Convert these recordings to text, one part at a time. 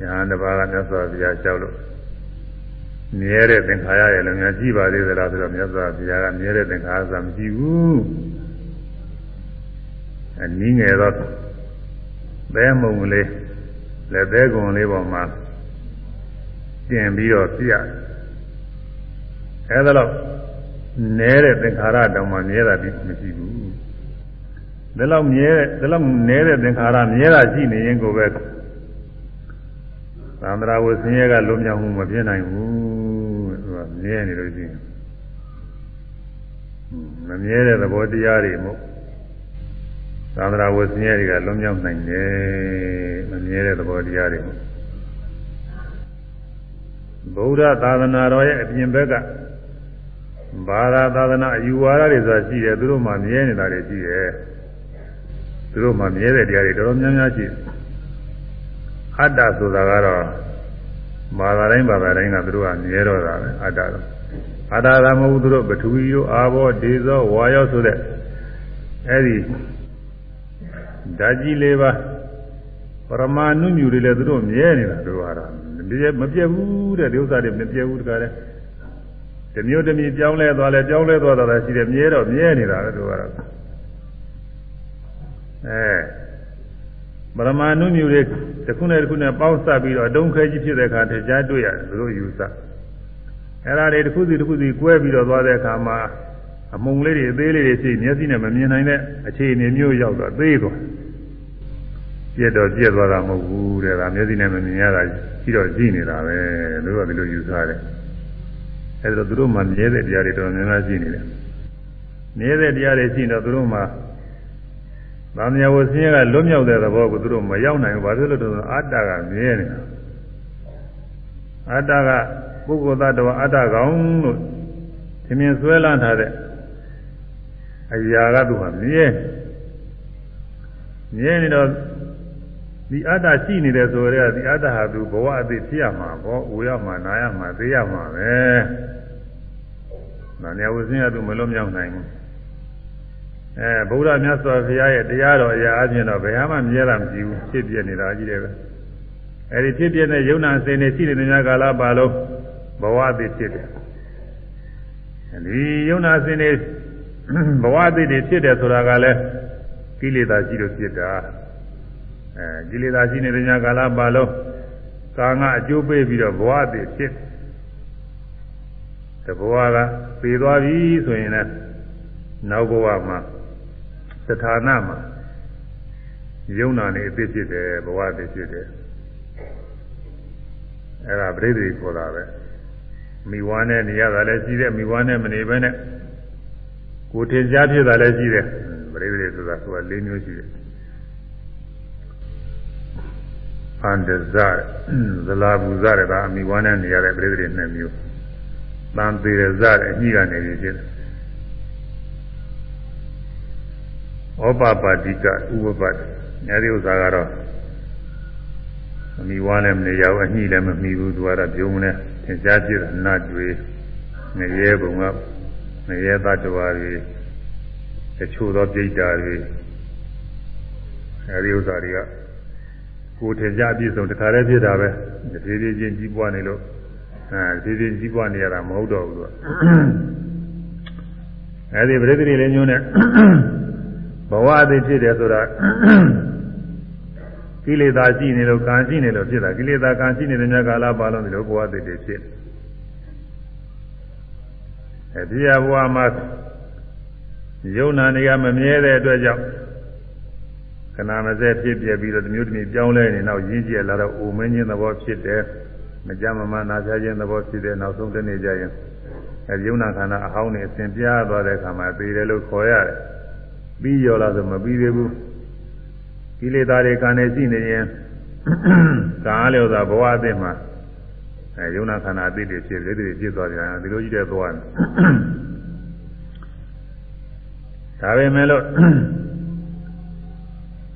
ညာတစ်ပါးကမြတ်စွာဘုရားလျှောက်လို့မြဲတဲ့သင်္ခါရရဲ့လည်းများကြည့်ပါသေးသလားဆိုတော့မြတ်စွာဘုရားကမြဲတဲ့သင်္ခါရဆိုတာမရှိဘူးအနည်းငယ်တော့ဘဲမုံလေးလက်သေးကုံလေးပေါ်မှာတင်ပြီးတော့ပြရအဲဒါတော့နဲတဲ့သင်္ခါရတောင်မှမြဲတာမရှိဘူးဒါလောက်မြဲဒါလောက်နဲတဲ့သင်္ခါရမြဲတာရှိနေရင်ကိုပဲ သံဃာဝဆင်းရဲကလွန်မြောက်မှုမဖြစ်နိုင်ဘူးသူကမြဲနေလို့ရှိရင်မမြဲတဲ့သဘောတရားတွေမို့သံဃာဝဆင်းရဲတွေကလွန်မြောက်နိုင်တယ်မမြဲတဲ့သဘောတရားတွေမို့ဗုဒ္ဓသာသနာတော်ရဲ့အပြင်ဘက်ကဘာသာသာသနာအယူဝါဒတွေဆိုတာရှိတယ်သူတို့မှမြဲနေတာတွေရှိတယ်သူတို့မှမြဲတဲ့တရားတွေတော်တော်များများရှိတယ် အတ္တဆိုတာကတော့ဘာသာတိုင်းဘာသာတိုင်းကသူတို့ကမြဲတော့တာပဲအတ္တတော့အတ္တကမဟုတ်သူတို့ပထဝီရောအာဘောဒေဇောဝါယောဆိုတဲ့အဲဒီဓာကြီးလေးပါပရမဏုမြူတွေလည်းသူတို့မြဲနေတာသူတို့ကတော့မပြတ်ဘူးတဲ့ဒီဥစ္စာတွေမပြတ်ဘူးတကားတဲ့တမျိုးတမျိုးပြောင်းလဲသွားလဲပြောင်းလဲသွားတာလည်းရှိတယ်မြဲတော့မြဲနေတာပဲသူကတော့အဲ ပရမဏုမြူတွေတစ်ခုနဲ့တစ်ခုနဲ့ပေါင်းစပ်ပြီးတော့အတုံးခဲကြီးဖြစ်တဲ့အခါထကြားတွေ့ရတယ်သူတို့ယူဆအဲ့ဒါတွေတစ်ခုစီတစ်ခုစီကွဲပြီးတော့သွားတဲ့အခါမှာအမုံလေးတွေအသေးလေးတွေရှိမျက်စိနဲ့မမြင်နိုင်တဲ့အခြေအနေမျိုးရောက်တော့သေးသွားပြက်တော့ပြက်သွားတာမဟုတ်ဘူးတဲ့ဒါမျက်စိနဲ့မမြင်ရတာရှိတော့ရှိနေတာပဲလို့ကဒီလိုယူဆတယ်အဲဒါသူတို့မှမြဲတဲ့တရားတွေတော်တော်များများရှိနေတယ်မြဲတဲ့တရားတွေရှိတော့သူတို့မှ ဗာမယဝဆင်းရဲကလွတ်မြောက်တဲ့သဘောကိုသူတို့မရောက်နိုင်ဘူးဘာဖြစ်လို့လဲဆိုတော့အတ္တကမြဲနေတာအတ္တကပုဂ္ဂိုလ်သတ္တဝါအတ္တကောင်လို့သင်မြင်ဆွဲလန်းထားတဲ့အရာကသူဟာမြဲမြဲနေတော့ဒီအတ္တရှိနေတယ်ဆိုတော့ဒီအတ္တဟာသူဘဝအသိဖြစ်ရမှာပေါ့။ဦးရမှာနာရမှာသိရမှာပဲ။နာနေဝဆင်းရသူမလွတ်မြောက်နိုင်ဘူး။ အဲဗုဒ္ဓမြတ်စွာဘုရားရဲ့တရားတော်အရာအချင်းတော့ဘယ်ဟာမှမြဲတာမရှိဘူးဖြစ်ပြနေတာကြီးတယ်ပဲ။အဲဒီဖြစ်ပြတဲ့ယုံနာစင်နေရှိနေတဲ့များကာလပါလုံးဘဝအသိဖြစ်တယ်။ဒီယုံနာစင်နေဘဝအသိတွေဖြစ်တယ်ဆိုတာကလည်းကိလေသာရှိလို့ဖြစ်တာ။အဲကိလေသာရှိနေတဲ့ညကာလပါလုံးကာငါအကျိုးပေးပြီးတော့ဘဝတည်ဖြစ်တဘဝကပေသွားပြီဆိုရင်လည်းနောက်ဘဝမှာ သဌာနမှာယုံနာနေအဖြစ်ဖြစ်တယ်ဘဝတည်ဖြစ်တယ်အဲ့ဒါပြိဿိခေါ်တာပဲမိဝါနဲ့နေရတာလည်းရှိတယ်မိဝါနဲ့မနေဘဲနဲ့ကိုယ်ထင်ရှားဖြစ်တာလည်းရှိတယ်ပြိဿိဆိုတာဆိုတာ၄မျိုးရှိတယ်အန္တဇရဇလာဘူးဇရတာအမိဝမ်းနဲ့နေရတဲ့ပြိတ္တိနှစ်မျိုးတန်သေးရဇရအညိကနေရဖြစ် ဩပပါတိကဥပပတ်အဲဒီဥစ္စာကတော့အမိဝမ်းလည်းမနေရဘူးအညိလည်းမမိဘူးသူကတော့ပြုံးနေသင်ကြားကြည့်တာနတ်တွေငရဲဘုံကငရဲသတ္တဝါတွေတချို့သောပြိတ္တာတွေအဲဒီဥစ္စာတွေကကိုယ်ထင်ကြအပြည့်စုံတခါတည်းဖြစ်တာပဲဒီဒီချင်းကြီးပွားနေလို့အဲဒီဒီကြီးပွားနေရတာမဟုတ်တော့ဘူးသူကအဲဒီပရိသေလေးမျိုးနဲ့ ဘဝအသိဖြစ်တယ်ဆိုတာကိလေသာရှိနေလို့ကံရှိနေလို့ဖြစ်တာကိလေသာကံရှိနေတဲ့မြတ်ကာလပါလုံးဒီလိုဘဝအသိတွေဖြစ်အဲဒီဘဝမှာယုံနာနေရမမြဲတဲ့အတွက်ကြောင့်ခဏမစဲဖြစ်ပြပြီးတော့တမျိုးတမျိုးပြောင်းလဲနေနောက်ရင်းကျက်လာတော့အိုမင်းချင်းသဘောဖြစ်တယ်မကြမ်းမမနာပြခြင်းသဘောဖြစ်တယ်နောက်ဆုံးတနေ့ကျရင်အဲဒီယုံနာခန္ဓာအဟောင်းနေအစဉ်ပြားသွားတဲ့အခါမှာသေတယ်လို့ခေါ်ရတယ် ပြီးရောလားဆိုမပြီးသေးဘူးကိလေသာတွေကံနေရှိနေရင်ကာအားလျော်စွာဘဝအသစ်မှာအဲယုံနာခန္ဓာအသစ်တွေဖြစ်လက်တွေဖြစ်သွားကြတယ်ဒီလိုကြီးတဲ့သွားတယ်ဒါပဲမဲ့လို့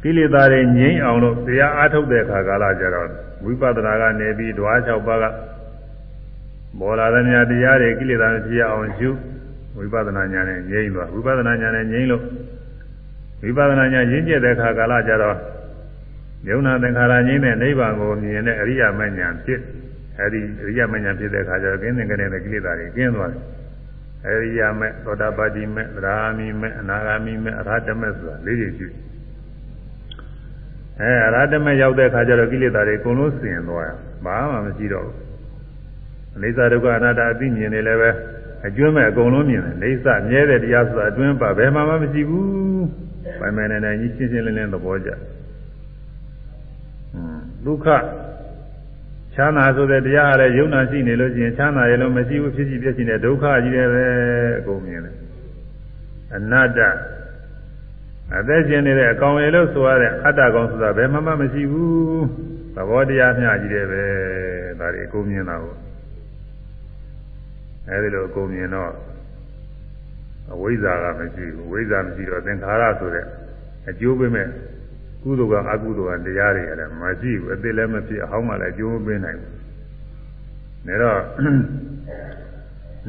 ကိလေသာတွေငြိမ်းအောင်လို့တရားအားထုတ်တဲ့အခါကာလကျတော့ဝိပဿနာကနေပြီးဓဝါ၆ပါးကပေါ်လာတဲ့များတရားတွေကိလေသာတွေဖြစ်အောင်ရှုဝိပဿနာဉာဏ်နဲ့ငြိမ်းသွားဝိပဿနာဉာဏ်နဲ့ငြိမ်းလို့ ဝိပဿနာဉာဏ်ရင့်ကျက်တဲ့အခါကာလကျတော့ယုံနာသင်္ခါရငြိမ်းတဲ့နိဗ္ဗာန်ကိုမြင်တဲ့အရိယာမဉ္ဇဉ်ဖြစ်အဲဒီအရိယာမဉ္ဇဉ်ဖြစ်တဲ့အခါကျတော့ကင်းသင်ကြတဲ့ကိလေသာတွေကျင်းသွားတယ်အရိယာမေသောတာပတိမေသရာမိမေအနာဂါမိမေအရဟတမေဆိုတာလေးတွေရှိအဲအရဟတမေရောက်တဲ့အခါကျတော့ကိလေသာတွေအကုန်လုံးစင်သွားရဘာမှမရှိတော့ဘူးအနိစ္စဒုက္ခအနတ္တအသိမြင်နေလည်းပဲအကျွမ်းမဲ့အကုန်လုံးမြင်တယ်အိဋ္ဌမြဲတဲ့တရားဆိုတာအတွင်းပါဘယ်မှမရှိဘူး ပိုင်ပိုင်နိုင်နိုင်ကြီးရှင်းရှင်းလင်းလင်းသဘောကျဒုက္ခချမ်းသာဆိုတဲ့တရားရတဲ့ယုံနာရှိနေလို့ရှိရင်ချမ်းသာရဲ့လို့မရှိဘူးဖြစ်စီပြည့်စီတဲ့ဒုက္ခကြီးတယ်ပဲအကုန်မြင်တယ်အနတ္တအသက်ရှင်နေတဲ့အကောင်ရေလို့ဆိုရတဲ့အတ္တကောင်ဆိုတာဘယ်မှမရှိဘူးသဘောတရားမျှကြီးတယ်ပဲဒါတွေအကုန်မြင်တာကိုအဲဒီလိုအကုန်မြင်တော့ အဝိဇ္ဇာကမရှိဘူးဝိဇ္ဇာမရှိတော့သင်္ခါရဆိုတဲ့အကျိုးပေးမဲ့ကုသိုလ်ကအကုသိုလ်ကတရားတွေလည်းမရှိဘူးအသေးလည်းမဖြစ်အဟောင်းမှလည်းအကျိုးမပေးနိုင်ဘူးဒါတော့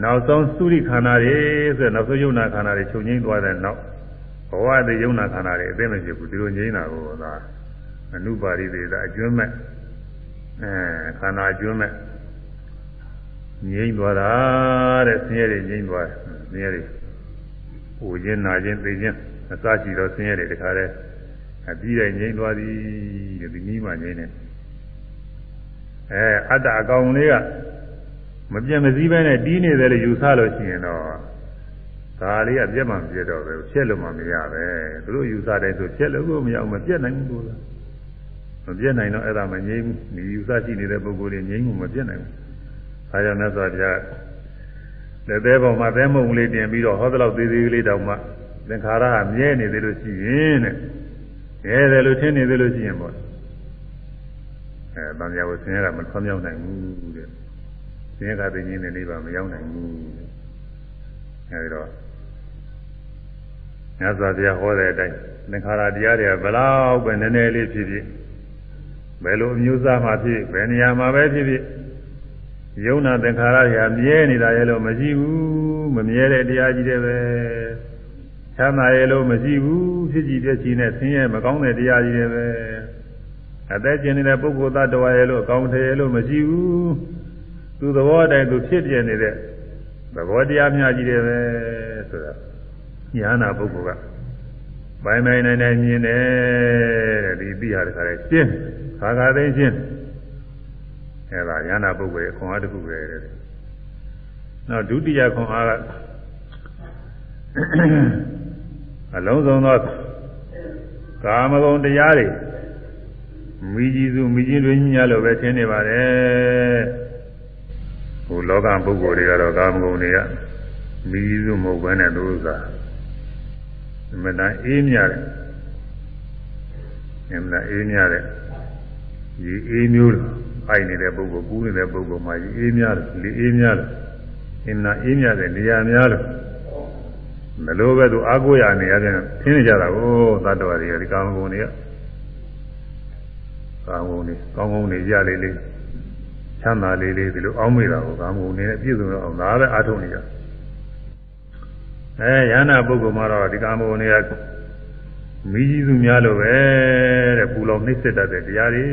နောက်ဆုံးသုရိခန္ဓာတွေဆိုတော့နောက်ဆုံးယုံနာခန္ဓာတွေချုပ်ငိမ့်သွားတဲ့နောက်ဘဝတည်းယုံနာခန္ဓာတွေအသိမဖြစ်ဘူးဒီလိုငိမ့်တာကိုသာအနုပါရိသေသာအကျွမ်းမဲ့အဲခန္ဓာအကျွမ်းမဲ့ငြိမ့်သွားတာတဲ့ဆင်းရဲတွေငြိမ့်သွားတယ်ဆင်းရဲတွေ ဟိုခြင်းနာခြင်းသိခြင်းအစရှိတော့ဆင်းရဲတွေတခါတည်းအပြီးတိုင်းငြိမ့်သွားသည်ဒီနည်းမှငြိမ့်တယ်အဲအတ္တအကောင်လေးကမပြတ်မစည်းပဲနဲ့တီးနေတယ်လို့ယူဆလို့ရှိရင်တော့ဒါလေးကပြတ်မှမပြတ်တော့ပဲဖြစ်လို့မှမရပဲသူတို့ယူဆတယ်ဆိုဖြစ်လို့ကိုမရအောင်မပြတ်နိုင်ဘူးလို့မပြတ်နိုင်တော့အဲ့ဒါမငြိမ့်ဘူးဒီယူဆရှိနေတဲ့ပုဂ္ဂိုလ်တွေငြိမ့်မှုမပြတ်နိုင်ဘူးအဲကြောင့်မြတ်စွာဘုရား လက်သေးပေါ်မှာသဲမုံလေးတင်ပြီးတော့ဟောသလောက်သေးသေးလေးတောင်မှသင်္ခါရကမြဲနေသေးလို့ရှိရင်တဲ့မြဲတယ်လို့ထင်နေသေးလို့ရှိရင်ပေါ့အဲတန်မြာကိုဆင်းရဲတာမထွံ့မြောက်နိုင်ဘူးတဲ့ဆင်းရဲကသိခြင်းနဲ့နေပါမရောက်နိုင်ဘူးအဲဒီတော့မြတ်စွာဘုရားဟောတဲ့အတိုင်းသင်္ခါရတရားတွေကဘလောက်ပဲနည်းနည်းလေးဖြစ်ဖြစ်ဘယ်လိုအမျိုးအစားမှဖြစ်ဘယ်နေရာမှာပဲဖြစ်ဖြစ် ယုံနာသင်္ခါရတွေဟာမြဲနေတာရဲ့လို့မရှိဘူးမမြဲတဲ့တရားကြီးတွေပဲချမ်းသာရဲ့လို့မရှိဘူးဖြစ်ကြည့်ပြည့်ချီနဲ့ဆင်းရဲမကောင်းတဲ့တရားကြီးတွေပဲအသက်ကျင်နေတဲ့ပုဂ္ဂိုလ်သတ္တဝါရဲ့လို့အကောင်းထဲရဲ့လို့မရှိဘူးသူသဘောတိုင်းသူဖြစ်ပြနေတဲ့သဘောတရားများကြီးတွေပဲဆိုတာညာနာပုဂ္ဂိုလ်ကပိုင်ပိုင်နိုင်နိုင်မြင်တယ်တဲ့ဒီပြီးဟာတခါလဲရှင်းခါခါသိရှင်း အဲဒါဉာဏပုဂ္ဂိုလ်ရဲ့ခွန်အားတစ်ခုပဲတဲ့နောက်ဒုတိယခွန်အားကအလုံးစုံသောကာမဂုဏ်တရားတွေမိကြီးစုမိကြီးတွေညညာလို့ပဲထင်နေပါတယ်ဟိုလောကပုဂ္ဂိုလ်တွေကတော့ကာမဂုဏ်တွေကမိကြီးစုမဟုတ်ဘဲနဲ့သူဥစ္စာအမှန်တန်အေးမြတယ်အမှန်တန်အေးမြတယ်ဒီအေးမျိုး အိုက်နေတဲ့ပုဂ္ဂိုလ်ကူးနေတဲ့ပုဂ္ဂိုလ်မှာအေးများတယ်လေအေးများတယ်အင်းနာအေးများတဲ့နေရာများတယ်မလို့ပဲသူအာကိုရနေရပြန်သင်နေကြတာကိုသတ္တဝါတွေကဒီကာမဂုဏ်တွေကကာမဂုဏ်တွေကောင်းကောင်းနေကြလေးလေးချမ်းသာလေးလေးဒီလိုအောင်းမိတာကိုကာမဂုဏ်တွေနဲ့ပြည့်စုံအောင်ဒါပဲအားထုတ်နေကြအဲယန္နာပုဂ္ဂိုလ်မှာတော့ဒီကာမဂုဏ်တွေကမိကြီးစုများလို့ပဲတဲ့ပူလောင်နှိမ့်စစ်တတ်တဲ့တရားတွေ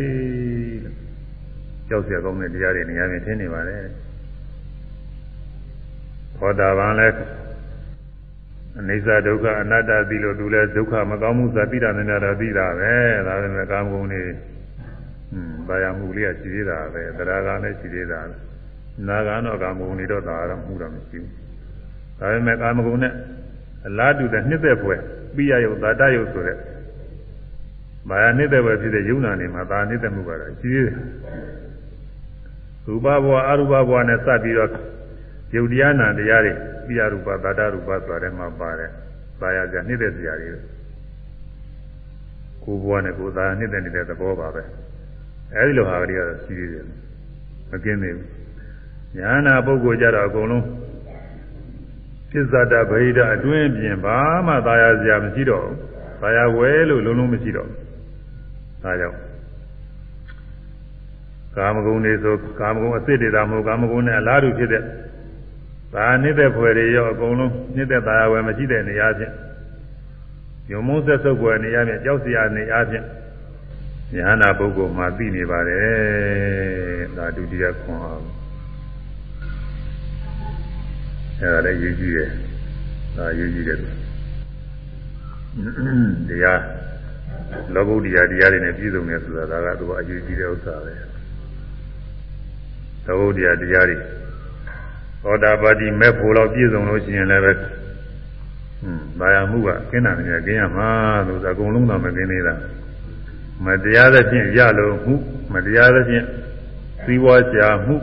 ကြောက်เสียကောင်းတဲ့တရားတွေနေရာချင်းထင်းနေပါတယ်သောတာပန်လည်းအနိစ္စဒုက္ခအနတ္တသိလို့သူလည်းဒုက္ခမကောင်းမှုသာသိတာနဲ့တော့သိတာပဲဒါပေမဲ့ကာမဂုဏ်တွေဟွန်းဘာယာမှုလေးကရှိသေးတာပဲတရားကလည်းရှိသေးတာနာဂန်တော့ကာမဂုဏ်တွေတော့ဒါတော့မှုတော့မရှိဘူးဒါပေမဲ့ကာမဂုဏ်နဲ့အလားတူတဲ့နှစ်သက်ပွဲပိယယုတ်သာတယုတ်ဆိုတဲ့ဘာယာနှစ်သက်ပွဲဖြစ်တဲ့ယုံနာနေမှာဒါနှစ်သက်မှုကတော့ရှိသေးတယ် ရူပဘဝအရူပဘဝနဲ့စပ်ပြီးတော့ယုတ်တရားနာတရားတွေပိယရူပသာတရူပဆိုတဲ့မှာပါတယ်။သာယာကြနှိမ့်တဲ့တရားတွေကိုယ်ဘဝနဲ့ကိုယ်သာနှိမ့်တဲ့နေတဲ့သဘောပါပဲ။အဲဒီလိုဟာကလေးကတော့ရှိသေးတယ်။မကင်းသေးဘူး။ညာနာပုဂ္ဂိုလ်ကြတော့အကုန်လုံးပစ္စဒဗိဒအတွင်းပြင်ဘာမှသာယာစရာမရှိတော့ဘူး။သာယာဝဲလို့လုံးလုံးမရှိတော့ဘူး။ဒါကြောင့် ကာမဂုဏ်တွေဆိုကာမဂုဏ်အစ်စ်တွေသာမဟုတ်ကာမဂုဏ်နဲ့အလားတူဖြစ်တဲ့ဒါနေတဲ့ဖွယ်တွေရောအကုန်လုံးနေတဲ့သာယာဝယ်မရှိတဲ့နေရာဖြင့်ယုံမုန်းဆက်ဆုပ်ဖွယ်နေရာဖြင့်ကြောက်စရာနေရာဖြင့်ဉာဏပုဂ္ဂိုလ်မှာသိနေပါတယ်ဒါဒုတိယခွန်အောင်အဲဒါလည်းရေးကြည့်တယ်ဒါရေးကြည့်တယ်တရားလောကုတ္တရာတရားတွေနဲ့ပြည့်စုံတယ်ဆိုတာဒါကတော့အရေးကြီးတဲ့ဥစ္စာပဲ လောကုတ္တရာတရားတွေသောတာပတိမဲ့ဖို့တော့ပြည့်စုံလို့ရှိရင်လည်းပဲဟွန်းဘာယာမှုကကင်းတာနေကင်းရမှာလို့ဆိုအကုန်လုံးတော့မကင်းသေးတာမတရားသဖြင့်ရလို့မှုမတရားသဖြင့်သီးဝါရှာမှု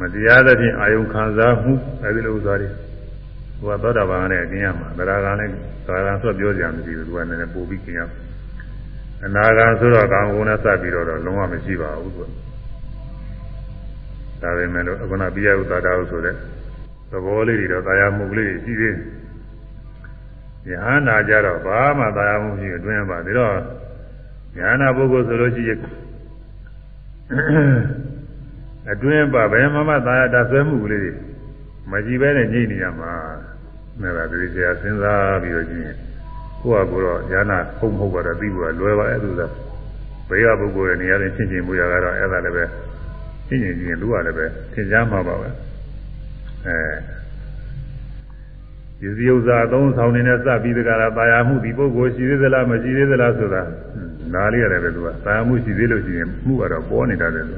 မတရားသဖြင့်အာယုခံစားမှုအဲဒီလိုဥစ္စာတွေဟိုကသောတာပန်နဲ့ကျင်းရမှာသရဂံနဲ့သရဂံဆိုပြောကြမရှိဘူးသူကလည်းနည်းပို့ပြီးကျင်းရ အနာဂံဆိုတော့ကာမဂုဏ်နဲ့စပ်ပြီးတော့လုံးဝမရှိပါဘူးသူကဒါပေမဲ့လို့အခုနပြယဥသာတာဟုဆိုတဲ့သဘောလေးတွေတော့တာယာမှုကလေးရှိသေးတယ်ယဟနာကြတော့ဘာမှတာယာမှုရှိအတွင်းပါဒါတော့ယဟနာပုဂ္ဂိုလ်ဆိုလို့ရှိရင်အတွင်းပါဘယ်မှမသာယာတဆွဲမှုကလေးတွေမကြည့်ပဲနဲ့ညှိနေရမှာနဲ့ဒါဒီဆရာစဉ်းစားပြီးတော့ကြည့်ရင် ကိုယ့်ဟာကိုယ်တော့ဉာဏ်ဟုတ်မဟုတ်ပါတော့သိဖို့ကလွယ်ပါအဲ့လိုသာဘေးကပုဂ္ဂိုလ်ရဲ့နေရာချင်းချင်းချင်းမူရကတော့အဲ့ဒါလည်းပဲချင်းချင်းချင်းလူကလည်းပဲသင်ကြားမှာပါပဲအဲဒီဥစ္စာအသုံးဆောင်နေနဲ့စပြီးတကလားတာယာမှုဒီပုဂ္ဂိုလ်ရှိသေးသလားမရှိသေးသလားဆိုတာနားလေးရတယ်ပဲသူကတာယာမှုရှိသေးလို့ရှိရင်မှုကတော့ပေါ်နေတာပဲသူ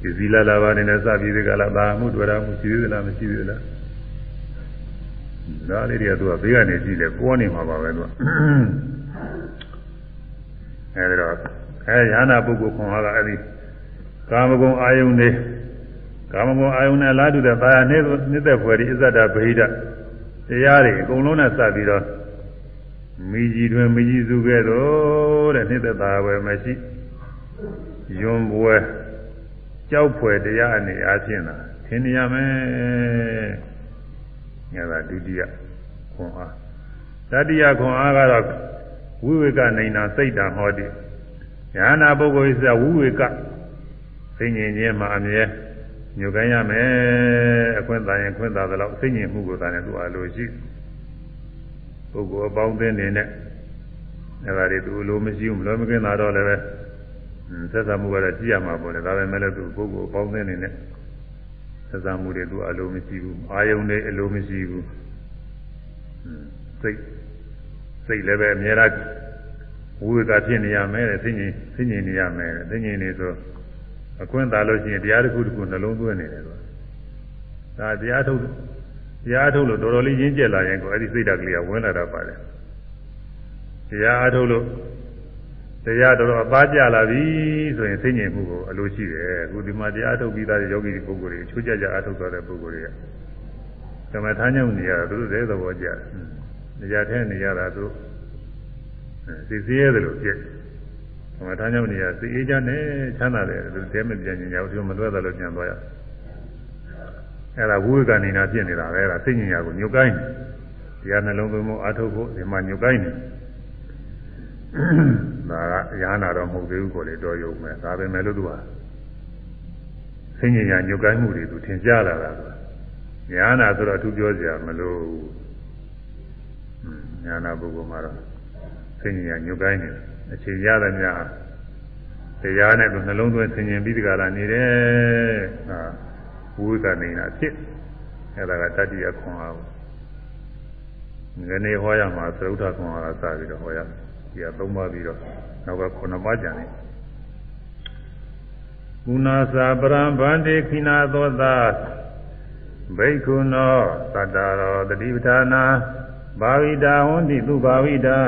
ဒီဇီလာလာပါနေနဲ့စပြီးတကလားတာယာမှုတွေ့တာမှုရှိသေးသလားမရှိသေးသလား ဒါလေးတွေကသူကဘေးကနေကြည့်လဲပေါ်နေမှာပါပဲသူကအဲဒီတော့အဲရဟနာပုဂ္ဂိုလ်ခွန်အားကအဲဒီကာမဂုဏ်အာယုန်တွေကာမဂုဏ်အာယုန်နဲ့လာတူတဲ့ဘာယာနေနှစ်သက်ဖွယ်ဒီအစ္ဆဒဗဟိဒတရားတွေအကုန်လုံးနဲ့စပ်ပြီးတော့မိကြီးတွင်မိကြီးစုခဲ့တော့တဲ့နှစ်သက်သာပဲမရှိယွန်ပွဲကြောက်ဖွယ်တရားအနေအားဖြင့်လားသင်ရမယ် ငါကဒုတိယခွန်အားတတိယခွန်အားကတော့ဝိဝေကနိုင်နာစိတ်တံဟောတိညာနာပုဂ္ဂိုလ် isa ဝိဝေကသိဉ္ဉ္ချင်းမှာအမြဲညွတ်ကိုင်းရမယ်အခွင့်သာရင်ခွင့်သာသလောက်သိဉ္ဉ္မှုကိုသာနဲ့သူအလိုရှိပုဂ္ဂိုလ်အပေါင်းအသင်းနေနဲ့အဲဒါတွေသူအလိုမရှိဘူးမလို့မကင်းတာတော့လည်းပဲသက်သာမှုကတော့ကြည့်ရမှာပေါ့လေဒါပေမဲ့လည်းသူပုဂ္ဂိုလ်အပေါင်းအသင်းနေနဲ့ သက်သာမှုတွေသူအလိုမရှိဘူးအာယုန်တွေအလိုမရှိဘူးစိတ်စိတ်လည်းပဲအများအားဝိဝေကဖြစ်နေရမယ်တဲ့သိဉ္ဉ္သိဉ္ဉ္နေရမယ်သိဉ္ဉ္နေဆိုအခွင့်သာလို့ရှိရင်တရားတစ်ခုတစ်ခုနှလုံးသွင်းနေတယ်ကွာဒါတရားထုတ်တရားထုတ်လို့တော်တော်လေးရင်းကျက်လာရင်ကိုအဲ့ဒီစိတ်ဓာတ်ကလေးကဝင်လာတာပါတယ်တရားအထုတ်လို့ တရားတော်တော်အပါကြလာပြီဆိုရင်သိဉ္ဇဉ်မှုကိုအလိုရှိတယ်အခုဒီမှာတရားထုတ်ပြီးသားယောဂီပုဂ္ဂိုလ်တွေချိုးကြကြအထုတ်သွားတဲ့ပုဂ္ဂိုလ်တွေကသမထညောင်းနေရတာသူတို့သေးသဘောကြတယ်နေရာထဲနေရတာသူစိတ်စည်းရတယ်လို့ပြည့်။သမထညောင်းနေရစိတ်အေးချမ်းနဲ့ချမ်းသာတယ်လို့တဲမပြန်ညင်ကြဘူးသူမလွဲတယ်လို့ပြန်သွားရ။အဲ့ဒါဝိဝေကနေနာဖြစ်နေတာပဲအဲ့ဒါစိတ်ညင်ရကိုညှို့ကိုင်းတရားနှလုံးသွင်းမှုအထုတ်ဖို့ဒီမှာညှို့ကိုင်းနေ။ ဒါကရဟနာတော့မဟုတ်သေးဘူးကိုလေတော်ရုံပဲဒါပဲမဲ့လို့သူကစိတ်ညင်ရညှို့ကိုင်းမှုတွေသူထင်ရှားလာတာကညာနာဆိုတော့သူပြောကြမလို့ညာနာပုဂ္ဂိုလ်မှာတော့စိတ်ညင်ရညှို့ကိုင်းနေတယ်အချိန်ရတဲ့များတရားနဲ့သူနှလုံးသွင်းဆင်ញင်ပြီးဒီကလာနေတယ်ဟာဝိကနေနာဖြစ်အဲ့ဒါကတတိယခွန်အားငနေဟောရမှာသရုဒ္ဓခွန်အားကစပြီးတော့ဟောရ ဒီကသုံးပါပြီးတော့နောက်ကခုနှစ်ပါးကြံနေကုဏသာပရံဗန္တိခိနာသောတာဘိက္ခုနောသတ္တရောတတိပဌာနာဘာဝိတာဟွန်တိသူဘာဝိတာ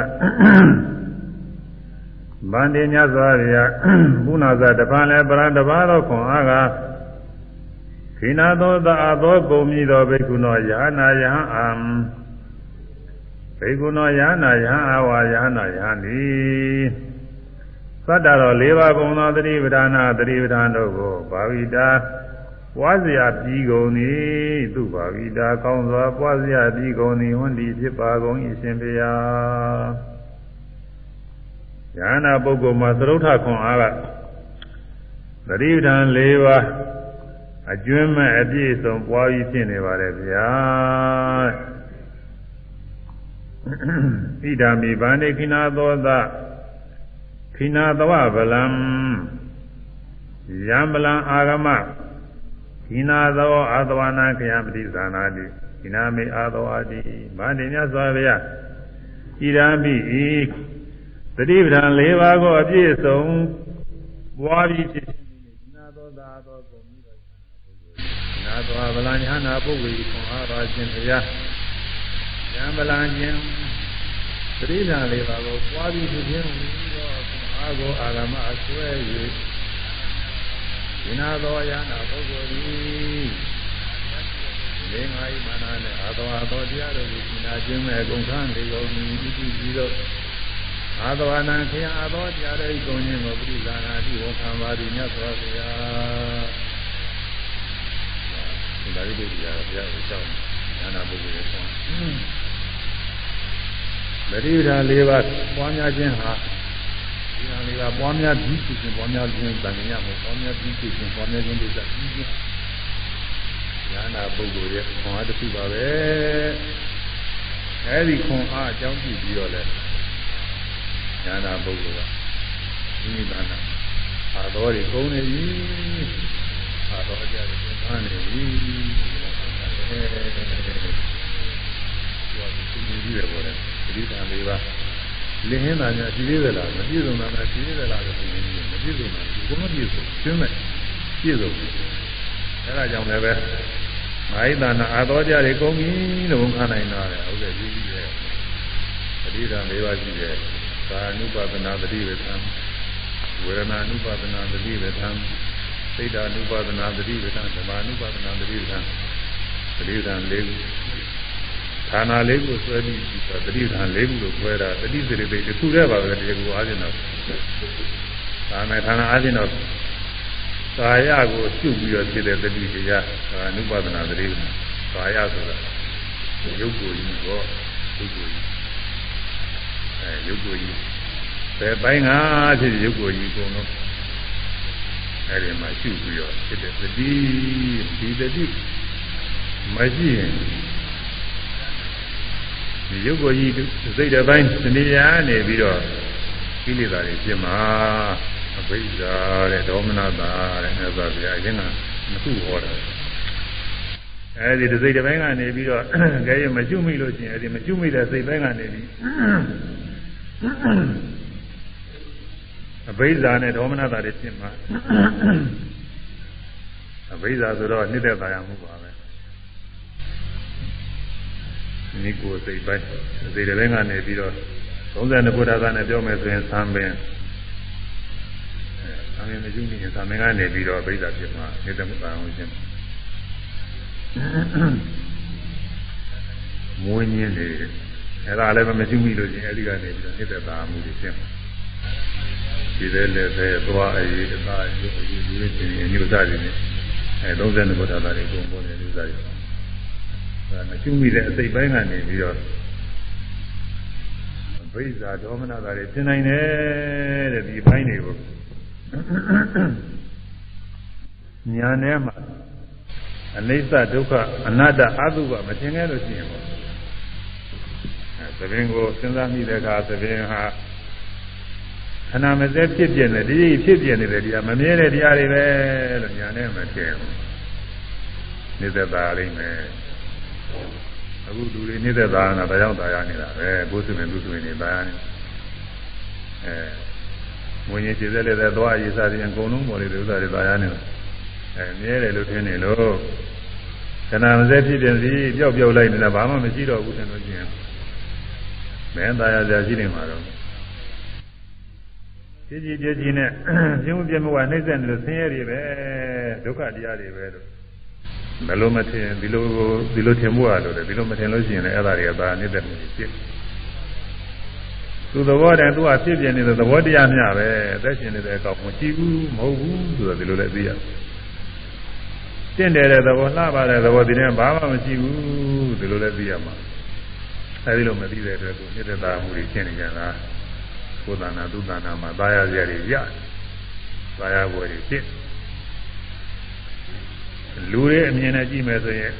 ဗန္တိမြတ်စွာဘုရားဘုနာဇတပံလည်းပရတပါသောခွန်အားကခိနာသောသာအသောကုန်မြည်သောဘိက္ခုနောယဟနာယဟံအံ ဘိက္ခုနောယဟနာယဟံအဝါယဟနာယဟံဤသတ္တတော်၄ပါးကုန်သောတတိပဌာနာတတိပဌာန်တို့ကိုဘာဝိတာပွားစရာပြီးကုန်သည်သူဘာဝိတာကောင်းစွာပွားစရာပြီးကုန်သည်ဝန္ဒီဖြစ်ပါကုန်၏ရှင်ဘုရားဉာဏပုဂ္ဂိုလ်မှာသရုဋ္ဌခွန်အားကသတိပဋ္ဌာန်၄ပါးအကျွမ်းမဲ့အပြည့်စုံပွားပြီးဖြစ်နေပါတယ်ဗျာ ဣဒာမိဗန္တိခိနာသောသခိနာသဝဗလံယံဗလံအာဂမခိနာသောအာသဝနာခယပတိဇာနာတိခိနာမေအာသဝတိဗန္တိမြတ်စွာဘုရားဣဒာမိဤသတိပဋ္ဌာန်၄ပါးကိုအပြည့်စုံပွားပြီးဖြစ်ခြင်းခိနာသောသာသောကုန်ပြီးတော့ခိနာသောဗလံညာနာပုဂ္ဂိုလ်ခွန်အားပါခြင်းဘုရား ယံဗလံခြင်းသတိဓာန်လေးပါကိုပွားပြီးဖြစ်ခြင်းပြီးတော့အာဂောအာဂမအဆွဲ၍ဒီနာသောယနာပုဂ္ဂိုလ်သည်လေငါဤမာနနဲ့အာသောအာသောတရားတို့ကိုနာခြင်းမဲ့အကုန်ခံလေကုန်ဤတိကြီးတို့အာသောအနံခေယအာသောတရားတို့ဤကုန်ခြင်းကိုပြိဇာနာတိဝခံပါသည်မြတ်စွာဘုရားဒီလိုလေးတရားဘုရားကိုကြောက် ဉာဏပုဂ္ဂိုလ်ရဲ့ဆောင်းမရိဒာ၄ပါးပွားများခြင်းဟာဒီဟာလေးကပွားများပြီးဖြစ်ခြင်းပွားများခြင်းတန်မြတ်မို့ပွားများပြီးဖြစ်ခြင်းပွားများခြင်းဒိဋ္ဌပြီးခြင်းဉာဏပုဂ္ဂိုလ်ရဲ့ခွန်အားတစ်ခုပါပဲအဲဒီခွန်အားအကြောင်းပြုပြီးတော့လဲဉာဏပုဂ္ဂိုလ်ကဒီနိဗ္ဗာန်အာတော်တွေကုန်နေပြီအာတော်ကြတယ်သမ်းနေပြီအဲဒီက သူကြီးတယ်ပေါ်တယ်ပရိသတ်လေးပါလင်းဟင်းတာများရှိသေးသလားမပြည့်စုံတာများရှိသေးသလားလို့ဆိုရင်မပြည့်စုံတာဒီကုမပြည့်စုံရှင်းမဲ့ပြည့်စုံအဲဒါကြောင့်လည်းပဲမာဟိတနာအာတော်ကြတွေကုန်ပြီလို့ဝန်ခံနိုင်တာလေဟုတ်ကဲ့ကြီးကြီးတယ်ပရိသတ်လေးပါရှိတယ်ကာနုပါဒနာတတိဝေသံဝေဒနာနုပါဒနာတတိဝေသံသိတာနုပါဒနာတတိဝေသံဓမ္မနုပါဒနာတတိဝေသံ တတိဝေသံလေးဌာနလေးကိုဆွဲပြီးတတိဌာန်လေးခုလို့ဆွဲတာတတိစိရိပိတစ်ခုတည်းပါပဲဒီကူအားဖြင့်တော့ဒါမဲ့ဌာနအားဖြင့်တော့ကာယကိုရှုပြီးတော့ဖြစ်တဲ့တတိတရားဒါအနုပါဒနာတတိကာယဆိုတာရုပ်ကိုယ်ကြီးတော့ရုပ်ကိုယ်ကြီးအဲရုပ်ကိုယ်ကြီးဘယ်ပိုင်းကဖြစ်ရုပ်ကိုယ်ကြီးကုန်တော့အဲဒီမှာရှုပြီးတော့ဖြစ်တဲ့တတိဒီတတိ မရှိရင်ဒီရုပ်ကိုယ်ကြီးစိတ်တစ်ပိုင်းတဏှာနေပြီးတော့ကိလေသာတွေဖြစ်မှာအဘိဓါတဲ့ဒေါမနတာတဲ့မြတ်စွာဘုရားအရင်ကမခုဟောတာအဲဒီဒီစိတ်တစ်ပိုင်းကနေပြီးတော့ကြဲရမကျွမိလို့ရှိရင်အဲဒီမကျွမိတဲ့စိတ်ပိုင်းကနေပြီးအဘိဓါနဲ့ဒေါမနတာတွေဖြစ်မှာအဘိဓါဆိုတော့နှိမ့်သက်သာရမှုပါပဲ နိကိုစိတ်ပိုင်းစိတ်တပိုင်းကနေပြီးတော့32ဘုရားကနဲ့ပြောမယ်ဆိုရင်သံပင်သံပင်မရှိနေရင်သံပင်ကနေပြီးတော့ပြိဿဖြစ်မှာနေသမပံအောင်ရှင်းမွေးညင်းနေအဲ့ဒါလည်းမရှိမိလို့ချင်းအဲ့ဒီကနေပြီးတော့နေတဲ့သာမှုတွေရှင်းဒီတဲ့လည်းပဲသွားအရေးအသားရုပ်အရေးလူတွေချင်းအညုစားတွေနဲ့အဲ32ဘုရားတွေအကုန်ပေါ်နေလူစားတွေဒါ မကျွမိတဲ့အစိတ်ပိုင်းကနေပြီးတော့ဗိဇာဒေါမနတာတွေသင်နိုင်တယ်တဲ့ဒီပိုင်းတွေကိုညာထဲမှာအနိစ္စဒုက္ခအနတ္တအတုပမသင်ခဲ့လို့ရှိရင်ပေါ့အဲသဘင်ကိုစဉ်းစားမိတဲ့အခါသဘင်ဟာခဏမစဲဖြစ်ပြနေဒီဖြစ်ပြနေတယ်ဒီကမမြဲတဲ့တရားတွေပဲလို့ညာထဲမှာထင်နေသက်သာလိမ့်မယ် အခုလူတွေနေတဲ့သာနာဒါကြောင့်သာရနေတာပဲကိုယ်စုရင်သူစုရင်နေသာရနေအဲငွေရည်ခြေသက်လက်သက်သွားရေးစားရင်အကုန်လုံးပေါ်လေဥစ္စာတွေသာရနေတာအဲမြဲတယ်လို့ထင်နေလို့ခဏမစဲဖြစ်ပြန်စီပျောက်ပျောက်လိုက်နေတာဘာမှမရှိတော့ဘူးထင်လို့ချင်းမင်းသာရစရာရှိနေမှာတော့ကြည်ကြည်ကြည်ကြည်နဲ့ပြင်းပြင်းမဝနှိမ့်ဆက်နေလို့ဆင်းရဲတွေပဲဒုက္ခတရားတွေပဲလို့ ဘယ်လိုမထင်ဒီလိုဒီလိုထင်မှုရလို့လေဒီလိုမထင်လို့ရှိရင်လည်းအဲ့ဒါတွေကသာနေတဲ့မှုဖြစ်သူသဘောတည်းသူကဖြစ်ပြနေတဲ့သဘောတရားမျှပဲအသက်ရှင်နေတဲ့အကောင်မရှိဘူးမဟုတ်ဘူးဆိုတော့ဒီလိုလည်းသိရတင့်တယ်တဲ့သဘောလှပါတဲ့သဘောဒီနေ့ဘာမှမရှိဘူးဒီလိုလည်းသိရမှာအဲဒီလိုမသိတဲ့အတွက်ကိုနေတဲ့သာမှုတွေရှင်းနေကြတာကိုယ်တဏ္ဍာသူတဏ္ဍာမှာသာယာစရာတွေရသာယာဘွယ်တွေဖြစ် လူတွေအမြင်နဲ့ကြည့်မယ်ဆိုရင်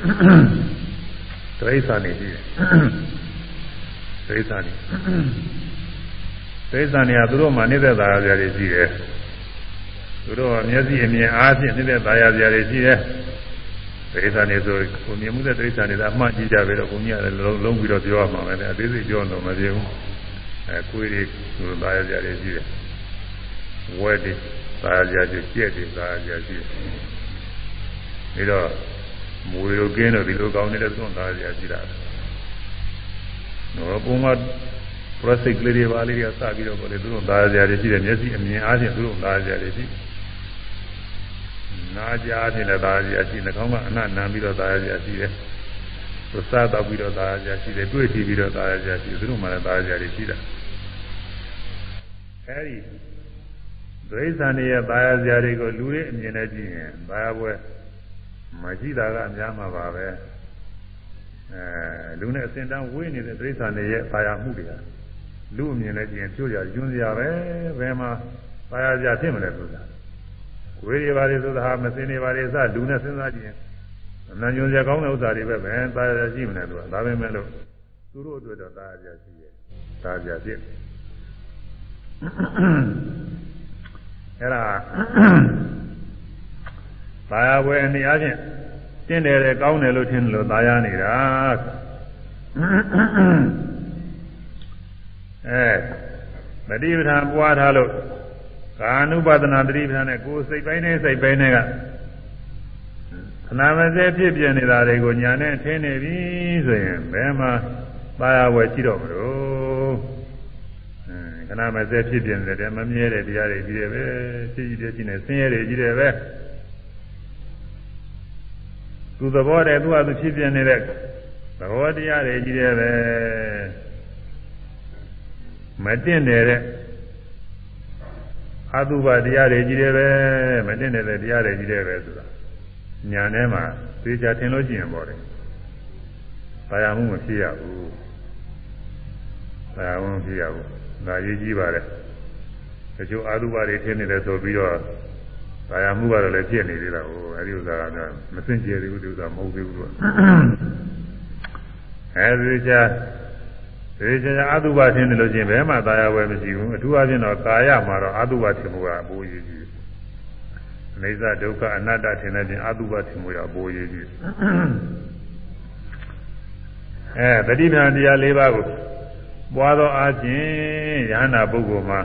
ဒိဋ္ဌာနေကြည့်တယ်ဒိဋ္ဌာန်ဒိဋ္ဌာန်တွေကသူတို့မှနေတဲ့သာယာတွေရှိတယ်သူတို့ကမျက်စိအမြင်အားဖြင့်နေတဲ့သာယာတွေရှိတယ်ဒိဋ္ဌာန်တွေဆိုကိုမြင်မှုတဲ့ဒိဋ္ဌာန်တွေကအမှန်ကြီးကြပဲတော့ဘုန်းကြီးကလည်းလုံးလုံးပြီးတော့ပြောရမှာပဲအသေးစိတ်ပြောတော့မပြေဘူးအဲကိုယ်တွေသူတို့သာယာတွေရှိတယ်ဝဲတွေသာယာတွေကြက်တွေသာယာရှိတယ် ပြီးတော့မွေတို့ကင်းတော့ဒီလိုကောင်းနေတဲ့သွန်သားရရှိတာတော့ပုံမှန် process ကလေးတွေပါလေးတွေကစပြီးတော့ပေါ့လေသူတို့သားရရှိတယ်မျက်စိအမြင်အားဖြင့်သူတို့သားရရှိနာကြားဖြင့်လည်းသားရရှိနှာခေါင်းကအနနံပြီးတော့သားရရှိတယ်သူစားတော့ပြီးတော့သားရရှိတယ်တွေ့ထီပြီးတော့သားရရှိတယ်သူတို့မှလည်းသားရရှိတာအဲဒီဒိဋ္ဌာန်ရဲ့သားရတွေကိုလူတွေအမြင်နဲ့ကြည့်ရင်ဘာပွဲ မရှိတာကအများမှာပါပဲအဲလူနဲ့အစင်တန်းဝေးနေတဲ့တိရစ္ဆာန်တွေရဲ့ပါရမှုတွေကလူအမြင်နဲ့ကြည့်ရင်ပြို့ရယွန်းစရာပဲဘယ်မှာပါရစရာဖြစ်မလဲဆိုတာဝေးရပါလေဆိုတာဟာမစင်နေပါလေစလူနဲ့စဉ်းစားကြည့်ရင်အနံညွန်စရာကောင်းတဲ့ဥစ္စာတွေပဲဘယ်ပါရစရာရှိမလဲဆိုတာဒါပဲမဲ့လို့သူတို့အတွက်တော့ပါရစရာရှိရဲ့ပါရစရာဖြစ်အဲ့ဒါ သာယာဝယ်အနေအချင်းတင့်တယ်ကောင်းတယ်လို့ထင်တယ်လို့သာယာနေတာအဲတတိပဌာန်ပွားထားလို့ကာနုပဒနာတတိပဌာန်နဲ့ကိုယ်စိတ်ပိုင်းနဲ့စိတ်ပိုင်းနဲ့ကခဏမစဲဖြစ်ပြနေတာတွေကိုညာနဲ့ထင်းနေပြီဆိုရင်ဘယ်မှာသာယာဝယ်ရှိတော့မလို့ခဏမစဲဖြစ်ပြနေတယ်မမြဲတဲ့တရားတွေကြီးတယ်ပဲရှိကြီးတယ်ရှိနေဆင်းရဲတွေကြီးတယ်ပဲ သူသဘောတည်းသူ့ဟာသူဖြစ်ပြနေတဲ့သဘောတရားတွေကြီးတယ်ပဲမတင့်တယ်တဲ့အတုပတရားတွေကြီးတယ်ပဲမတင့်တယ်တဲ့တရားတွေကြီးတယ်ပဲဆိုတာညာထဲမှာသိချာထင်လို့ရှိရင်ပေါ့တယ်။ဘာယာမှုမဖြစ်ရဘူး။ဘာယာမှုမဖြစ်ရဘူး။ဒါရေးကြီးပါတယ်။တချို့အာတုပတွေထင်နေတယ်ဆိုပြီးတော့ ဘာယာမှုကတော့လည်းဖြစ်နေသေးတာဟိုအဲဒီဥစ္စာကတော့မစင်ကြယ်သေးဘူးဒီဥစ္စာမဟုတ်သေးဘူးလို့အဲဒီချာဒီချာအတုပထင်တယ်လို့ချင်းဘယ်မှသာယာဝယ်မရှိဘူးအထူးအဖြင့်တော့ကာယမှာတော့အတုပထင်မှုကအပိုးရေးကြီးအိသဒုက္ခအနတ္တထင်တဲ့ပြင်အတုပထင်မှုရအပိုးရေးကြီးအဲတတိပ္ပံတရား၄ပါးကိုပွားသောအားဖြင့်ယ ahanan ပုဂ္ဂိုလ်မှာ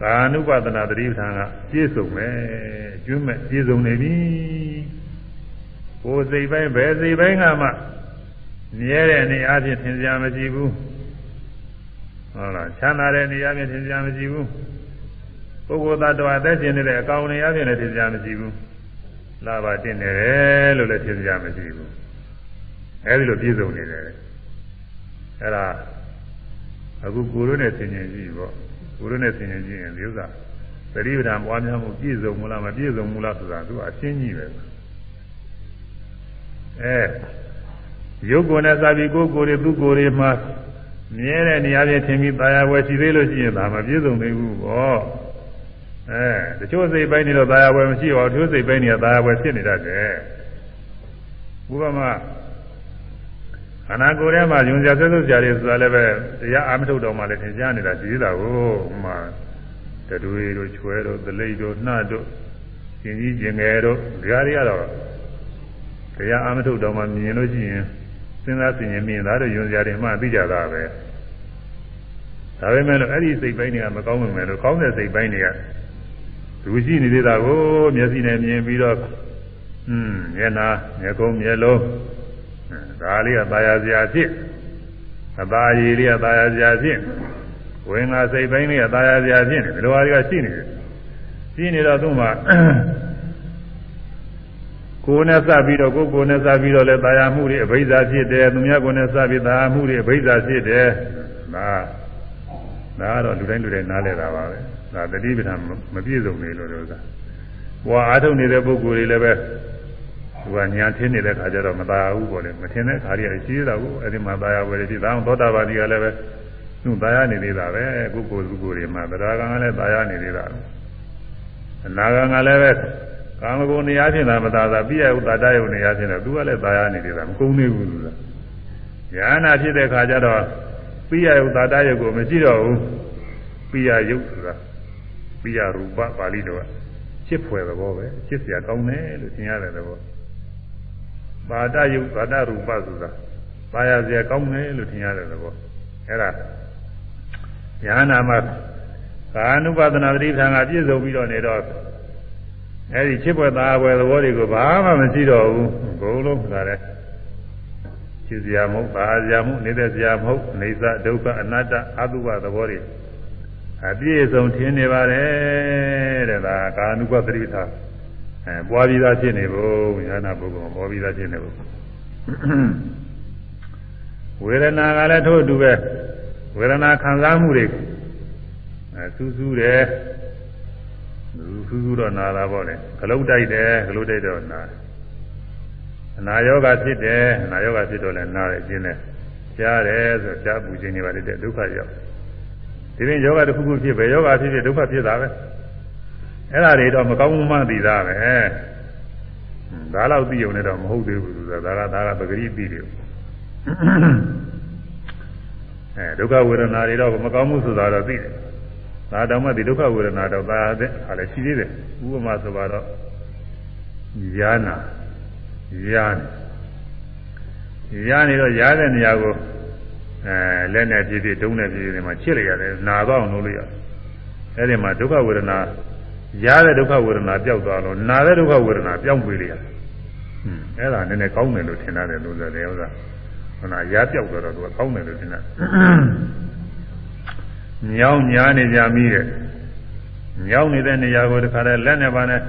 ကာနုပဒနာတတိပဌာန်ကပြည့်စုံမယ်ကျွမ်းမဲ့ပြည့်စုံနေပြီကိုယ်စိတ်ပိုင်းဘယ်စိတ်ပိုင်းကမှမြဲတဲ့အနေအချင်းသင်စရာမရှိဘူးဟုတ်လားချမ်းသာတဲ့အနေအချင်းသင်စရာမရှိဘူးပုဂ္ဂိုလ်သတ္တဝါအသက်ရှင်နေတဲ့အကောင်အနေအချင်းလည်းသင်စရာမရှိဘူးလာပါတင်နေတယ်လို့လည်းသင်စရာမရှိဘူးအဲဒီလိုပြည့်စုံနေတယ်အဲ့ဒါအခုကိုယ်တို့နဲ့သင်ញင်ကြည့်ပေါ့ ကိုယ်နဲ့ဆင်ញင်ကြည့်ရင်ဒီဥစ္စာသတိပဋ္ဌာန်ပွားများမှုပြည့်စုံမလားမပြည့်စုံဘူးလားဆိုတာသူအရှင်းကြီးပဲအဲရုပ်ကိုယ်နဲ့စာပြီးကိုယ်ကိုယ်တွေသူကိုယ်တွေမှာမြဲတဲ့နေရာချင်းထင်ပြီးตายဝယ်ရှိသေးလို့ရှိရင်ဒါမပြည့်စုံသေးဘူးပေါ့အဲတချို့စိတ်ပိုင်းနေတော့ตายဝယ်မရှိပါဘူးတချို့စိတ်ပိုင်းနေတော့ตายဝယ်ဖြစ်နေတတ်တယ်ဘုရားမ ခန္ဓာကိုယ်ထဲမှာယုံကြဆွဲဆွကြတွေဆိုတာလည်းပဲတရားအာမထုတ်တော်မှလည်းသင်ကြားနေတာရှိသေးတာကိုဥမာတတွေတို့ချွဲတို့သလိပ်တို့နှတို့ကျင်ကြီးကျင်ငယ်တို့ဒီဟာတွေကတော့တရားအာမထုတ်တော်မှမြင်လို့ရှိရင်စဉ်းစားဆင်ခြင်မြင်သားတို့ယုံကြတွေမှသိကြတာပဲဒါပေမဲ့လို့အဲ့ဒီစိတ်ပိုင်းတွေကမကောင်းမှမယ်လို့ကောင်းတဲ့စိတ်ပိုင်းတွေကလူရှိနေသေးတာကိုမျက်စိနဲ့မြင်ပြီးတော့ဟွန်းမျက်နာမျက်ကုံးမျက်လုံး ဒါလေးကตายာစရာဖြစ်အตาရည်လေးကตายာစရာဖြစ်ဝင်ငါစိတ်ပိုင်းလေးကตายာစရာဖြစ်နေဒီလိုဟာတွေကရှိနေတယ်ရှိနေတော့သူ့မှာကိုယ်နဲ့စပ်ပြီးတော့ကိုယ်ကိုယ်နဲ့စပ်ပြီးတော့လဲตายာမှုတွေအဘိဓါဖြစ်တယ်သူများကိုယ်နဲ့စပ်ပြီးตายာမှုတွေအဘိဓါဖြစ်တယ်ဒါဒါကတော့လူတိုင်းလူတိုင်းနားလည်တာပါပဲဒါတတိပဌာမပြည့်စုံနေလို့လို့သာဘဝအားထုတ်နေတဲ့ပုဂ္ဂိုလ်တွေလည်းပဲ သူကညာထင်းနေတဲ့ခါကျတော့မသာဘူးပေါ့လေမထင်တဲ့ခါကြီးအရှိသေးတာကိုအဲ့ဒီမှာသာယာဝယ်ပြီးဒါအောင်သောတာပန်ကြီးကလည်းပဲသူသာယာနေသေးတာပဲကုကိုယ်ကုကိုယ်တွေမှာတရားကံကလည်းသာယာနေသေးတာအနာကံကလည်းပဲကာမဂုဏ်နေရာချင်းသာမသာသာပြည့်ရဥတာတယုံနေရာချင်းတော့သူကလည်းသာယာနေသေးတာမကုန်သေးဘူးသူကညာနာဖြစ်တဲ့ခါကျတော့ပိယယုတ်သာတယုတ်ကိုမရှိတော့ဘူးပိယယုတ်ဆိုတာပိယရူပပါဠိတော်ကချစ်ဖွယ်သဘောပဲချစ်စရာကောင်းတယ်လို့သင်ရတယ်သဘော ပါတယုတ်သာတရူပဆိုတာပါရစရာကောင်းတယ်လို့သင်ရတယ်သဘောအဲ့ဒါဉာဏနာမှာကာနုပါဒနာတိထံကပြည့်စုံပြီးတော့နေတော့အဲ့ဒီချစ်ဖွယ်သားဖွယ်သဘောတွေကိုဘာမှမရှိတော့ဘူးဘုံလုံးခါတဲ့ချစ်စရာမဟုတ်ပါစရာမဟုတ်နေတဲ့စရာမဟုတ်နေသဒုက္ခအနတ္တအတုပသဘောတွေအပြည့်စုံထင်နေပါတယ်တဲ့ဒါကာနုပသတိထား အဲပွားပြီးသားဖြစ်နေဖို့ဉာဏပုဂ္ဂိုလ်ပွားပြီးသားဖြစ်နေဖို့ဝေဒနာကလည်းထို့အတူပဲဝေဒနာခံစားမှုတွေအဲစူးစူးတယ်စူးစူးတော့နာတာပေါ့လေဂလုတ်တိုက်တယ်ဂလုတ်တိုက်တော့နာအနာယောဂဖြစ်တယ်အနာယောဂဖြစ်တော့လည်းနာတယ်ကျင်းတယ်ကြားတယ်ဆိုကြားပူခြင်းတွေပါလေတဲ့ဒုက္ခရောက်ဒီရင်ယောဂတစ်ခုခုဖြစ်ပဲယောဂဖြစ်ဖြစ်ဒုက္ခဖြစ်တာပဲ အဲ့ဒါတွေတော့မကောင်းမှသိတာပဲဒါတော့သိုံနဲ့တော့မဟုတ်သေးဘူးဆိုတာဒါကဒါကပဂရိသိတယ်အဲဒုက္ခဝေဒနာတွေတော့မကောင်းမှုဆိုတာတော့သိတယ်ဒါတောင်မှဒီဒုက္ခဝေဒနာတော့သာတဲ့ဟာလည်းရှိသေးတယ်ဥပမာဆိုပါတော့ယာနာယာနေယာနေတော့ရားတဲ့နေရာကိုအဲလက်နဲ့ပြည့်ပြည့်ဒုံးနဲ့ပြည့်ပြည့်ဒီမှာချစ်လိုက်ရတယ်နာတော့အောင်လုပ်လိုက်ရတယ်အဲ့ဒီမှာဒုက္ခဝေဒနာ ရားတဲ့ဒုက္ခဝေဒနာပျောက်သွားလို့နာတဲ့ဒုက္ခဝေဒနာပြောင်းပြေးလိုက်ရတယ်ဟွန်းအဲ့ဒါနည်းနည်းကောင်းတယ်လို့ထင်ရတယ်လို့ဆိုတယ်ဥစ္စာဟိုနာရားပြောက်တော့သူကကောင်းတယ်လို့ထင်တယ်ညောင်းညာနေကြမိတဲ့ညောင်းနေတဲ့နေရာကိုတခါတည်းလက်နဲ့ပါနဲ့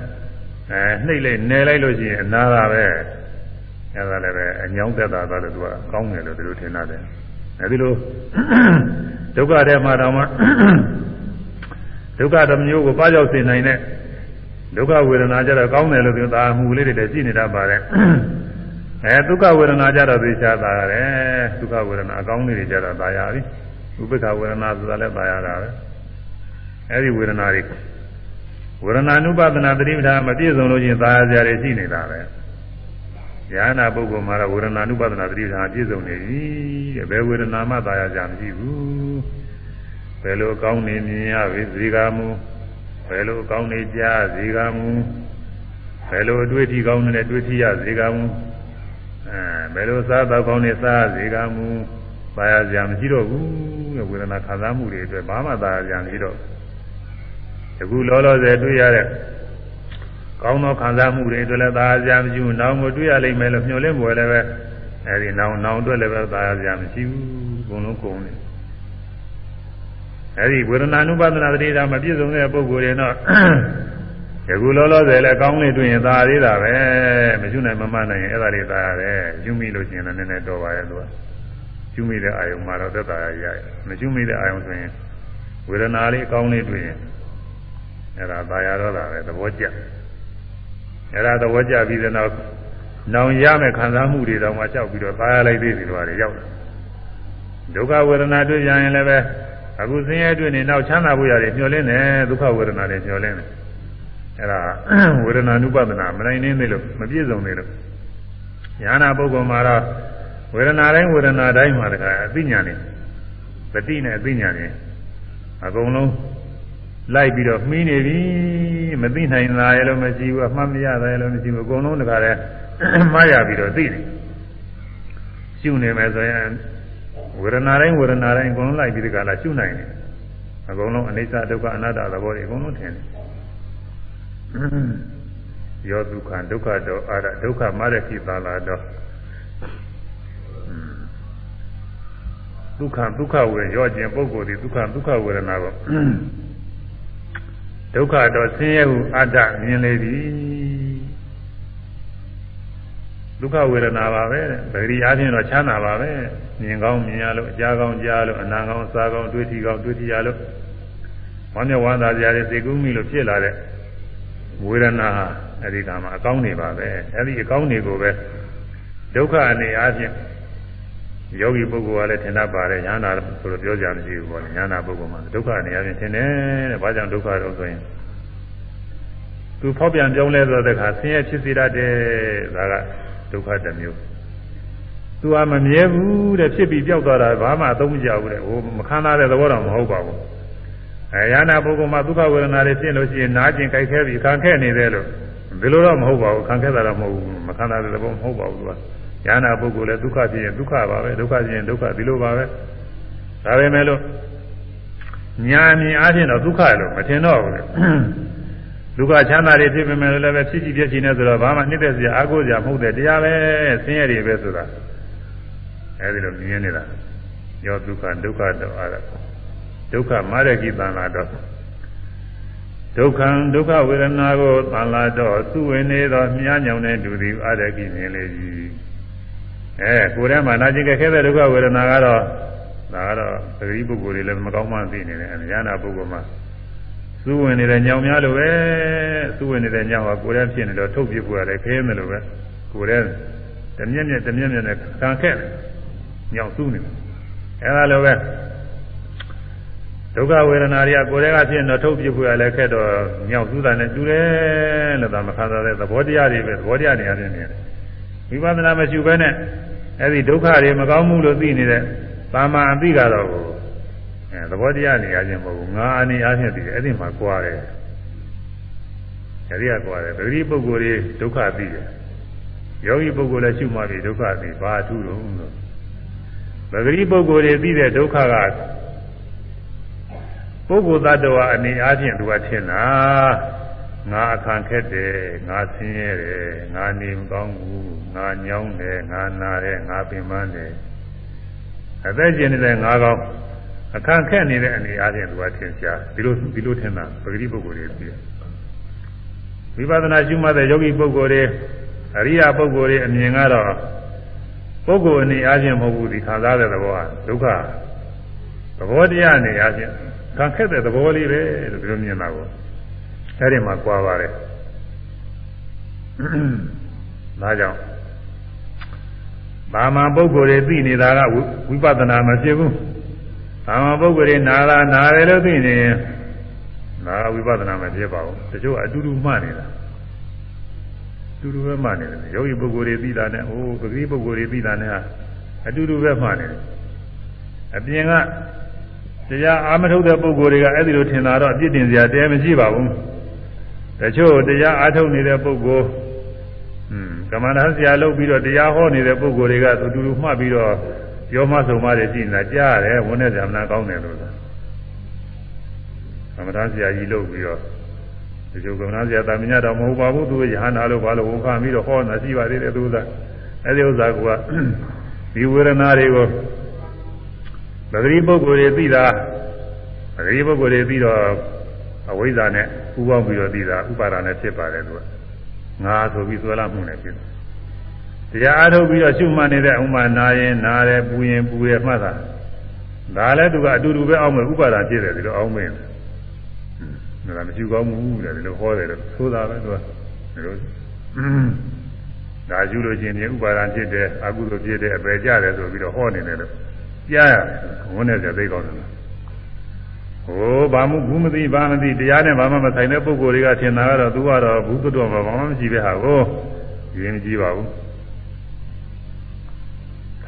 အဲနှိပ်လိုက်နယ်လိုက်လို့ရှိရင်အနာတာပဲအဲဒါလည်းပဲအညောင်းသက်တာတော့သူကကောင်းတယ်လို့သူတို့ထင်တယ်အဲဒီလိုဒုက္ခထဲမှာတော့မှ ဒုက္ခတစ်မျိုးကိုပါကြောက်စေနိုင်တဲ့ဒုက္ခဝေဒနာကြတော့ကောင်းတယ်လို့ပြောတာမှုလေးတွေလည်းရှိနေတတ်ပါတယ်အဲဒုက္ခဝေဒနာကြတော့သိချတာရတယ်ဒုက္ခဝေဒနာအကောင်းလေးတွေကြတော့သာယာပြီဥပိ္ပခဝေဒနာဆိုတာလည်းသာယာတာပဲအဲဒီဝေဒနာတွေဝေဒနာနုပဒနာသတိပဋ္ဌာန်မပြည့်စုံလို့ချင်းသာယာစရာတွေရှိနေတာပဲဉာဏနာပုဂ္ဂိုလ်မှာတော့ဝေဒနာနုပဒနာသတိပဋ္ဌာန်ပြည့်စုံနေပြီတဲ့ဘယ်ဝေဒနာမှသာယာစရာမရှိဘူး ဘယ်လိုကောင်းနေမြင်ရပြီဇေကမူဘယ်လိုကောင်းနေကြဇေကမူဘယ်လိုအတွေ့အထိကောင်းနေတွေ့ထိရဇေကမူအဲဘယ်လိုစားတော့ကောင်းနေစားဇေကမူသာယာစရာမရှိတော့ဘူးတဲ့ဝေဒနာခံစားမှုတွေအတွက်ဘာမှသာယာစရာမရှိတော့တကူလောလောဆယ်တွေ့ရတဲ့ကောင်းသောခံစားမှုတွေအတွက်လည်းသာယာစရာမရှိဘူး။နောင်ကိုတွေ့ရလိမ့်မယ်လို့မျှော်လင့်ပေါ်လည်းပဲအဲဒီနောင်နောင်အတွက်လည်းပဲသာယာစရာမရှိဘူး။အကုန်လုံးကုန်တယ်။ အဲဒီဝေဒနာနုပါဒနာတတိတာမပြည့်စုံတဲ့ပုဂ္ဂိုလ်တွေတော့ယခုလောလောဆယ်လည်းကောင်းနေတွေ့ရင်သာသေးတာပဲမကျွနိုင်မမနိုင်ရင်အဲ့ဒါတွေသာရတယ်ယူမိလို့ရှိရင်လည်းနည်းနည်းတော်ပါရဲ့သူကယူမိတဲ့အာယုံမှာတော့သက်သာရရတယ်မယူမိတဲ့အာယုံဆိုရင်ဝေဒနာလေးအကောင်းလေးတွေ့ရင်အဲ့ဒါသာရတော့တာပဲသဘောကျအဲ့ဒါသဘောကျပြီးတဲ့နောက်နောင်ရမယ်ခံစားမှုတွေတောင်မှကြောက်ပြီးတော့သာရလိုက်သေးတယ်လို့တွေရောက်တယ်ဒုက္ခဝေဒနာတွေ့ကြရင်လည်းပဲ အခုဆင်းရဲတွေ့နေနောက်ချမ်းသာဖို့ရတယ်ညှော်လင်းတယ်ဒုက္ခဝေဒနာတွေညှော်လင်းတယ်အဲ့ဒါဝေဒနာနုပဒနာမနိုင်နေသေးလို့မပြည့်စုံသေးလို့ညာနာပုဂ္ဂိုလ်မှာတော့ဝေဒနာတိုင်းဝေဒနာတိုင်းမှာတခါအသိဉာဏ်နဲ့ပฏิနဲ့အသိဉာဏ်နဲ့အကုန်လုံးလိုက်ပြီးတော့မှီးနေပြီမသိနိုင်တာရလို့မရှိဘူးအမှတ်မရတာရလို့မရှိဘူးအကုန်လုံးတခါလဲမှားရပြီးတော့သိတယ်ရှုနေမယ်ဆိုရင် ဝေဒနာတိုင်းဝေဒနာတိုင်းအကုန်လုံးလိုက်ပြီးဒီကလာရှုနိုင်တယ်အကုန်လုံးအနိစ္စဒုက္ခအနတ္တသဘောတွေအကုန်လုံးထင်တယ်ယောဒုက္ခဒုက္ခတော့အာရဒုက္ခမရခိသာလာတော့ဒုက္ခဒုက္ခဝေရောခြင်းပုဂ္ဂိုလ်ဒီဒုက္ခဒုက္ခဝေဒနာကိုဒုက္ခတော့ဆင်းရဲဟုအတ္တမြင်လေပြီ ဒုက္ခဝေဒနာပါပဲဗေဒီအားဖြင့်တော့ချမ်းသာပါပဲမြင်ကောင်းမြင်ရလို့အကြားကောင်းကြားလို့အနာကောင်းစားကောင်းတွေးထီကောင်းတွေးထီရလို့ဝမ်းမြောက်ဝမ်းသာစရာတွေသိကူးမိလို့ဖြစ်လာတဲ့ဝေဒနာအဲ့ဒီကမှာအကောင်းနေပါပဲအဲ့ဒီအကောင်းတွေကိုပဲဒုက္ခအနေအားဖြင့်ယောဂီပုဂ္ဂိုလ်ကလည်းထင်တတ်ပါတယ်ညာနာဆိုတော့ပြောကြမရှိဘူးပေါ့ညာနာပုဂ္ဂိုလ်မှာဒုက္ခအနေအားဖြင့်ထင်တယ်တဲ့ဘာကြောင့်ဒုက္ခတော့ဆိုရင်သူဖောက်ပြန်ပြောင်းလဲသွားတဲ့အခါဆင်းရဲဖြစ်စေတတ်တယ်ဒါက ဒုက္ခတစ်မျိုးသူကမမြဲဘူးတဲ့ဖြစ်ပြီးပျောက်သွားတာဘာမှအသုံးမကျဘူးတဲ့ဟိုမခံစားတဲ့သဘောတော့မဟုတ်ပါဘူးအဲယာနာပုဂ္ဂိုလ်မှာဒုက္ခဝေဒနာတွေဖြစ်လို့ရှိရင်နားကျင်ကြိုက်ခဲပြီးခံခဲ့နေတယ်လို့ဒီလိုတော့မဟုတ်ပါဘူးခံခဲ့တာတော့မဟုတ်ဘူးမခံစားတဲ့သဘောမဟုတ်ပါဘူးသူကယာနာပုဂ္ဂိုလ်လည်းဒုက္ခဖြစ်ရင်ဒုက္ခပါပဲဒုက္ခဖြစ်ရင်ဒုက္ခဒီလိုပါပဲဒါပဲမဲ့လို့ညာမြင်အားဖြင့်တော့ဒုက္ခလို့မထင်တော့ဘူးလေ ဒုက္ခချမ်းသာတွေဖြစ်ပေမဲ့လည်းပဲဖြစ်ကြည့်ပြည့်ချင်နေဆိုတော့ဘာမှနှိမ့်သက်စရာအကုစရာမဟုတ်တဲ့တရားပဲဆင်းရဲတွေပဲဆိုတာအဲဒီလိုမြင်နေတာယောဒုက္ခဒုက္ခတော့အားဒုက္ခမာရကိတန်လာတော့ဒုက္ခံဒုက္ခဝေဒနာကိုတန်လာတော့သူ့ဝင်နေသောမြားညောင်တဲ့ဒုတိအာရကိမြင်လေကြီးအဲကိုယ်ထဲမှာနာကျင်ကြခဲတဲ့ဒုက္ခဝေဒနာကတော့ဒါကတော့သတိပုဂ္ဂိုလ်တွေလည်းမကောင်းမှသိနေတယ်အများနာပုဂ္ဂိုလ်မှာ သူ့ဝင်နေတဲ့ညောင်များလိုပဲသူ့ဝင်နေတဲ့ညောင်ကကိုယ်ထဲဖြစ်နေတော့ထုတ်ပြဖို့ရတယ်ခဲမယ်လို့ပဲကိုယ်ထဲတမျက်မျက်တမျက်မျက်နဲ့ခံခဲ့တယ်ညောင်သူ့နေတယ်အဲဒါလိုပဲဒုက္ခဝေဒနာတွေကကိုယ်ထဲကဖြစ်နေတော့ထုတ်ပြဖို့ရလဲခက်တော့ညောင်သူ့တာနဲ့တူတယ်လို့သာမခံစားတဲ့သဘောတရားတွေပဲသဘောတရားတွေအရင်နေတယ်ဝိပဿနာမရှိဘဲနဲ့အဲဒီဒုက္ခတွေမကောင်းမှုလို့သိနေတဲ့သာမန်အသိကတော့ အဲသဘောတရားနေရခြင်းမဟုတ်ဘူးငါအနေအားဖြင့်သိတယ်အဲ့ဒီမှာကြွားတယ်အဲဒီကကြွားတယ်ပဂတိပုဂ္ဂိုလ်တွေဒုက္ခသိတယ်ယောဂီပုဂ္ဂိုလ်လည်းရှုမှပြီဒုက္ခသိဘာထူးတော့လို့ပဂတိပုဂ္ဂိုလ်တွေသိတဲ့ဒုက္ခကပုဂ္ဂိုလ်သတ္တဝါအနေအားဖြင့်သူကထင်တာငါအခန့်ခက်တယ်ငါဆင်းရဲတယ်ငါနေမကောင်းဘူးငါညောင်းတယ်ငါနာတယ်ငါပင်ပန်းတယ်အသက်ရှင်နေတဲ့ငါကောင်း အခန့်ခက်နေတဲ့အနေအားဖြင့်သူကထင်ရှားဒီလိုဒီလိုထင်တာပဂတိပုဂ္ဂိုလ်တွေပြီးဝိပဿနာရှုမှတ်တဲ့ယောဂီပုဂ္ဂိုလ်တွေအရိယာပုဂ္ဂိုလ်တွေအမြင်ကတော့ပုဂ္ဂိုလ်အနေအားဖြင့်မဟုတ်ဘူးဒီခံစားတဲ့သဘောကဒုက္ခသဘောတရားအနေအားဖြင့်ခံခက်တဲ့သဘောလေးပဲလို့ဒီလိုမြင်တာကိုအဲ့ဒီမှာကြွားပါတယ်ဒါကြောင့်ဘာမှပုဂ္ဂိုလ်တွေသိနေတာကဝိပဿနာမဖြစ်ဘူး ဘာမှပုဂ္ဂိုလ်တွေနာတာနာတယ်လို့သိနေရင်ဒါကဝိပဿနာမဖြစ်ပါဘူးတချို့အတူတူမှတ်နေတာတူတူပဲမှတ်နေတယ်ယောဂီပုဂ္ဂိုလ်တွေသိတာနဲ့ဟိုပဂရိပုဂ္ဂိုလ်တွေသိတာနဲ့အတူတူပဲမှတ်နေတယ်အပြင်ကတရားအာမထုတ်တဲ့ပုဂ္ဂိုလ်တွေကအဲ့ဒီလိုထင်တာတော့အပြစ်တင်စရာတရားမရှိပါဘူးတချို့တရားအားထုတ်နေတဲ့ပုဂ္ဂိုလ်อืมကမ္မန္တဆရာလုပ်ပြီးတော့တရားဟောနေတဲ့ပုဂ္ဂိုလ်တွေကသူတူတူမှတ်ပြီးတော့ ပြောမှဆုံးမတွေရှိနေတာကြားရတယ်ဝန်းနဲ့ဇာမနာကောင်းတယ်လို့ဆိုကမ္မန္တဆရာကြီးလုပ်ပြီးတော့ဒီလိုကမ္မန္တဆရာတာမညတော့မဟုတ်ပါဘူးသူရဟန္တာလို့ဘာလို့ဝန်ခံပြီးတော့ဟောနေတာရှိပါသေးတယ်သူကအဲ့ဒီဥစ္စာကဒီဝေဒနာတွေကိုပဂရိပုဂ္ဂိုလ်တွေသိတာပဂရိပုဂ္ဂိုလ်တွေသိတော့အဝိဇ္ဇာနဲ့ဥပေါင်းပြီးတော့သိတာဥပါဒာနဲ့ဖြစ်ပါတယ်သူကငါဆိုပြီးဆွဲလာမှုနဲ့ဖြစ်တယ် တရားအားထုတ်ပြီးတော့ရှုမှတ်နေတဲ့ဥမာနာရင်နာတယ်ပူရင်ပူရမှတ်တာဒါလည်းသူကအတူတူပဲအောင်းမယ်ဥပါဒာဖြစ်တယ်ဒီလိုအောင်းမင်းဒါကမရှိကောင်းဘူးတဲ့ဒီလိုဟောတယ်လို့ဆိုတာပဲသူကဒီလိုဒါယူလို့ချင်းဒီဥပါဒာဖြစ်တယ်အကုသိုလ်ဖြစ်တယ်အပယ်ကျတယ်ဆိုပြီးတော့ဟောနေတယ်လို့ကြားရတယ်ဝန်းနဲ့ကြသိကောင်းတယ်ဟိုဘာမှဘူးမသိဘာမသိတရားနဲ့ဘာမှမဆိုင်တဲ့ပုဂ္ဂိုလ်တွေကထင်တာကတော့သူကတော့ဘူးသွတ်မှာဘာမှမရှိပဲဟာကိုရင်းကြည့်ပါဘူး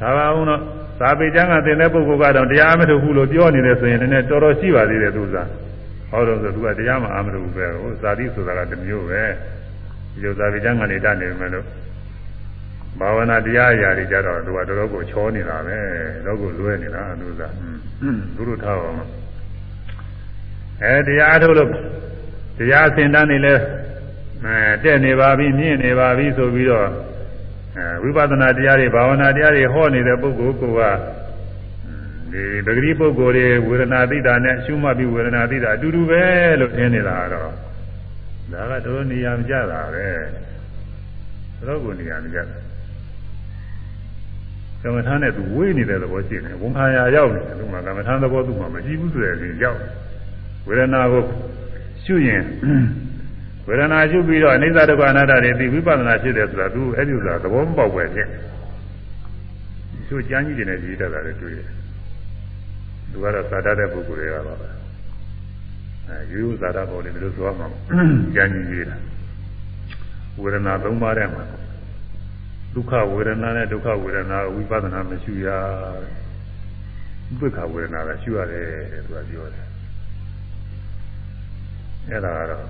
သာပါအောင်တော့သာပေကျမ်းကသင်တဲ့ပုဂ္ဂိုလ်ကတော့တရားမထုတ်ဘူးလို့ပြောနေတယ်ဆိုရင်လည်းတော်တော်ရှိပါသေးတယ်သူစားဟောတော့ဆိုသူကတရားမအားမထုတ်ဘူးပဲဟိုဇာတိဆိုတာကတစ်မျိုးပဲဒီလိုသာပေကျမ်းကနေတတ်နေမယ်လို့ဘာဝနာတရားအရာတွေကြတော့သူကတော်တော်ကိုချောနေတာပဲတော့ကိုလွဲနေတာသူကသူတို့ထားပါမအဲတရားထုတ်လို့တရားစင်တန်းနေလဲအဲတဲ့နေပါပြီမြင့်နေပါပြီဆိုပြီးတော့ အဲဝိပဿနာတရားတွေဘာဝနာတရားတွေဟောနေတဲ့ပုဂ္ဂိုလ်ကဒီပဂတိပုဂ္ဂိုလ်တွေဝေဒနာသိတာနဲ့ရှုမှတ်ပြီးဝေဒနာသိတာအတူတူပဲလို့ထင်နေတာတော့ဒါကတော်နေရာမကြတာပဲတော်ကိုနေရာမကြတာကမ္မထာနဲ့သူဝေးနေတဲ့သဘောရှိနေဝန်ခံရာရောက်နေတယ်သူကကမ္မထာသဘောသူမှမရှိဘူးဆိုတဲ့ရင်ရောက်ဝေဒနာကိုရှုရင် ဝေဒနာရှုပြီးတော့အနိစ္စဒုက္ခအနတ္တတွေသိဝိပဿနာဖြစ်တယ်ဆိုတာသူအဲ့ဒီဥစ္စာသဘောမပေါက်ပဲဖြစ်သူကျမ်းကြီးတွေနဲ့ရေးတတ်တာလည်းတွေ့တယ်သူကတော့သာတတ်တဲ့ပုဂ္ဂိုလ်တွေကပါပဲအဲရိုးရိုးသာတပေါ်လေဘယ်လိုဆိုရမှာကျမ်းကြီးရေးတာဝေဒနာသုံးပါးထဲမှာဒုက္ခဝေဒနာနဲ့ဒုက္ခဝေဒနာဝိပဿနာမရှိရဥပ္ပခဝေဒနာကရှိရတယ်သူကပြောတယ်အဲ့ဒါကတော့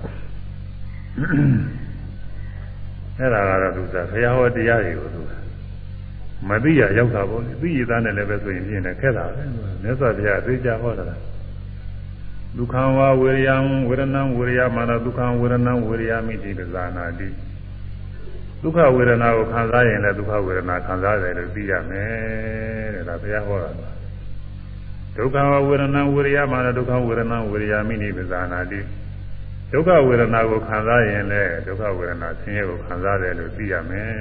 အဲ့ဒါကတော့သူကဘုရားဟောတရားတွေကိုသူမသိရရောက်တာပေါ့သိရသားနဲ့လည်းပဲဆိုရင်ပြင်းတယ်ခက်တာပဲမြတ်စွာဘုရားသိကြဟောတာဒုက္ခဝဝေရယံဝေဒနံဝေရယမာနဒုက္ခဝေဒနံဝေရယမိတိပဇာနာတိဒုက္ခဝေဒနာကိုခံစားရင်လည်းဒုက္ခဝေဒနာခံစားတယ်လို့သိရမယ်တဲ့ဒါဘုရားဟောတာဒုက္ခဝေဒနာဝေရယမာနဒုက္ခဝေဒနာဝေရယမိတိပဇာနာတိ ဒုက္ခဝေဒနာကိုခံစားရင်လည်းဒုက္ခဝေဒနာဆင်းရဲကိုခံစားတယ်လို့သိရမယ်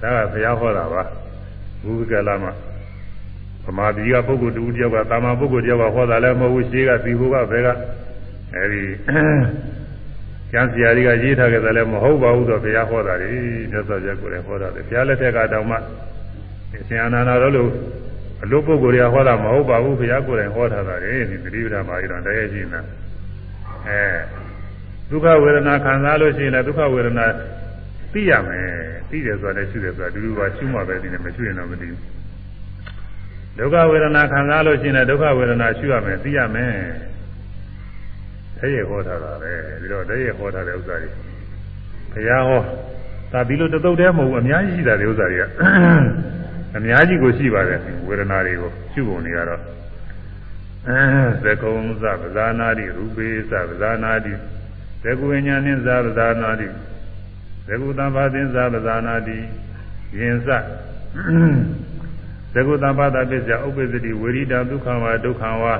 ဒါကဘုရားဟောတာပါဘုရားကလာမှာဗမာပြည်ကပုဂ္ဂိုလ်တူတယောက်ကတာမန်ပုဂ္ဂိုလ်တယောက်ကဟောတာလည်းမဟုတ်ဘူးရှေးကသီဟိုကဘယ်ကအဲဒီကျမ်းစရာတွေကရေးထားကြတယ်လည်းမဟုတ်ပါဘူးတော့ဘုရားဟောတာတွေမြတ်စွာဘုရားကိုယ်လည်းဟောတာလေဘုရားလက်ထက်ကတောင်မှအရှင်အနန္ဒာတော်လို့အလို့ပုဂ္ဂိုလ်တွေကဟောတာမဟုတ်ပါဘူးဘုရားကိုယ်တိုင်ဟောထားတာလေဒီသတိပဋ္ဌာန်ပါဠိတော်တရားရှိနေတာ အဲဒုက္ခဝေဒနာခံစားလို့ရှိရင်လည်းဒုက္ခဝေဒနာသိရမယ်သိတယ်ဆိုတာလည်းရှိတယ်ဆိုတာဒူဒူပါရှုမှပဲသိတယ်မရှိရင်တော့မသိဘူးဒုက္ခဝေဒနာခံစားလို့ရှိရင်ဒုက္ခဝေဒနာရှုရမယ်သိရမယ်တည်းရဟောထားတာပဲပြီးတော့တည်းရဟောထားတဲ့ဥစ္စာတွေဘုရားဟောဒါဒီလိုတသုတ်တည်းမဟုတ်ဘူးအများကြီးရှိတာဒီဥစ္စာတွေကအများကြီးကိုရှိပါတယ်ဝေဒနာတွေကိုရှုပုံတွေကတော့အဲ သကုံသပဇာနာတိရူပေသပဇာနာတိသကုဝိညာဉ်နှင်းသပဇာနာတိသကုတံဘာသင်္သပဇာနာတိယင်စသကုတံဘာတာပစ္စယဥပ္ပစ္စတိဝေရိတံဒုက္ခဝါဒုက္ခဝါ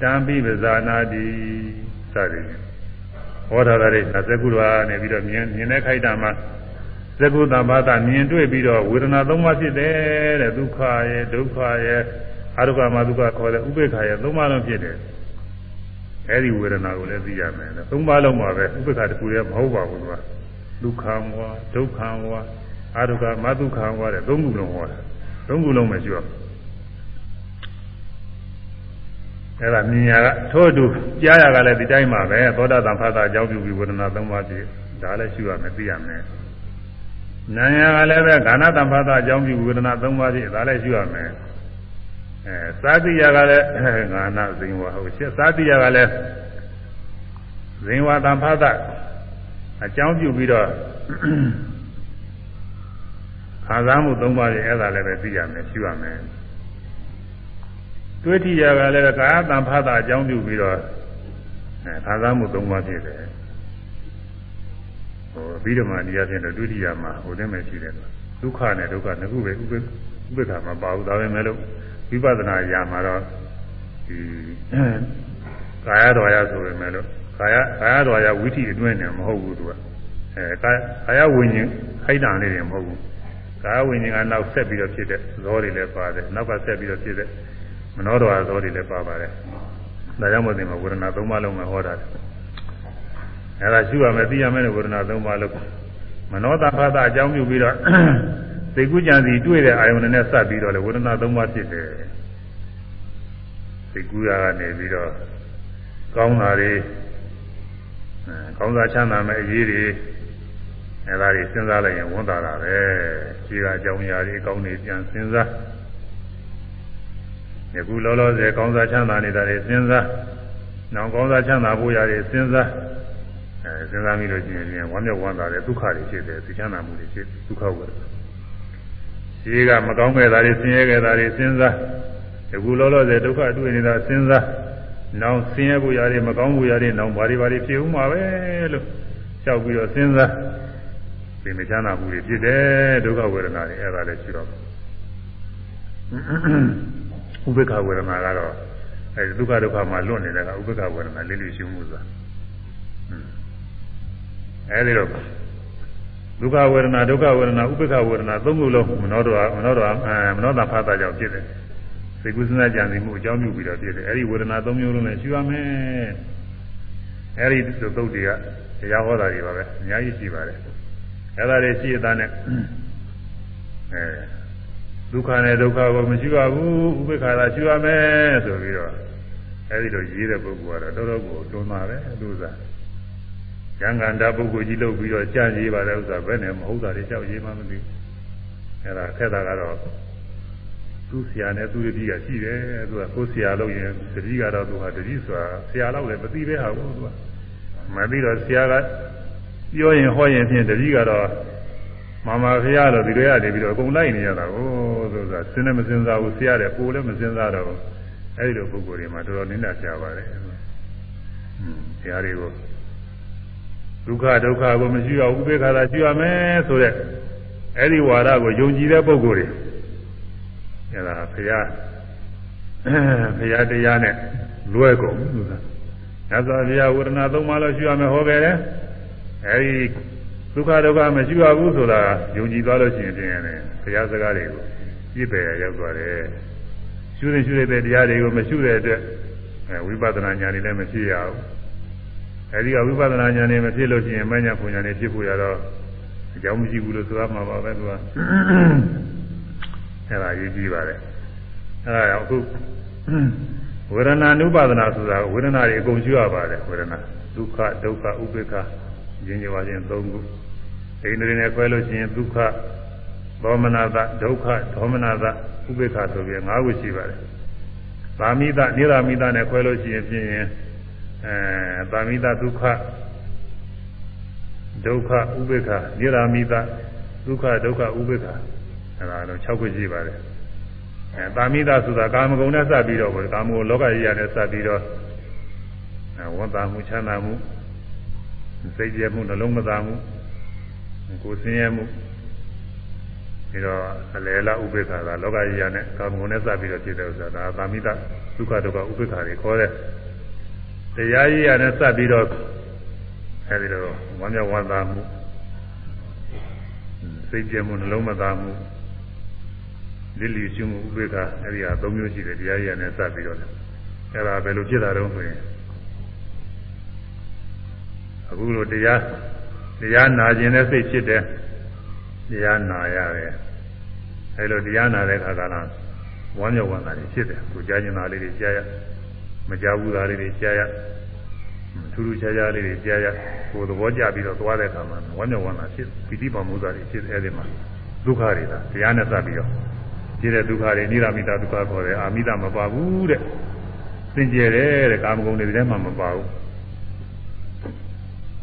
တံပိပဇာနာတိစသည်ဟောထားတဲ့သကုတော်ကနေပြီးတော့မြင်မြင်တဲ့ခိုက်တာမှာသကုတံဘာတာမြင်တွေ့ပြီးတော့ဝေဒနာသုံးပါးဖြစ်တယ်တဲ့ဒုက္ခရဲ့ဒုက္ခရဲ့ အာရုကမဒုက္ခခေါ်တဲ့ဥပေက္ခရဲ့သုံးပါးလုံးဖြစ်တယ်အဲဒီဝေဒနာကိုလည်းသိရမယ်သုံးပါးလုံးမှာပဲဥပေက္ခတစ်ခုရဲ့မဟုတ်ပါဘူးကွာဒုက္ခံဝါဒုက္ခံဝါအာရုကမဒုက္ခံဝါတဲ့သုံးခုလုံးဟောတာသုံးခုလုံးမရှိတော့အဲ့ဒါမြင်ရကထို့အတူကြားရကလည်းဒီတိုင်းမှာပဲသောတာတန်ဖတ်တာအကြောင်းပြုပြီးဝေဒနာသုံးပါးဖြစ်ဒါလည်းရှိရမယ်သိရမယ်နာယကလည်းပဲခန္ဓာတန်ဖတ်တာအကြောင်းပြုဝေဒနာသုံးပါးဖြစ်ဒါလည်းရှိရမယ် အဲသာတိယကလည်းငါနာဇင်ဝဟုတ်ရှင်းသာတိယကလည်းဇင်ဝတံဖတ်တာအကြောင်းပြုပြီးတော့ခံစားမှုသုံးပါးရဲ့အဲ့ဒါလည်းပဲသိရမယ်ရှိရမယ်တွေးထရာကလည်းကာယတံဖတ်တာအကြောင်းပြုပြီးတော့အဲခံစားမှုသုံးပါးဖြစ်တယ်ဟိုပြီးတော့မှဒီအချင်းတော့တွေးထရာမှာဟိုတည်းမဲ့ရှိတယ်ဒုက္ခနဲ့ဒုက္ခနှစ်ခုပဲဥပ္ပဥပ္ပခါမပါဘူးဒါပဲမဲ့လို့ ဝိပဿနာญาမှာတော့ဒီကာယတော်ရဆိုပေမဲ့လို့ကာယကာယတော်ရဝိသီအတွင်းနဲ့မဟုတ်ဘူးသူကအဲကာကာယဝိညာဉ်ခိုက်တံလေးတွေမဟုတ်ဘူးကာယဝိညာဉ်ကနောက်ဆက်ပြီးတော့ဖြစ်တဲ့ဇောတွေလည်းပါတယ်နောက်ကဆက်ပြီးတော့ဖြစ်တဲ့မနောတော်ဇောတွေလည်းပါပါတယ်ဒါကြောင့်မို့ဒီမှာဝေဒနာသုံးပါးလုံးမှာဟောတာအဲဒါရှိရမယ်သိရမယ်ဝေဒနာသုံးပါးလုံးမနောတဖသအကြောင်းပြုပြီးတော့ စိတ်ကူးကြံစီတွေ့တဲ့အာယုန်နဲ့စပ်ပြီးတော့လေဝေဒနာသုံးပါးဖြစ်တယ်စိတ်ကူးရကနေပြီးတော့ကောင်းတာတွေကောင်းစားချမ်းသာမဲ့အရေးတွေအဲဒါတွေစဉ်းစားလိုက်ရင်ဝန်တာတာပဲခြေကအကြောင်းအရာတွေအကောင်းတွေပြန်စဉ်းစားယခုလောလောဆယ်ကောင်းစားချမ်းသာနေတာတွေစဉ်းစားနောက်ကောင်းစားချမ်းသာဖို့ရတယ်စဉ်းစားအဲစဉ်းစားမိလို့ရှိရင်ဝမ်းမြောက်ဝမ်းသာတဲ့ဒုက္ခတွေဖြစ်တယ်သိချမ်းသာမှုတွေဖြစ်ဒုက္ခဝေဒနာ ခြေကမကောင်းခဲ့တာတွေဆင်းရဲခဲ့တာတွေစဉ်းစားယခုလောလောဆယ်ဒုက္ခတွေ့နေတာစဉ်းစားနောင်ဆင်းရဲဖို့ရတယ်မကောင်းဖို့ရတယ်နောင်ဘာတွေဘာတွေဖြစ်ဦးမှာပဲလို့လျှောက်ပြီးတော့စဉ်းစားဒီမချမ်းသာမှုတွေဖြစ်တယ်ဒုက္ခဝေဒနာတွေအဲ့ဒါလည်းရှိတော့ဥပေက္ခဝေဒနာကတော့အဲဒီဒုက္ခဒုက္ခမှာလွတ်နေတဲ့ကဥပေက္ခဝေဒနာလေးလေးရှိမှုဆိုတာအဲဒီတော့ ဒုက္ခဝေဒနာဒုက္ခဝေဒနာဥပေက္ခဝေဒနာသုံးခုလုံးမနောတော်မနောတော်မနောတဖတ်တာကြောင့်ဖြစ်တယ်စိတ်ကူးစဉ်းစားကြံစီမှုအကြောင်းပြုပြီးတော့ဖြစ်တယ်အဲဒီဝေဒနာသုံးမျိုးလုံးနဲ့ရှိရမယ်အဲဒီသုတ်တွေကတရားဟောတာတွေပါပဲအများကြီးရှိပါတယ်အဲဒါတွေရှိရတဲ့နဲ့အဲဒုက္ခနဲ့ဒုက္ခကိုမရှိပါဘူးဥပေက္ခသာရှိရမယ်ဆိုပြီးတော့အဲဒီလိုရေးတဲ့ပုဂ္ဂိုလ်ကတော့တော်တော်ကိုတွန်းတာပဲသူစား ဉာဏ်ကန္တာပုဂ္ဂိုလ်ကြီးလုပ်ပြီးတော့ကြံ့ရေးပါတဲ့ဥစ္စာဘယ်နဲ့မဟုတ်တာတွေကြောက်ရေးမှမသိဘူးအဲ့ဒါခက်တာကတော့သူ့ဆရာနဲ့သူ့တတိကရှိတယ်သူကကိုယ်ဆရာလို့ရင်တတိကတော့သူဟာတတိဆိုတာဆရာလောက်လည်းမသိပဲဟာဘူးသူကမသိတော့ဆရာကပြောရင်ဟောရင်ဖြင့်တတိကတော့မမဖရာလို့ဒီတွေရနေပြီးတော့အကုန်လိုက်နေရတာကိုဆိုတာစဉ်းနေမစဉ်းစားဘူးဆရာတဲ့ကိုယ်လည်းမစဉ်းစားတော့အဲ့ဒီလိုပုဂ္ဂိုလ်တွေမှာတော်တော်နင်းနာရှားပါတယ်ဟွန်းဆရာတွေကို ဒုက္ခဒုက္ခကိုမရှိအောင်ဥပေက္ခသာရှိရမယ်ဆိုတဲ့အဲ့ဒီဝါဒကိုယုံကြည်တဲ့ပုဂ္ဂိုလ်တွေအဲ့ဒါဘုရားဘုရားတရားနဲ့လွဲကုန်လို့ဆိုတာညဇောဘုရားဝေဒနာသုံးပါးလို့ရှိရမယ်ဟောခဲ့တယ်အဲ့ဒီဒုက္ခဒုက္ခမရှိရဘူးဆိုတာယုံကြည်သွားလို့ရှိရင်ပြင်ရတယ်ဘုရားစကားတွေကိုပြည့်ပယ်ရောက်သွားတယ်ရှုနေရှုနေတဲ့တရားတွေကိုမရှုတဲ့အတွက်ဝိပဿနာဉာဏ်တွေလည်းမရှိရဘူး အဲဒီကဝိပဿနာဉာဏ်နဲ့မဖြစ်လို့ရှိရင်မဉ္ဇဉ်ပူဉာဏ်နဲ့ဖြစ်ဖို့ရတော့အကြောင်းမရှိဘူးလို့ဆိုရမှာပါပဲသူကအဲဒါရေးကြည့်ပါလေအဲဒါကြောင့်အခုဝေဒနာနုပါဒနာဆိုတာဝေဒနာတွေအကုန်ရှိရပါတယ်ဝေဒနာဒုက္ခဒုက္ခဥပေက္ခရင်းကြပါခြင်း၃ခုဒိဋ္ဌိတွေနဲ့ခွဲလို့ရှိရင်ဒုက္ခဒေါမနတဒုက္ခဒေါမနတဥပေက္ခဆိုပြီး၅ခုရှိပါတယ်။သာမိတနိရာမိတနဲ့ခွဲလို့ရှိရင်ဖြင့် အဲသာမိတဒုက္ခဒုက္ခဥပေက္ခနိရာမိတဒုက္ခဒုက္ခဥပေက္ခအဲဒါတော့6ခုရှိပါတယ်အဲသာမိတဆိုတာကာမဂုဏ်နဲ့စပ်ပြီးတော့ကာမဂုဏ်လောကကြီးရနဲ့စပ်ပြီးတော့ဝန်တာမှုချမ်းသာမှုစိတ်ကြမှုနှလုံးမသာမှုကိုယ်ဆင်းရဲမှုပြီးတော့အလယ်လာဥပေက္ခကလောကကြီးရနဲ့ကာမဂုဏ်နဲ့စပ်ပြီးတော့ဖြစ်တဲ့ဥစ္စာဒါသာမိတဒုက္ခဒုက္ခဥပေက္ခတွေခေါ်တဲ့ တရားကြီးရနဲ့စပ်ပြီးတော့အဲဒီတော့ဝမ်းမြောက်ဝမ်းသာမှုစိတ်ကြမှုနှလုံးမသာမှုလိလိရှုမှုဥပေက္ခအဲဒီဟာ၃မျိုးရှိတယ်တရားကြီးရနဲ့စပ်ပြီးတော့အဲဒါဘယ်လိုဖြစ်တာတုံးဆိုရင်အခုလိုတရားတရားနာခြင်းနဲ့စိတ်ဖြစ်တယ်တရားနာရတယ်အဲလိုတရားနာတဲ့အခါကလည်းဝမ်းမြောက်ဝမ်းသာတွေဖြစ်တယ်ကိုကြားကျင်တာလေးတွေကြားရ မကြားဘူးသားလေးတွေကြားရထူးထူးခြားခြားလေးတွေကြားရကိုသဘောကျပြီးတော့သွားတဲ့အခါမှာဝမ်းမြောက်ဝမ်းသာဖြစ်ပီတိပါမှုသာတွေဖြစ်အဲဒီမှာဒုက္ခတွေလားတရားနဲ့စပ်ပြီးတော့ဖြစ်တဲ့ဒုက္ခတွေနိရမိတာဒုက္ခခေါ်တယ်အာမိတာမပါဘူးတဲ့စင်ကြယ်တယ်တဲ့ကာမဂုဏ်တွေထဲမှာမပါဘူး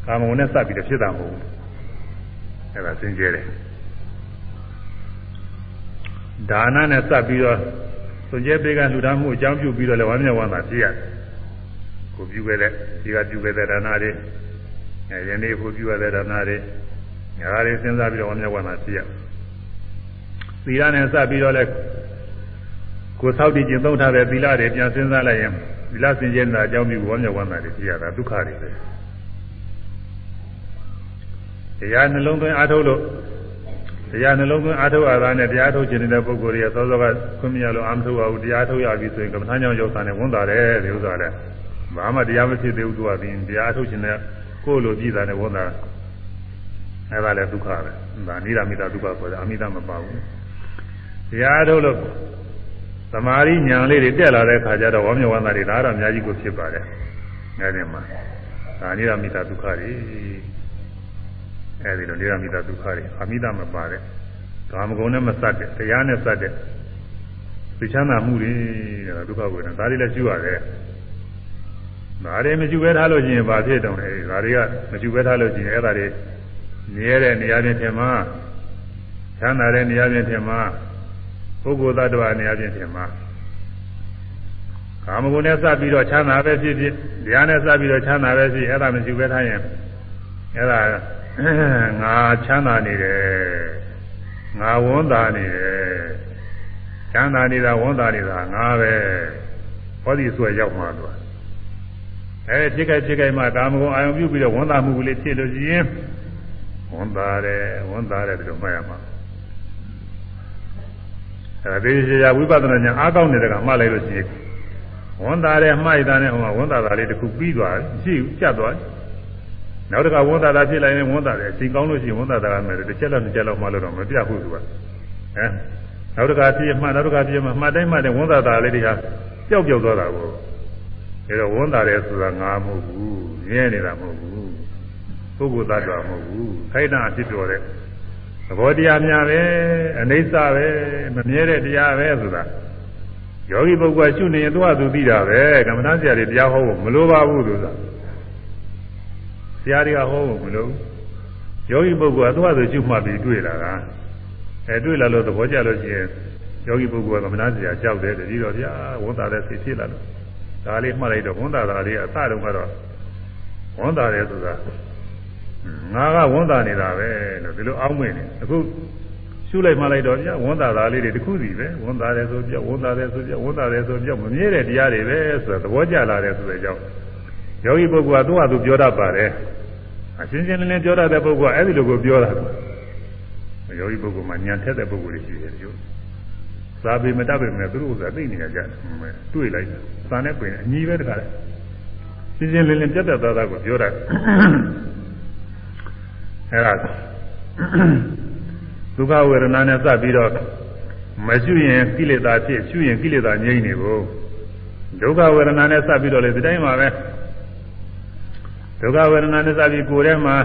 ကာမဂုဏ်နဲ့စပ်ပြီးတော့ဖြစ်တာမဟုတ်ဘူးအဲဒါစင်ကြယ်တယ်ဒါနနဲ့စပ်ပြီးတော့ သွန်ကျဲပေးကလှူဒါန်းမှုအကြောင်းပြုပြီးတော့လည်းဝမ်းမြောက်ဝမ်းသာဖြစ်ရတယ်ကိုပြုခဲ့တဲ့ဒီကပြုခဲ့တဲ့ဒါနတွေအဲယနေ့ကိုပြုရတဲ့ဒါနတွေညာတွေစဉ်းစားပြီးတော့ဝမ်းမြောက်ဝမ်းသာဖြစ်ရသီလနဲ့စပ်ပြီးတော့လည်းကိုသောက်တည်ခြင်းသုံးထားတဲ့သီလတွေပြန်စဉ်းစားလိုက်ရင်သီလစင်ကြယ်တာအကြောင်းပြုဝမ်းမြောက်ဝမ်းသာတွေဖြစ်ရတာဒုက္ခတွေပဲတရားနှလုံးသွင်းအားထုတ်လို့ တရားနှလုံးသွင်းအားထုတ်ရတာနဲ့တရားထုတ်ခြင်းတဲ့ပုဂ္ဂိုလ်တွေကသောသောကခွင့်မရလို့အာမထုတ်ရဘူးတရားထုတ်ရပြီဆိုရင်ကမ္ဘာကြောင့်ရောက်တာနဲ့ဝန်တာတယ်ဒီဥစ္စာလဲဘာမှတရားမဖြစ်သေးဘူးသူကပြီးတရားထုတ်ခြင်းနဲ့ကိုယ်လိုကြည့်တာနဲ့ဝန်တာအဲ့ဒါလည်းဒုက္ခပဲဒါနိရမိတာဒုက္ခဆိုတယ်အမိတာမပါဘူးတရားထုတ်လို့သမာဓိဉာဏ်လေးတွေတက်လာတဲ့ခါကျတော့ဝမ်းမြောက်ဝမ်းသာတွေဒါတော့အများကြီးကိုဖြစ်ပါတယ်အဲဒီမှာဒါနိရမိတာဒုက္ခတွေ အဲဒီလိုနိရမိတာဒုက္ခတွေအမိတာမပါတဲ့ကာမဂုဏ်နဲ့မစပ်တဲ့တရားနဲ့စပ်တဲ့သိချမ်းသာမှုတွေတဲ့ဒုက္ခကိုဒါတွေလည်းရှိရတယ်ဒါတွေမရှိဘဲထားလို့ရှိရင်ဘာဖြစ်တုံးလဲဒါတွေကမရှိဘဲထားလို့ရှိရင်အဲ့ဒါတွေမြဲတဲ့နေရာချင်းထင်မှာချမ်းသာတဲ့နေရာချင်းထင်မှာပုဂ္ဂိုလ်သတ္တဝါနေရာချင်းထင်မှာကာမဂုဏ်နဲ့စပ်ပြီးတော့ချမ်းသာပဲဖြစ်ဖြစ်တရားနဲ့စပ်ပြီးတော့ချမ်းသာပဲဖြစ်အဲ့ဒါမရှိဘဲထားရင်အဲ့ဒါ ငါချမ်းသာနေတယ်ငါဝန်းသာနေတယ်ချမ်းသာနေတာဝန်းသာနေတာငါပဲဟောဒီဆွဲရောက်မှာတော့အဲဖြစ်ခဲ့ဖြစ်ခဲ့မှကာမဂုဏ်အာယုံပြုပြီးတော့ဝန်းသာမှုကလေးဖြစ်လို့ရှိရင်ဝန်းသာတယ်ဝန်းသာတယ်ဒီလိုမှတ်ရမှာအဲဒီရှိရဝိပဿနာဉာဏ်အားကောင်းနေတဲ့ကမှတ်လိုက်လို့ရှိရင်ဝန်တာတဲ့မှိုက်တာနဲ့ဟိုမှာဝန်တာတာလေးတစ်ခုပြီးသွားတယ်ရှိကြက်သွားတယ် နောက်တစ်ခါဝန်တာတာဖြစ်လိုက်ရင်ဝန်တာတယ်အချိန်ကောင်းလို့ရှိရင်ဝန်တာတာကမယ်တစ်ချက်လောက်တစ်ချက်လောက်မှလို့တော့မပြဘူးသူကအဲနောက်တစ်ခါဖြစ်မှနောက်တစ်ခါဖြစ်မှမှတ်တိုင်းမှတ်တိုင်းဝန်တာတာလေးတွေဟာပျောက်ပျောက်သွားတာကိုအဲတော့ဝန်တာတယ်ဆိုတာငါမဟုတ်ဘူးမြဲနေတာမဟုတ်ဘူးပုဂ္ဂိုလ်သတ္တဝါမဟုတ်ဘူးခိုက်တာအဖြစ်ပြောတဲ့သဘောတရားများပဲအနိစ္စပဲမမြဲတဲ့တရားပဲဆိုတာယောဂီပုဂ္ဂိုလ်ကရှုနေရင်သူ့ဟာသူသိတာပဲကမ္မဋ္ဌာန်းဆရာတွေတရားဟောဖို့မလိုပါဘူးလို့ဆိုတာဆ ရာတွေကဟောဖို့မလိုဘူးယောဂီပုဂ္ဂိုလ်ကသူ့ဟာသူရှုမှတ်ပြီးတွေ့လာတာအဲတွေ့လာလို့သဘောကျလို့ရှိရင်ယောဂီပုဂ္ဂိုလ်ကကမ္မဋ္ဌာန်းဆရာကြောက်တယ်တတိတော်ဗျာဝန်တာတဲ့စိတ်ဖြစ်လာလို့ဒါလေးမှတ်လိုက်တော့ဝန်တာတာလေးအစတုန်းကတော့ဝန်တာတယ်ဆိုတာငါကဝန်တာနေတာပဲလို့ဒီလိုအောင်းမင်းနေအခုရှုလိုက်မှလိုက်တော့ပြဝန်တာသားလေးတွေတခုစီပဲဝန်တာတယ်ဆိုပြဝန်တာတယ်ဆိုပြဝန်တာတယ်ဆိုပြမမြဲတဲ့တရားတွေပဲဆိုတာသဘောကျလာတယ်ဆိုတဲ့အကြောင်း ယောဂီပုဂ္ဂိုလ်ကသူ့ဟာသူပြောတတ်ပါတယ်အရှင်းရှင်းလင်းလင်းပြောတတ်တဲ့ပုဂ္ဂိုလ်ကအဲ့ဒီလိုကိုပြောတာယောဂီပုဂ္ဂိုလ်မှာညံထက်တဲ့ပုဂ္ဂိုလ်တွေရှိတယ်ဒီလိုသာပေမတတ်ပေမဲ့သူတို့ကသိနေကြတယ်တွေ့လိုက်သာနဲ့ပြင်အညီပဲတခါလေရှင်းရှင်းလင်းလင်းပြတ်ပြတ်သားသားကိုပြောတာအဲ့ဒါဒုက္ခဝေဒနာနဲ့စပ်ပြီးတော့မရှုရင်ကိလေသာဖြစ်ရှုရင်ကိလေသာငြိမ့်နေဖို့ဒုက္ခဝေဒနာနဲ့စပ်ပြီးတော့လေဒီတိုင်းမှာပဲ ဒုက္ခဝေဒနာနဲ့စပ်ပြီးကိုယ်ထဲမှာ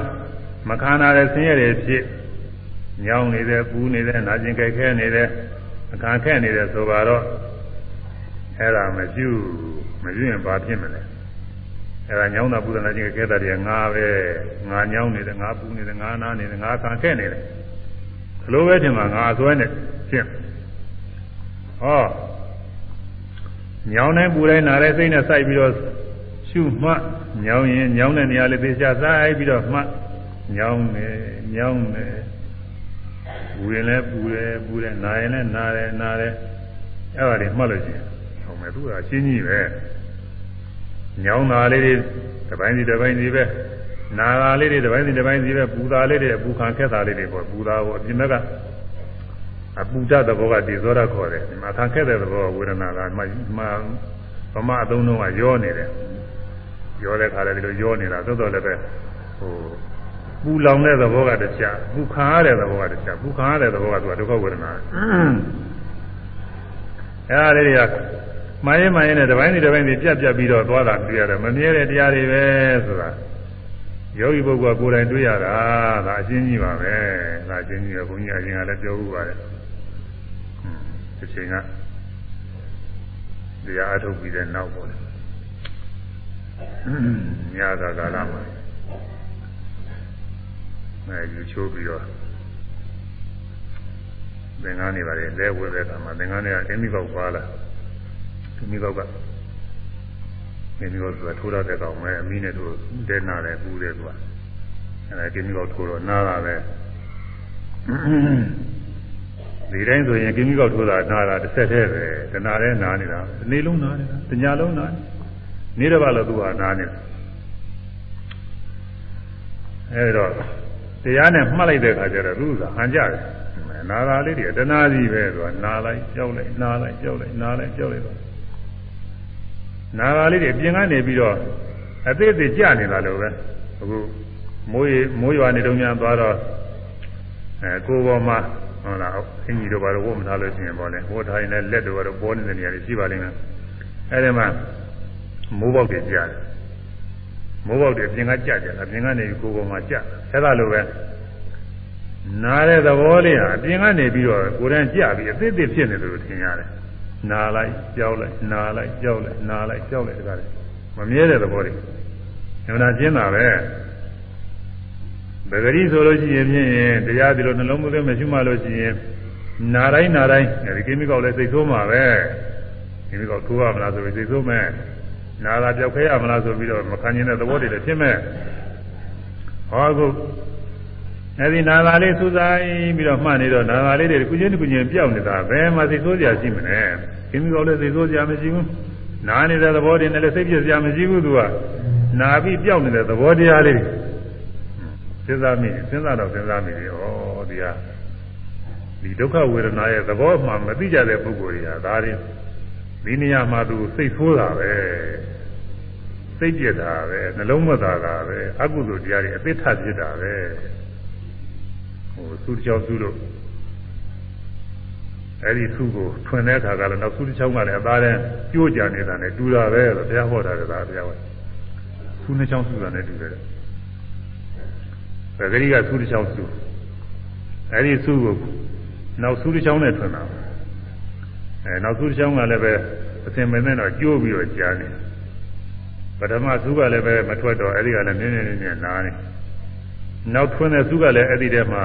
မခန္ဓာတဲ့ဆင်းရဲတွေဖြစ်ညောင်းနေတယ်ပူနေတယ်နာကျင်ကြိုက်ခဲနေတယ်အခါခဲနေတယ်ဆိုတော့အဲ့ဒါမရှုမရှုရင်ဘာဖြစ်မလဲအဲ့ဒါညောင်းတာပူနာကျင်ကြိုက်ခဲတာတွေငါပဲငါညောင်းနေတယ်ငါပူနေတယ်ငါနာနေတယ်ငါအခါခဲနေတယ်ဘလို့ပဲထင်မှာငါအစွဲနဲ့ဖြစ်ဟောညောင်းတိုင်းပူတိုင်းနာတဲ့စိတ်နဲ့စိုက်ပြီးတော့ ရှုမှညောင်းရင်ညောင်းတဲ့နေရာလေးသိချစိုက်ပြီးတော့မှညောင်းတယ်ညောင်းတယ်ပူရင်လည်းပူတယ်ပူတယ်နာရင်လည်းနာတယ်နာတယ်အဲ့ဒါတွေမှတ်လို့ရှိရင်ဟောမယ်သူကအရှင်းကြီးပဲညောင်းတာလေးတွေတစ်ပိုင်းစီတစ်ပိုင်းစီပဲနာတာလေးတွေတစ်ပိုင်းစီတစ်ပိုင်းစီပဲပူတာလေးတွေပူခံခက်တာလေးတွေပေါ့ပူတာကိုအပြင်ဘက်ကအပူတတ်တဲ့ဘောကဒီဇောရခေါ်တယ်ဒီမှာခံခက်တဲ့ဘောဝေဒနာကမှမှဗမာအသုံးလုံးကရောနေတယ် ရောတဲ့ခါလည်းဒီလိုရောနေတာသို့တော်လည်းပဲဟိုပူလောင်တဲ့သဘောကတခြားပူခံရတဲ့သဘောကတခြားပူခံရတဲ့သဘောကသူကဒုက္ခဝေဒနာအဲအားလေးတွေကမိုင်းမိုင်းနဲ့တစ်ပိုင်းစီတစ်ပိုင်းစီပြတ်ပြတ်ပြီးတော့သွားတာတွေ့ရတယ်မမြဲတဲ့တရားတွေပဲဆိုတာယောဂီပုဂ္ဂိုလ်ကကိုယ်တိုင်တွေ့ရတာဒါအရှင်းကြီးပါပဲဒါအရှင်းကြီးပဲဘုန်းကြီးအရင်ကလည်းပြောဥပါတယ်ဒီချိန်ကတရားအထုတ်ပြီးတဲ့နောက်ပေါ့လေ ညသာကာလမှာအဲယူချိုးပြီးတော့သင်္ကန်းနေပါလေလဲဝဲတဲ့အခါမှာသင်္ကန်းတွေကအင်းမိကောက်ပါလာအင်းမိကောက်ကအင်းမိကောက်ဆိုတာထိုးရတဲ့ကောင်ပဲအမီးနဲ့တို့တဲနာတယ်ပူတယ်ကွာအဲဒါအင်းမိကောက်ထိုးတော့နားတာပဲဒီတိုင်းဆိုရင်ကင်းကြီးကောက်ထိုးတာနားတာတစ်ဆက်တည်းပဲတနာတဲ့နားနေတာဒီနေ့လုံးနားနေတာတညာလုံးနားနေတော့ ဘာလို့သူကနားနေတာအဲဒါတရားနဲ့မှတ်လိုက်တဲ့အခါကျတော့သူကဟန်ကြတယ်နာတာလေးတွေတနာစီပဲဆိုတာနာလိုက်ကြောက်လိုက်နာလိုက်ကြောက်လိုက်နာလိုက်ကြောက်လိုက်တော့နာတာလေးတွေပြင်ကနေပြီးတော့အသေးသေးကြနေတာလို့ပဲအခုမိုးရမိုးရွာနေတုန်းများသွားတော့အဲကိုယ်ပေါ်မှာဟုတ်လားအင်ကြီးတို့ဘာလို့ဝတ်မထားလို့ရှိရင်ပေါ့လေဝတ်ထားရင်လည်းလက်တို့ကတော့ပေါ်နေတဲ့နေရာတွေရှိပါလိမ့်မယ်အဲဒီမှာ မိုးပေါက်တွေကြားတယ်မိုးပေါက်တွေပြင်ကကြကြတယ်အပြင်ကနေကိုယ်ပေါ်မှာကြအဲဒါလိုပဲနားတဲ့သဘောလေးဟာအပြင်ကနေပြီးတော့ကိုယ်တန်းကြပြီးအသေးသေးဖြစ်နေတယ်လို့ထင်ရတယ်နာလိုက်ကြောက်လိုက်နာလိုက်ကြောက်လိုက်နာလိုက်ကြောက်လိုက်တကားလေမမြဲတဲ့သဘောတွေအမှန်တရားကျင်းတာပဲပဂရိဆိုလို့ရှိရင်ဖြင့်တရားဒီလိုနှလုံးသွင်းမရှိမှလို့ရှိရင်နာတိုင်းနာတိုင်းဒီကိမိကောက်လည်းစိတ်ဆိုးမှာပဲကိမိကောက်ထိုးရမလားဆိုပြီးစိတ်ဆိုးမယ် နာတာပြောက်ခဲရမလားဆိုပြီးတော့မခံကျင်တဲ့သဘောတွေလည်းဖြစ်မဲ့ဟောခုအဲဒီနာတာလေးစူးစိုင်းပြီးတော့မှတ်နေတော့နာတာလေးတွေကုချင်းကုချင်းပြောက်နေတာဘယ်မှာစိတ်ဆိုးစရာရှိမလဲကိမိကောက်လည်းစိတ်ဆိုးစရာမရှိဘူးနာနေတဲ့သဘောတွေနဲ့လည်းစိတ်ပြည့်စရာမရှိဘူးသူကနာပြီးပြောက်နေတဲ့သဘောတရားလေးတွေစဉ်းစားမိစဉ်းစားတော့စဉ်းစားမိတယ်ဩဒီဟာဒီဒုက္ခဝေဒနာရဲ့သဘောမှမသိကြတဲ့ပုဂ္ဂိုလ်တွေဟာဒါတွေဒီနေရာမှာသူစိတ်ဆိုးတာပဲ စိတ်ပြက်တာပဲနှလုံးမသာတာပဲအကုသိုလ်တရားတွေအသစ်ထဖြစ်တာပဲဟိုသူတစ်ချောင်းသူတို့အဲ့ဒီသူ့ကိုထွင်တဲ့အခါကလည်းနောက်သူတစ်ချောင်းကလည်းအသားတန်းကြိုးကြနေတာနဲ့တူတာပဲလို့ဘုရားဟောတာကဒါဘုရားဟောသူနှစ်ချောင်းသူတာနဲ့တူတယ်ပဂရိကသုတစ်ချောင်းစုအဲဒီစုကိုနောက်စုတစ်ချောင်းနဲ့ထွင်တာအဲနောက်စုတစ်ချောင်းကလည်းပဲအစင်မင်းနဲ့တော့ကျိုးပြီးတော့ကြားနေ ပထမစုကလည်းပဲမထွက်တော့အဲဒီကလည်းနည်းနည်းနည်းနည်းနားနေနောက်ထွင်တဲ့စုကလည်းအဲ့ဒီထဲမှာ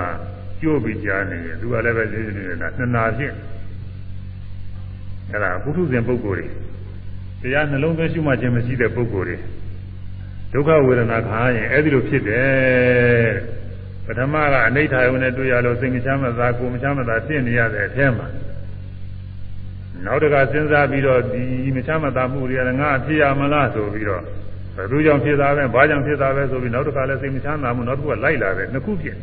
ကျိုးပြီးကြားနေတယ်သူကလည်းပဲနေနေနေတာနှစ်နာဖြစ်အဲ့ဒါပုထုဇဉ်ပုဂ္ဂိုလ်တွေတရားနှလုံးသွင်းရှုမှခြင်းမရှိတဲ့ပုဂ္ဂိုလ်တွေဒုက္ခဝေဒနာခံရင်အဲ့ဒီလိုဖြစ်တယ်ပထမကအနိဋ္ဌာယုန်နဲ့တွေ့ရလို့စိတ်မချမ်းမသာကိုယ်မချမ်းမသာဖြစ်နေရတဲ့အထဲမှာ နောက်တကစဉ်းစားပြီးတော့ဒီမချမ်းမသာမှုတွေကငါဖြစ်ရမလားဆိုပြီးတော့ဘယ်သူကြောင့်ဖြစ်တာပဲဘာကြောင့်ဖြစ်တာပဲဆိုပြီးနောက်တကလည်းစိတ်မချမ်းသာမှုနောက်တစ်ခုကလိုက်လာတယ်နှစ်ခုဖြစ်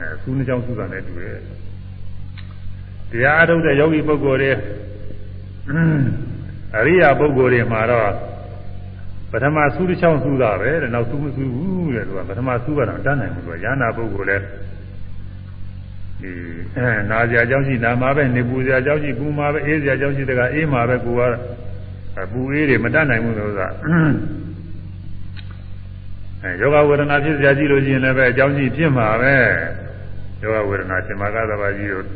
အဲသူနှစ်ကြောင့်သူကလည်းတူတယ်တရားအထုတ်တဲ့ယောဂီပုဂ္ဂိုလ်တွေအရိယာပုဂ္ဂိုလ်တွေမှာတော့ပထမဆူးတစ်ချောင်းဆူးတာပဲတဲ့နောက်ဆူးမဆူးဘူးတဲ့သူကပထမဆူးကတော့တတ်နိုင်ဘူးသူကရဟနာပုဂ္ဂိုလ်လည်းဒီ အဲနာစရာအကြောင်းရှိနာမှာပဲနေပူစရာအကြောင်းရှိပူမှာပဲအေးစရာအကြောင်းရှိတကအေးမှာပဲကိုကပူအေးတွေမတတ်နိုင်ဘူးလို့ကအဲယောဂဝေဒနာဖြစ်စရာကြည့်လို့ရှိရင်လည်းပဲအကြောင်းရှိဖြစ်မှာပဲယောဂဝေဒနာရှင်မာကသဘာကြီးတို့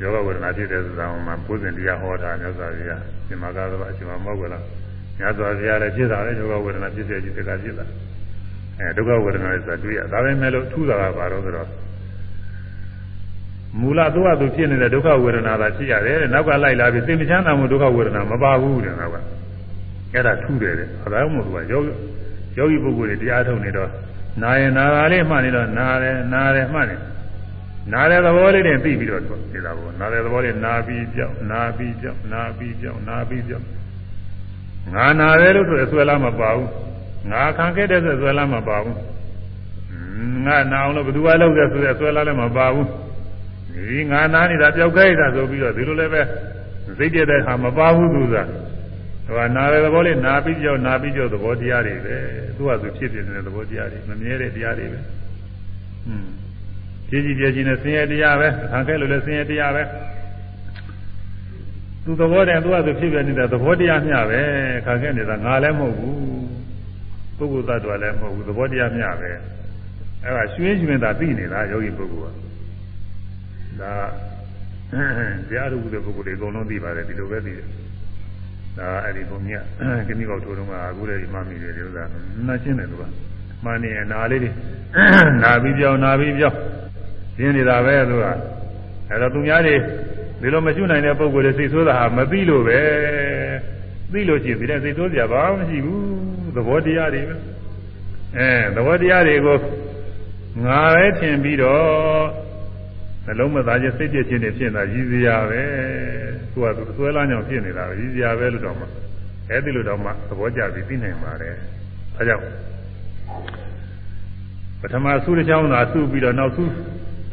ယောဂဝေဒနာဖြစ်တဲ့ဆိုတာမှာပုဇဉ်တရားဟောတာမြတ်စွာဘုရားရှင်မာကသဘာအရှင်မမောကလားမြတ်စွာဘုရားလည်းဖြစ်တာလေယောဂဝေဒနာဖြစ်စေကြီးတကဖြစ်တာအဲဒုက္ခဝေဒနာလည်းဆိုတာတွေ့ရဒါပဲမဲ့လို့ထူတာကဘာလို့ဆိုတော့ မူလသူ့ဟာသူဖြစ်နေတဲ့ဒုက္ခဝေဒနာသာဖြစ်ရတယ်တဲ့နောက်ကလိုက်လာပြီးသိမချမ်းသာမှုဒုက္ခဝေဒနာမပါဘူးတဲ့နောက်ကအဲ့ဒါထူတယ်တဲ့အဲဒါမှမဟုတ်သူကယောယောဂီပုဂ္ဂိုလ်တွေတရားထုတ်နေတော့နာရင်နာတာလေးမှတ်နေတော့နာတယ်နာတယ်မှတ်နေနာတဲ့သဘောလေးတွေသိပြီးတော့သိတာပေါ့နာတဲ့သဘောလေးနာပြီးကြောက်နာပြီးကြောက်နာပြီးကြောက်နာပြီးကြောက်ငါနာတယ်လို့ဆိုအစွဲလားမပါဘူးငါခံခဲ့တဲ့ဆိုအစွဲလားမပါဘူးငါနာအောင်လို့ဘယ်သူကလုပ်တဲ့ဆိုအစွဲလားလည်းမပါဘူး ဒီငါနာနေတာပျောက်ခဲ့တာဆိုပြီးတော့ဒီလိုလည်းပဲစိတ်တည်းတဲ့ဟာမပါဘူးသူကဟိုနာတဲ့သဘောလေးနာပြီးကြောက်နာပြီးကြောက်သဘောတရားတွေပဲသူကသူဖြစ်ဖြစ်နေတဲ့သဘောတရားတွေမမြဲတဲ့တရားတွေပဲอืมကြည်ကြည်ပြည့်ကြည်နဲ့ဆင်းရဲတရားပဲခံခဲ့လို့လည်းဆင်းရဲတရားပဲသူသဘောတည်းသူကသူဖြစ်ပြနေတဲ့သဘောတရားမျှပဲခံခဲ့နေတာငါလည်းမဟုတ်ဘူးပုဂ္ဂိုလ်သတ္တဝါလည်းမဟုတ်ဘူးသဘောတရားမျှပဲအဲ့ဒါရွှင်းရွှင်းသာသိနေတာယောဂီပုဂ္ဂိုလ်က ဒါတရားထုတ်တဲ့ပုဂ္ဂိုလ်တွေအကုန်လုံးသိပါတယ်ဒီလိုပဲသိတယ်ဒါအဲ့ဒီဘုံမြတ်ခဏိကောက်ထိုးတော့ကအခုလည်းဒီမှမိတယ်ဒီဥစ္စာနာရှင်းတယ်သူကမှန်နေနာလေးတွေနာပြီးပြောင်းနာပြီးပြောင်းရှင်းနေတာပဲသူကအဲ့တော့သူများတွေဒီလိုမရှိနိုင်တဲ့ပုဂ္ဂိုလ်တွေစိတ်ဆိုးတာဟာမသိလို့ပဲသိလို့ရှိရင်ဒီတဲ့စိတ်ဆိုးစရာဘာမှမရှိဘူးသဘောတရားတွေပဲအဲသဘောတရားတွေကိုငါပဲထင်ပြီးတော့ နှလုံးမသားချင်းစိတ်ပြည့်ခြင်းတွေဖြစ်နေတာရည်စရာပဲသူကသူဆွဲလန်းကြောင်ဖြစ်နေတာပဲရည်စရာပဲလို့တော့မှအဲ့ဒီလိုတော့မှသဘောကျပြီးသိနိုင်ပါတယ်အဲကြောင့်ပထမဆုတစ်ချောင်းသာဆုပြီးတော့နောက်ဆု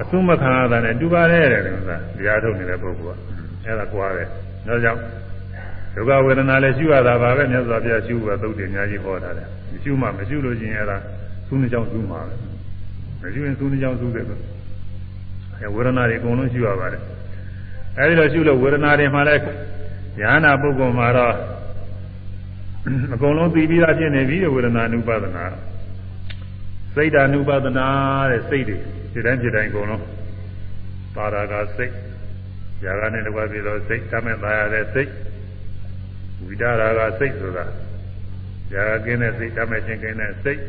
အဆုမခံရတာနဲ့တူပါတယ်တဲ့ကွာတရားထုတ်နေတဲ့ပုဂ္ဂိုလ်ကအဲ့ဒါကွာတယ်ဒါကြောင့်ဒုက္ခဝေဒနာလည်းရှုရတာပါပဲမြတ်စွာဘုရားရှုဖို့သုတ်တယ်အများကြီးဟောထားတယ်ရှုမှမရှုလို့ချင်းအဲ့ဒါဆုနှစ်ချောင်းဆုမှာပဲမရှုရင်ဆုနှစ်ချောင်းဆုတယ်ကွာ အဲဝေဒနာတွေအကုန်လုံးရှုရပါတယ်အဲဒီလိုရှုလို့ဝေဒနာတွေမှလည်းဉာဏပုဂ္ဂိုလ်မှာတော့အကုန်လုံးသိပြီးသားဖြစ်နေပြီဝေဒနာအနုပါဒနာစိတ်ဓာနုပါဒနာတဲ့စိတ်တွေဒီတိုင်းဒီတိုင်းအကုန်လုံးပါရာကစိတ်ຢာကနဲ့တကွာပြီးတော့စိတ်တမဲ့သားရတဲ့စိတ်ဝိဒါရာကစိတ်ဆိုတာຢာကကင်းတဲ့စိတ်တမဲ့ချင်းကင်းတဲ့စိတ်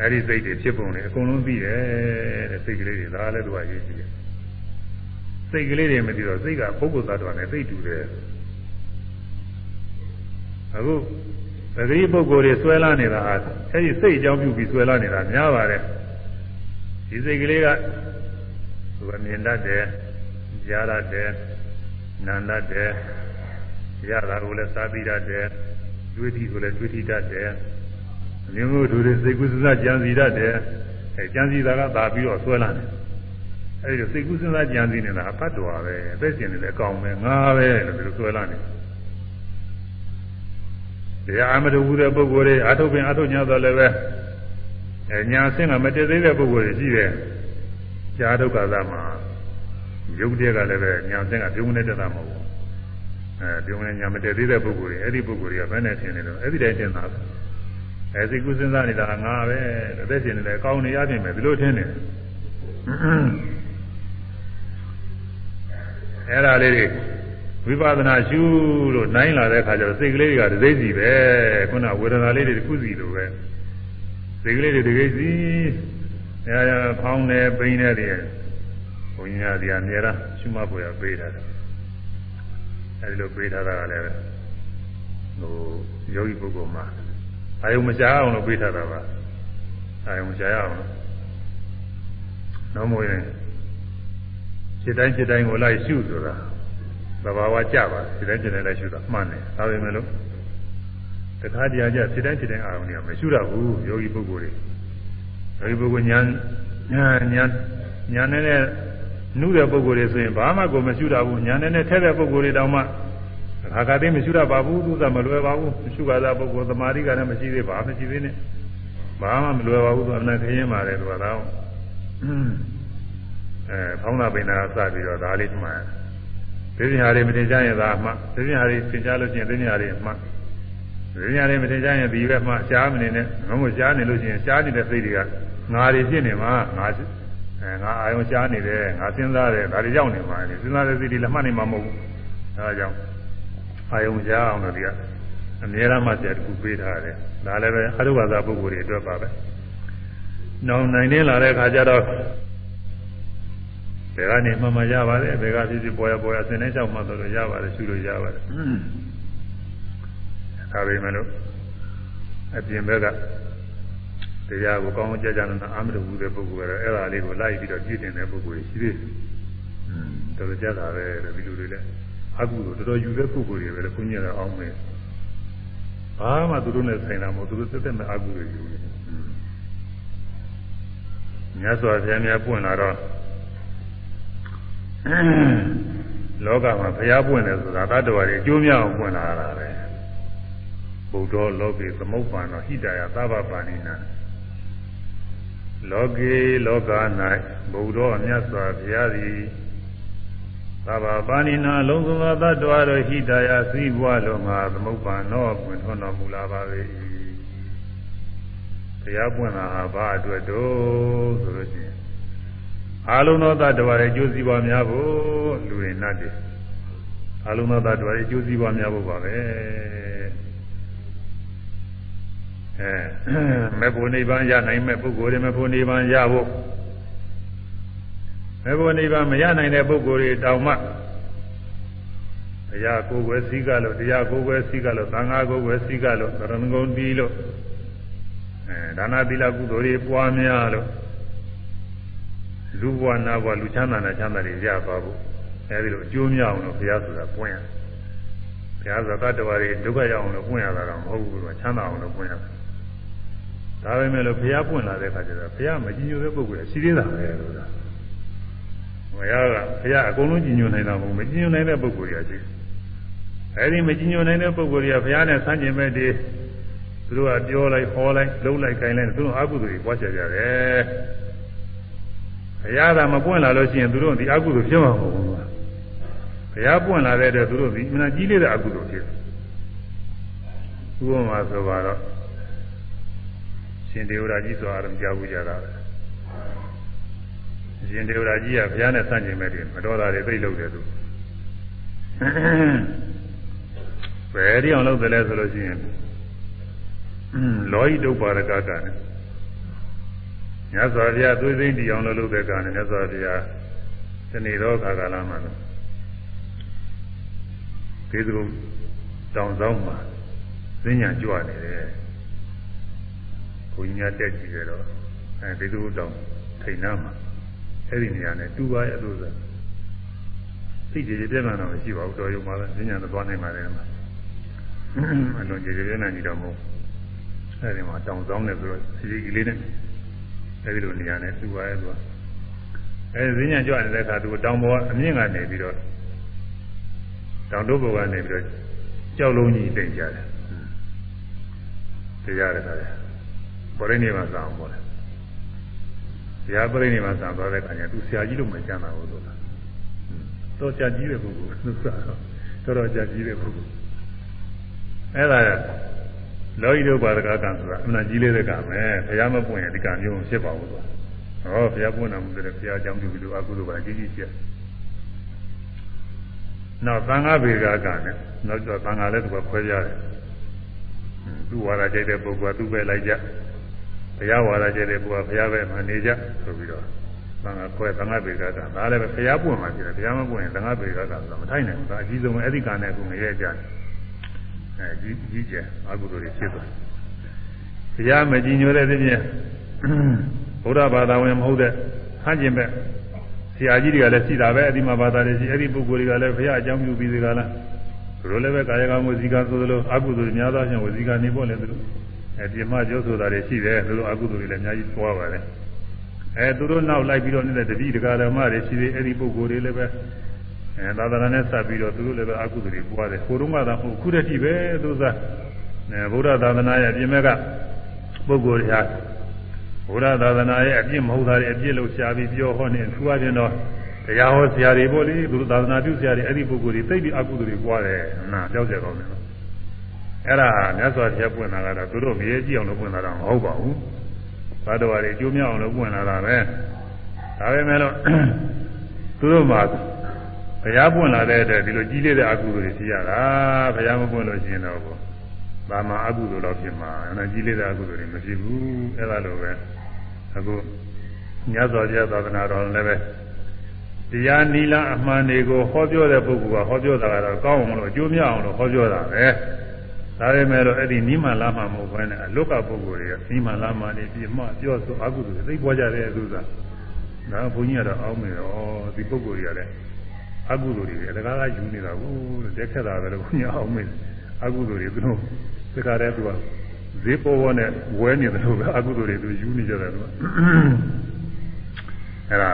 အဲဒီစိတ်တွေဖြစ်ပုံတွေအကုန်လုံးသိတယ်တဲ့စိတ်ကလေးတွေဒါလည်းသူကရေးကြည့်တယ်စိတ်ကလေးတွေမသိတော့စိတ်ကပုဂ္ဂိုလ်သတ္တဝါနဲ့သိတူတယ်အခုပဂရိပုဂ္ဂိုလ်တွေဆွဲလာနေတာဟာအဲဒီစိတ်အကြောင်းပြုပြီးဆွဲလာနေတာများပါတယ်ဒီစိတ်ကလေးကသူကမြင်တတ်တယ်ကြားတတ်တယ်နာတတ်တယ်ရတာကိုလည်းစားပြီးတတ်တယ်တွေးထီကိုလည်းတွေးထီတတ်တယ် မြင်မှုသူတွေစိတ်ကူးစဉ်းစားကြံစီတတ်တယ်အဲကြံစီတာကသာပြီးတော့ဆွဲလာတယ်အဲဒီစိတ်ကူးစဉ်းစားကြံစီနေတာအဖတ်တော်ပဲအသက်ရှင်နေတယ်အကောင်ပဲငါပဲလို့ဒီလိုဆွဲလာနေတရားအမတူဘူးတဲ့ပုဂ္ဂိုလ်တွေအထုတ်ပင်အထုတ်ညာတော့လည်းပဲအဲညာဆင်းကမတည်သေးတဲ့ပုဂ္ဂိုလ်တွေရှိတယ်ကြာဒုက္ခသာမှာယုတ်တဲ့ကလည်းပဲညာဆင်းကပြုံးနေတဲ့တာမဟုတ်ဘူးအဲပြုံးနေညာမတည်သေးတဲ့ပုဂ္ဂိုလ်တွေအဲ့ဒီပုဂ္ဂိုလ်တွေကဘယ်နဲ့ထင်နေတော့အဲ့ဒီတိုင်းထင်တာပဲ အဲစိတ်ကူးစဉ်းစားနေတာငါပဲအသက်ရှင်နေတယ်ကောင်းနေရပြင်ပဲဒီလိုထင်နေတယ်အဲ့ဒါလေးတွေဝိပဿနာရှုလို့နိုင်လာတဲ့အခါကျတော့စိတ်ကလေးတွေကတစ်စိမ့်စီပဲခုနဝေဒနာလေးတွေတစ်ခုစီလိုပဲစိတ်ကလေးတွေတစ်စိမ့်စီအဲဖောင်းနေပိန်းနေတယ်ဘုညာဒီအများအားရှုမှတ်ပေါ်ရပေးတာအဲဒီလိုပေးထားတာကလည်းဟိုယောဂီပုဂ္ဂိုလ်မှာ အာယုံမရှားအောင်လို့ပေးထားတာပါအာယုံမရှားအောင်လို့တော့မို့ရင်စိတ်တိုင်းစိတ်တိုင်းကိုလိုက်ရှုဆိုတာသဘာဝကြပါစိတ်တိုင်းစိတ်တိုင်းလိုက်ရှုတာမှန်တယ်ဒါပေမဲ့လို့တခါတည်းအကျစိတ်တိုင်းစိတ်တိုင်းအာရုံတွေကမရှုရဘူးယောဂီပုဂ္ဂိုလ်တွေယောဂီပုဂ္ဂိုလ်ညာညာညာညာနဲ့နုတဲ့ပုဂ္ဂိုလ်တွေဆိုရင်ဘာမှကိုမရှုရဘူးညာနဲ့ထဲတဲ့ပုဂ္ဂိုလ်တွေတောင်မှ အခါကတည်းမရှိရပါဘူးသူကမလွယ်ပါဘူးမရှိပါသာပုဂ္ဂိုလ်သမာဓိကလည်းမရှိသေးပါမရှိသေးနဲ့ဘာမှမလွယ်ပါဘူးသူအမှန်ခရင်ပါတယ်သူကတော့အဲဖောင်းတာပိန်တာစပြီးတော့ဒါလေးမှန်သိဉာဏ်တွေမတင်ကြရင်သာမှသိဉာဏ်တွေသင်ကြားလို့ရှိရင်သိဉာဏ်တွေမှသိဉာဏ်တွေမတင်ကြရင်ဒီဘက်မှရှားမနေနဲ့ငမို့ရှားနေလို့ရှိရင်ရှားနေတဲ့စိတ်တွေကငါတွေဖြစ်နေမှာငါအဲငါအာယုံရှားနေတယ်ငါစဉ်းစားတယ်ဒါတွေရောက်နေမှာစဉ်းစားတဲ့စိတ်တွေလည်းမှတ်နေမှာမဟုတ်ဘူးအဲဒါကြောင့် အာယုံရှားအောင်လို့ဒီကအမြဲတမ်းမှဆက်တစ်ခုပေးထားတယ်ဒါလည်းပဲအရုဝါဒပုဂ္ဂိုလ်တွေအတွက်ပါပဲနောင်နိုင်နေလာတဲ့အခါကျတော့ဘယ်ကနေမှမရပါတယ်ဘယ်ကဖြစ်ဖြစ်ပေါ်ရပေါ်ရစင်နေလျှောက်မှတော့ရပါတယ်ရှုလို့ရပါတယ်ဒါပေမဲ့လို့အပြင်ဘက်ကတရားကိုကောင်းကောင်းကြကြနာအာမရဘူးတဲ့ပုဂ္ဂိုလ်ကတော့အဲ့ဒါလေးကိုလိုက်ပြီးတော့ပြည့်တင်တဲ့ပုဂ္ဂိုလ်ရှိသေးတယ်။อืมတော်တော်ကြတာပဲတဲ့ဒီလိုတွေလည်း အကုသို့တော်တော်ယူတဲ့ပုဂ္ဂိုလ်တွေပဲလေခွင့်ရတာအောင်မယ်။ဘာမှသူတို့နဲ့ဆိုင်တာမဟုတ်သူတို့သက်သက်မဲ့အကုသို့ယူတယ်။မြတ်စွာဘုရားများပွင့်လာတော့လောကမှာဘုရားပွင့်တယ်ဆိုတာတတ္တဝါတွေအကျိုးများအောင်ပွင့်လာတာပဲဘုဒ္ဓလောကေသမုပ္ပန္နောဟိတယသဗ္ဗပါဏိနာလောကေလောက၌ဘုဒ္ဓအမြတ်စွာဘုရားသည် သဗ္ဗပါဏိနာလုံးစုံသောတတ္တဝါတို့ဟိတယသိဘွားလုံးငါသမုပ္ပန္နောပွင့်ထွန်းတော်မူလာပါ၏ဘုရားပွင့်လာဟာဘာအတွက်တော့ဆိုလို့ရှိရင်အာလုံးသောတ attva ရဲ့ကျိုးစီးပွားများဖို့လူတွေနတ်တွေအာလုံးသော attva ရဲ့ကျိုးစီးပွားများဖို့ပါပဲအဲမေဖို့နိဗ္ဗာန်ရနိုင်မဲ့ပုဂ္ဂိုလ်တွေမေဖို့နိဗ္ဗာန်ရဖို့ မေဖို့နိဗ္ဗာန်မရနိုင်တဲ့ပုဂ္ဂိုလ်တွေတောင်မှတရားကိုယ်ွယ်စည်းကလို့တရားကိုယ်ွယ်စည်းကလို့သံဃာကိုယ်ွယ်စည်းကလို့သရဏဂုံတီးလို့အဲဒါနသီလကုသိုလ်တွေပွားများလို့လူဘဝနာဘဝလူချမ်းသာနဲ့ချမ်းသာတွေရပါဖို့အဲဒီလိုအကျိုးများအောင်လို့ဘုရားဆိုတာပွင့်ရဘုရားဆိုတာတတ္တဝါတွေဒုက္ခရောက်အောင်လို့ပွင့်ရတာတော့မဟုတ်ဘူးလို့ချမ်းသာအောင်လို့ပွင့်ရတယ်ဒါပေမဲ့လို့ဘုရားပွင့်လာတဲ့အခါကျတော့ဘုရားမကြည်ညိုတဲ့ပုဂ္ဂိုလ်ကရှိသေးတာပဲလို့သာ ဘုရားကဘုရားအကုန်လုံးကြည်ညိုနိုင်တာမဟုတ်မကြည်ညိုနိုင်တဲ့ပုဂ္ဂိုလ်ကြီးရှိအဲဒီမကြည်ညိုနိုင်တဲ့ပုဂ္ဂိုလ်ကြီးကဘုရားနဲ့ဆန်းကျင်မဲ့တည်းသူတို့ကပြောလိုက်ဟောလိုက်လုံးလိုက်ကိုင်းလိုက်သူတို့အကုသိုလ်တွေပွားချကြတယ်ဘုရားသာမပွင့်လာလို့ရှိရင်သူတို့ဒီအကုသိုလ်ဖြစ်မှာမဟုတ်ဘူးဘုရားပွင့်လာတဲ့အတွက်သူတို့ဒီအမှန်ကြီးလေးတဲ့အကုသိုလ်ဖြစ်ဥပမာဆိုပါတော့ရှင်ဒေဝရာကြီးဆိုအားလုံးကြားဘူးကြတာပဲ ရှင်ဒေဝရာကြီးကဘုရားနဲ့ဆန့်ကျင်မဲ့တယ်မတော်တာတွေသိလို့တယ်သူဘယ်ဒီအောင်လုပ်တယ်လဲဆိုလို့ရှိရင်လောဟိတုပ္ပါဒကကနဲ့မြတ်စွာဘုရားသွေးသိမ့်တရားလို့လုပ်တဲ့ကနဲ့မြတ်စွာဘုရားဒီနေ့တော့ခါကာလမှာလို့ဒီသူတောင်ဆောင်မှာဈဉ္ညာကြွနေတယ်ဘုညာတက်ကြည့်ရတော့အဲဒီသူတောင်ထိန်နာမှာ အဲ့ဒီနေရာနဲ့တူပါရဲ့အလို့ဆိုသိကြည်ပြည့်မှန်တော့မရှိပါဘူးတော်ရုံမှာပဲဈဉ္ညာတော့သွားနိုင်ပါတယ်မှာအလုံးကြည်ကြည်ပြည့်နေတော့မဟုတ်အဲဒီမှာတောင်ဆောင်နေဆိုတော့စီစီကလေးနဲ့အဲဒီလိုနေရာနဲ့သူပါရဲ့သူကအဲဒီဈဉ္ညာကြွနေတဲ့အခါသူတောင်ပေါ်အမြင့်ကနေပြီးတော့တောင်တို့ဘုရားနေပြီးတော့ကြောက်လုံးကြီးတိတ်ကြတယ်တရားရတယ်ခါတယ်ပရိနိဗ္ဗာန်ဆောင်ပေါ်တယ် တရားပရိနိဗ္ဗာန်ဆောင်သွားတဲ့အခါကျသူဆရာကြီးလို့မကျမ်းတာဘူးဆိုတာတော့ကြာကြီးတဲ့ပုဂ္ဂိုလ်သူစားတော့တော်တော်ကြာကြီးတဲ့ပုဂ္ဂိုလ်အဲ့ဒါလောဟိတုပါဒကကံဆိုတာအမှန်ကြီးလေးတဲ့ကံပဲဘုရားမပွင့်ရင်ဒီကံမျိုးဖြစ်ပါဘူးကွာဟောဘုရားပွင့်တော်မူတဲ့ဘုရားအကြောင်းပြုပြီးလို့အကုသိုလ်ပါကြီးကြီးဖြစ်နောက်သံဃာဘေကကနဲ့နောက်ကျသံဃာလည်းသူကခွဲပြတယ်သူဝါဒကြိုက်တဲ့ပုဂ္ဂိုလ်ကသူ့ပဲလိုက်ကြ ဘုရားဝါဒကြိုက်တဲ့ပုဂ္ဂိုလ်ကဘုရားပဲမှနေကြဆိုပြီးတော့သံဃာခွဲသံဃာဘေကကဒါလည်းပဲဘုရားပွင့်မှာဖြစ်တယ်ဘုရားမပွင့်ရင်သံဃာဘေကကဆိုတာမထိုက်နိုင်ဘူးဒါအကြီးဆုံးပဲအဲ့ဒီကံနဲ့ကိုငရဲကြတယ်အဲကြီးကြီးကျယ်အကုသိုလ်တွေဖြစ်သွားဘုရားမကြည်ညိုတဲ့ဖြစ်ဖြစ်ဘုရားဘာသာဝင်မဟုတ်တဲ့ဟန်ကျင်ပဲဆရာကြီးတွေကလည်းရှိတာပဲအဲ့ဒီမှာဘာသာတွေရှိအဲ့ဒီပုဂ္ဂိုလ်တွေကလည်းဘုရားအကြောင်းပြုပြီးသေးတာလားသူတို့လည်းပဲကာယကံဝစီကံဆိုသလိုအကုသိုလ်များသောဖြင့်ဝစီကနေပေါ့လေသူတို့ အဲပြမကျိုးဆိုတာတွေရှိတယ်သူတို့အကုသိုလ်တွေလည်းအများကြီးပွားပါတယ်အဲသူတို့နောက်လိုက်ပြီးတော့နေတဲ့တတိတကာဓမ္မတွေရှိသေးအဲ့ဒီပုဂ္ဂိုလ်တွေလည်းပဲအဲသာသနာနဲ့ဆက်ပြီးတော့သူတို့လည်းပဲအကုသိုလ်တွေပွားတယ်ကိုယ်တော့မှသာခုတည်းရှိပဲသူစားအဲဗုဒ္ဓသာသနာရဲ့ပြင်မဲ့ကပုဂ္ဂိုလ်တွေဟာဘုရားသာသနာရဲ့အပြစ်မဟုတ်တာတွေအပြစ်လို့ရှားပြီးပြောဟောနေသူအချင်းတော့တရားဟောဆရာတွေပေါ့လေသူသာသနာပြုဆရာတွေအဲ့ဒီပုဂ္ဂိုလ်တွေသိပြီးအကုသိုလ်တွေပွားတယ်နာကြောက်ကြကောင်းတယ် အဲ့ဒါမြတ်စွာဘုရားပွင့်လာတာတော့သူတို့မြေကြီးအောင်လို့ပွင့်လာတာမဟုတ်ပါဘူးဘာတော်ရီကျိုးမြောက်အောင်လို့ပွင့်လာတာပဲဒါပေမဲ့လို့သူတို့မှာဘုရားပွင့်လာတဲ့အတွက်ဒီလိုကြီးလေးတဲ့အကုသိုလ်တွေရှိရတာဘုရားမပွင့်လို့ရှိရင်တော့ဘာမှအကုသိုလ်တော့ဖြစ်မှာအဲကြီးလေးတဲ့အကုသိုလ်တွေမဖြစ်ဘူးအဲ့ဒါလိုပဲအခုညသောပြသာသနာတော်လည်းပဲတရားနီလာအမှန်တွေကိုဟောပြောတဲ့ပုဂ္ဂိုလ်ကဟောပြောတာကတော့ကောင်းအောင်လို့အကျိုးများအောင်လို့ဟောပြောတာပဲ ဒါပေမဲ့လို့အဲ့ဒီနိမလာမှမဟုတ်ဘဲနဲ့အလုကပုဂ္ဂိုလ်တွေကနိမလာမှနေပြီးမှပြောဆိုအကုသိုလ်တွေသိပွားကြတဲ့သူစားဒါဘုန်းကြီးကတော့အောင်းမယ်တော့ဒီပုဂ္ဂိုလ်တွေကလည်းအကုသိုလ်တွေတကားကယူနေတာကိုတက်ခက်တာပဲလို့ဘုန်းကြီးအောင်းမယ်အကုသိုလ်တွေသူတို့သက္ကာတဲ့သူကဈေးပေါ်ပေါ်နဲ့ဝဲနေတယ်လို့ပဲအကုသိုလ်တွေသူယူနေကြတယ်သူကအဲ့ဒါ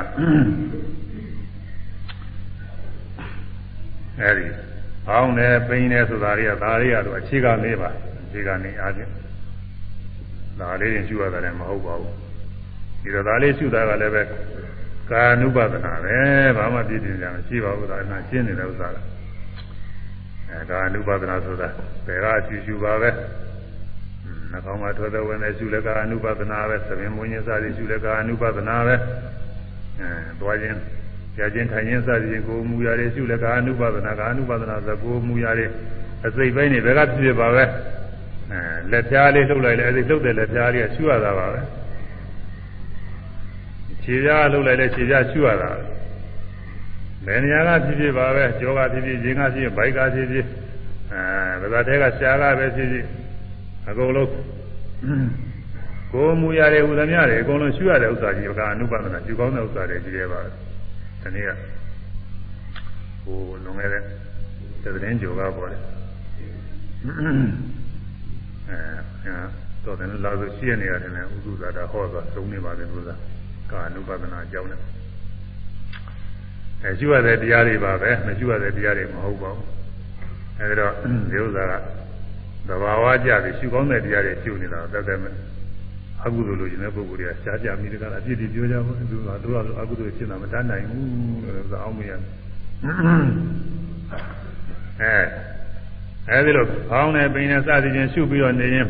အဲ့ဒီ အောင်းတယ်ပိန်တယ်ဆိုတာတွေကဒါတွေကသူအခြေခံလေးပါအခြေခံနေအားဖြင့်ဒါလေးရင်ရှုရတယ်မဟုတ်ပါဘူးဒီတော့ဒါလေးရှုတာကလည်းပဲကာနုပဒနာပဲဘာမှပြည့်ပြည့်ကြမရှိပါဘူးဒါကရှင်းနေတဲ့ဥစ္စာကအဲကာနုပဒနာဆိုတာဘယ်ကရှုရှုပါပဲနှာခေါင်းမှာထွက်တဲ့ဝင်တဲ့ရှုလည်းကာနုပဒနာပဲသဘင်မွေးခြင်းစသည်ရှုလည်းကာနုပဒနာပဲအဲသွားခြင်း ကြာခြင်းထိုင်ခြင်းစသည်ဖြင့်ကိုယ်မူရတဲ့ရှုလည်းကာနုပဒနာကာနုပဒနာဆိုကိုယ်မူရတဲ့အစိတ်ပိုင်းတွေဘယ်ကဖြစ်ဖြစ်ပါပဲအဲလက်ဖြားလေးလှုပ်လိုက်လဲအဲဒီလှုပ်တဲ့လက်ဖြားလေးကရှုရတာပါပဲခြေပြားလှုပ်လိုက်လဲခြေပြားရှုရတာဘယ်နေရာကဖြစ်ဖြစ်ပါပဲကြောကဖြစ်ဖြစ်ခြင်းကဖြစ်ဖြစ်ဘိုက်ကဖြစ်ဖြစ်အဲဗဇာတဲကရှားကပဲဖြစ်ဖြစ်အကုန်လုံးကိုယ်မူရတဲ့ဥဒ္ဓမြတွေအကုန်လုံးရှုရတဲ့ဥစ္စာကြီးကအနုပါဒနာရှုကောင်းတဲ့ဥစ္စာတွေကြီးရဲပါ ဒီနေ့ကဟိုလွန်ခဲ့တဲ့သတင်းကြိုကပေါ်တယ်အဲတော့တယ်လာဆိုရှိရနေရတယ်နဲ့ဥဒ္ဒသာတာဟောသွားသုံးနေပါတယ်ဥဒ္ဒကာအနုပါဒနာအကြောင်းနဲ့အဲရှုရတဲ့တရားတွေပါပဲမရှုရတဲ့တရားတွေမဟုတ်ပါဘူးအဲဒီတော့ဒီဥစ္စာကသဘာဝကြပြီးရှုကောင်းတဲ့တရားတွေရှုနေတာတက်တက်မဲ့ အကုသိုလ်လိုချင်တဲ့ပုဂ္ဂိုလ်တွေကရှားကြမိတကအပြစ်တွေပြောကြပါဘူးသူကတို့ကအကုသိုလ်ဖြစ်တာမတတ်နိုင်ဘူးလို့ဆိုအောင်မရအဲအဲဒီလိုအောင်းနဲ့ပိန်နဲ့စသည်ချင်းရှုပြီးတော့နေရင်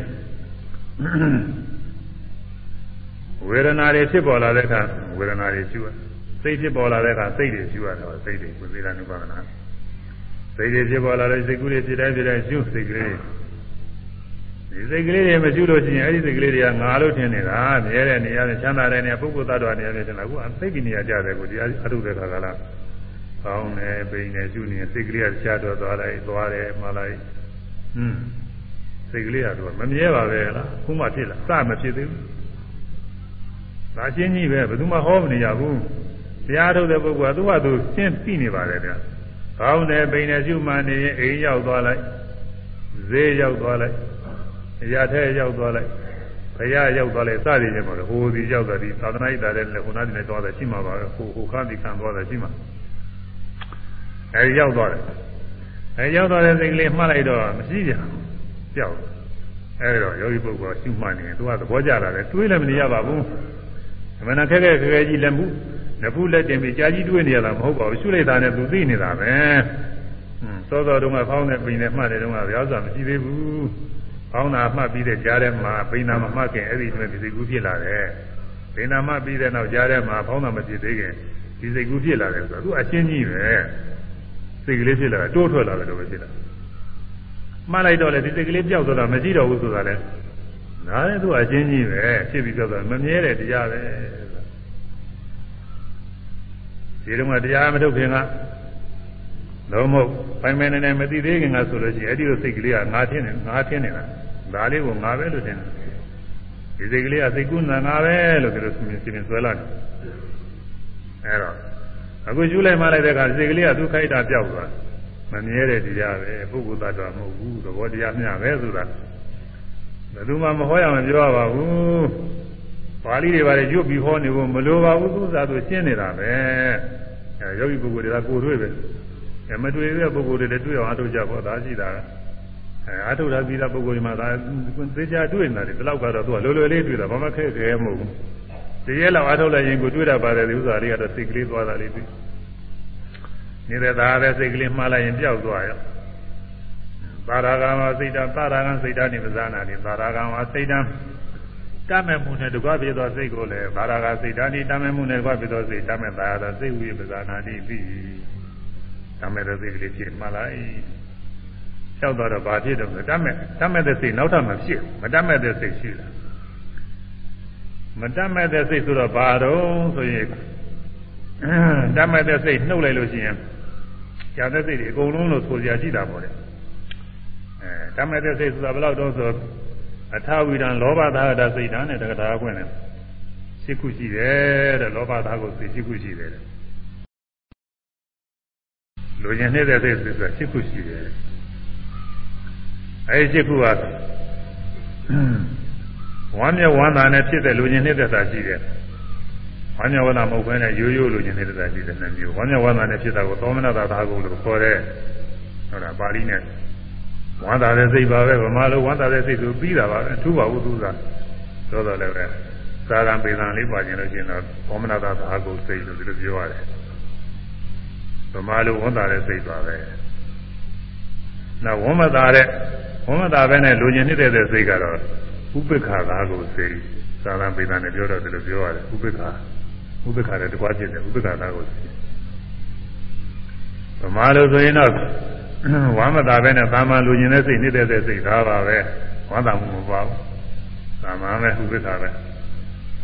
ဝေဒနာတွေဖြစ်ပေါ်လာတဲ့အခါဝေဒနာတွေရှုရစိတ်ဖြစ်ပေါ်လာတဲ့အခါစိတ်တွေရှုရတော့စိတ်တွေကိုသေတာနုပါဒနာစိတ်တွေဖြစ်ပေါ်လာတဲ့စိတ်ကူးတွေဖြစ်တိုင်းဖြစ်တိုင်းရှုစိတ်ကလေး ဒီစိတ်ကလေးတွေမရှုလို့ရှိရင်အဲ့ဒီစိတ်ကလေးတွေကငါလို့ထင်နေတာမြဲတဲ့နေရာနဲ့ချမ်းသာတဲ့နေရာပုဂ္ဂိုလ်သတ္တဝါနေရာနဲ့ထင်တာအခုအသိကိနေရာကြတယ်ကိုဒီအထုတဲ့ခါကလားကောင်းတယ်ပိန်တယ်ရှုနေစိတ်ကလေးကရှားတော့သွားလိုက်သွားတယ်မှလိုက်ဟွန်းစိတ်ကလေးကတော့မမြဲပါပဲလားခုမှဖြစ်လာစမဖြစ်သေးဘူးဒါချင်းကြီးပဲဘယ်သူမှဟောမနေကြဘူးတရားထုတ်တဲ့ပုဂ္ဂိုလ်ကသူ့ဟာသူရှင်းသိနေပါတယ်ဗျာကောင်းတယ်ပိန်တယ်ရှုမှနေရင်အိမ်ရောက်သွားလိုက်ဈေးရောက်သွားလိုက် အရာထဲရောက်သွားလိုက်ဘုရားရောက်သွားလိုက်စသည်ချင်းပေါ့လေဟိုဒီရောက်သွားဒီသာသနာ့ဣတာတဲ့လည်းဟိုနားဒီနဲ့သွားတယ်ရှိမှာပါပဲဟိုဟိုခန်းဒီခန်းသွားတယ်ရှိမှာအဲဒီရောက်သွားတယ်အဲရောက်သွားတဲ့စိတ်ကလေးမှတ်လိုက်တော့မရှိကြဘူးကြောက်အဲဒီတော့ယောဂီပုဂ္ဂိုလ်ရှုမှတ်နေရင်သူကသဘောကျလာတယ်တွေးလည်းမနေရပါဘူးအမှန်တန်ခက်ခဲခဲကြီးလက်မှုနဖူးလက်တင်ပြီးကြာကြီးတွေးနေရတာမဟုတ်ပါဘူးရှုလိုက်တာနဲ့သူသိနေတာပဲဟွန်းစောစောတုန်းကဖောင်းနေပင်နေမှတ်နေတုန်းကဗျာစွာမရှိသေးဘူး ဖောင်းတာမှတ်ပြီးတဲ့ကြားထဲမှာပိန်တာမမှတ်ခင်အဲ့ဒီတည်းဒီစိတ်ကူးဖြစ်လာတယ်ဒိနာမပြီးတဲ့နောက်ကြားထဲမှာဖောင်းတာမဖြစ်သေးခင်ဒီစိတ်ကူးဖြစ်လာတယ်ဆိုတော့သူအချင်းကြီးပဲစိတ်ကလေးဖြစ်လာတာတိုးထွက်လာတယ်လို့ပဲဖြစ်တာမှတ်လိုက်တော့လေဒီစိတ်ကလေးပျောက်သွားတာမရှိတော့ဘူးဆိုတာလေနားလည်းသူအချင်းကြီးပဲဖြစ်ပြီးပြောတော့မမြဲတဲ့တရားပဲဒီတော့ကတရားမထုတ်ခင်ကလုံးမဟုတ်ပိုင်ပိုင်နေနေမသိသေးခင်ကဆိုလို့ရှိရင်အဲ့ဒီလိုစိတ်ကလေးကငါထင်းနေငါထင်းနေတာ ဒါလေးကိုငါပဲလို့ထင်တယ်ဒီစိတ်ကလေးကစိတ်ကူးနာငါပဲလို့ဒီလိုစဉ်းစဉ်ဆွဲလာတယ်အဲ့တော့အခုယူလိုက်မှလိုက်တဲ့အခါစိတ်ကလေးကသူခိုက်တာပြောက်သွားမမြဲတဲ့တရားပဲပုဂ္ဂိုလ်သတ္တဝါမဟုတ်ဘူးသဘောတရားမျှပဲဆိုတာဘယ်သူမှမဟောရမပြောပါဘူးပါဠိတွေပါလေရွတ်ပြီးဟောနေဖို့မလိုပါဘူးသူစားသူရှင်းနေတာပဲအဲယောဂီပုဂ္ဂိုလ်တွေကကိုယ်တွေ့ပဲအဲမတွေ့တဲ့ပုဂ္ဂိုလ်တွေလည်းတွေ့အောင်အထုတ်ကြဖို့ဒါရှိတာ အဲအထုတ်တာပြီးတဲ့ပုဂ္ဂိုလ်တွေမှာဒါသေချာတွေ့နေတာဒီလောက်ကတော့သူကလိုလိုလေးတွေ့တာဘာမှခက်ခဲမဟုတ်ဘူးတရေလောက်အထုတ်လိုက်ရင်ကိုတွေ့တာပါတယ်ဒီဥစ္စာလေးကတော့စိတ်ကလေးသွားတာလေးတွေ့နေတဲ့သားပဲစိတ်ကလေးမှားလိုက်ရင်ပျောက်သွားရောသာရကံဝစိတ်တသာရကံစိတ်တနိပဇာနာတိသာရကံဝစိတ်တတမဲ့မှုနဲ့တကွဖြစ်သောစိတ်ကိုလည်းသာရကစိတ်တနိတမဲ့မှုနဲ့တကွဖြစ်သောစိတ်တမဲ့သာရသောစိတ်ဝိပဇာနာတိပြီးတမဲ့တဲ့စိတ်ကလေးဖြစ်မှလိုက်လျှော က်တော့ဘာဖြစ်တော့တမဲ့တမဲ့တဲ့စိတ်နောက်ထပ်မဖြစ်မတမဲ့တဲ့စိတ်ရှိတာမတမဲ့တဲ့စိတ်ဆိုတော့ဘာတော့ဆိုရင်တတ်မဲ့တဲ့စိတ်နှုတ်လိုက်လို့ရှိရင်ဇာတဲ့စိတ်တွေအကုန်လုံးလို့ဆိုကြရှိတာပေါ့လေအဲတတ်မဲ့တဲ့စိတ်ဆိုတာဘယ်လောက်တော့ဆိုအထဝိဒံလောဘသာဟတစိတ်ဓာတ်နဲ့တက္ကထာခွင့်နဲ့ရှိခုရှိတယ်တဲ့လောဘသာကိုစိတ်ရှိခုရှိတယ်လူကျင်နေတဲ့စိတ်ဆိုတာရှိခုရှိတယ် အဲဒီရှိခုကဝမ်းမြောက်ဝမ်းသာနဲ့ဖြစ်တဲ့လူကျင်နေတဲ့သာရှိတယ်ဝမ်းမြောက်ဝမ်းသာမဟုတ်ဘဲနဲ့ရိုးရိုးလိုချင်နေတဲ့ရှိတဲ့နှမျိုးဝမ်းမြောက်ဝမ်းသာနဲ့ဖြစ်တာကိုသောမနတာသာကုလို့ခေါ်တဲ့ဟုတ်လားပါဠိနဲ့ဝမ်းသာတဲ့စိတ်ပါပဲဗမာလိုဝမ်းသာတဲ့စိတ်ဆိုပြီးတာပါပဲထူပါဘူးသူကသောတော်လည်းပဲသာရံပေသံလေးပါခြင်းလို့ရှိရင်တော့သောမနတာသာကုစိတ်လို့ဒီလိုပြောရတယ်ဗမာလိုဝမ်းသာတဲ့စိတ်ပါပဲနောက်ဝမ်းမသာတဲ့ ဝမ်းမသာပဲနဲ့လိုချင်နေတဲ့စိတ်ကတော့ဥပ္ပခါသာကုစိတ်သာရံပေသံနဲ့ပြောတော့ဒီလိုပြောရတယ်ဥပ္ပခါဥပ္ပခါနဲ့တကွာဖြစ်တယ်ဥပ္ပခါသားကိုဗမာလိုဆိုရင်တော့ဝမ်းမသာပဲနဲ့သာမန်လူကျင်တဲ့စိတ်နေတဲ့စိတ်ဒါပါပဲဝမ်းသာမှုမပါဘူးသာမန်ပဲဥပ္ပခါပဲ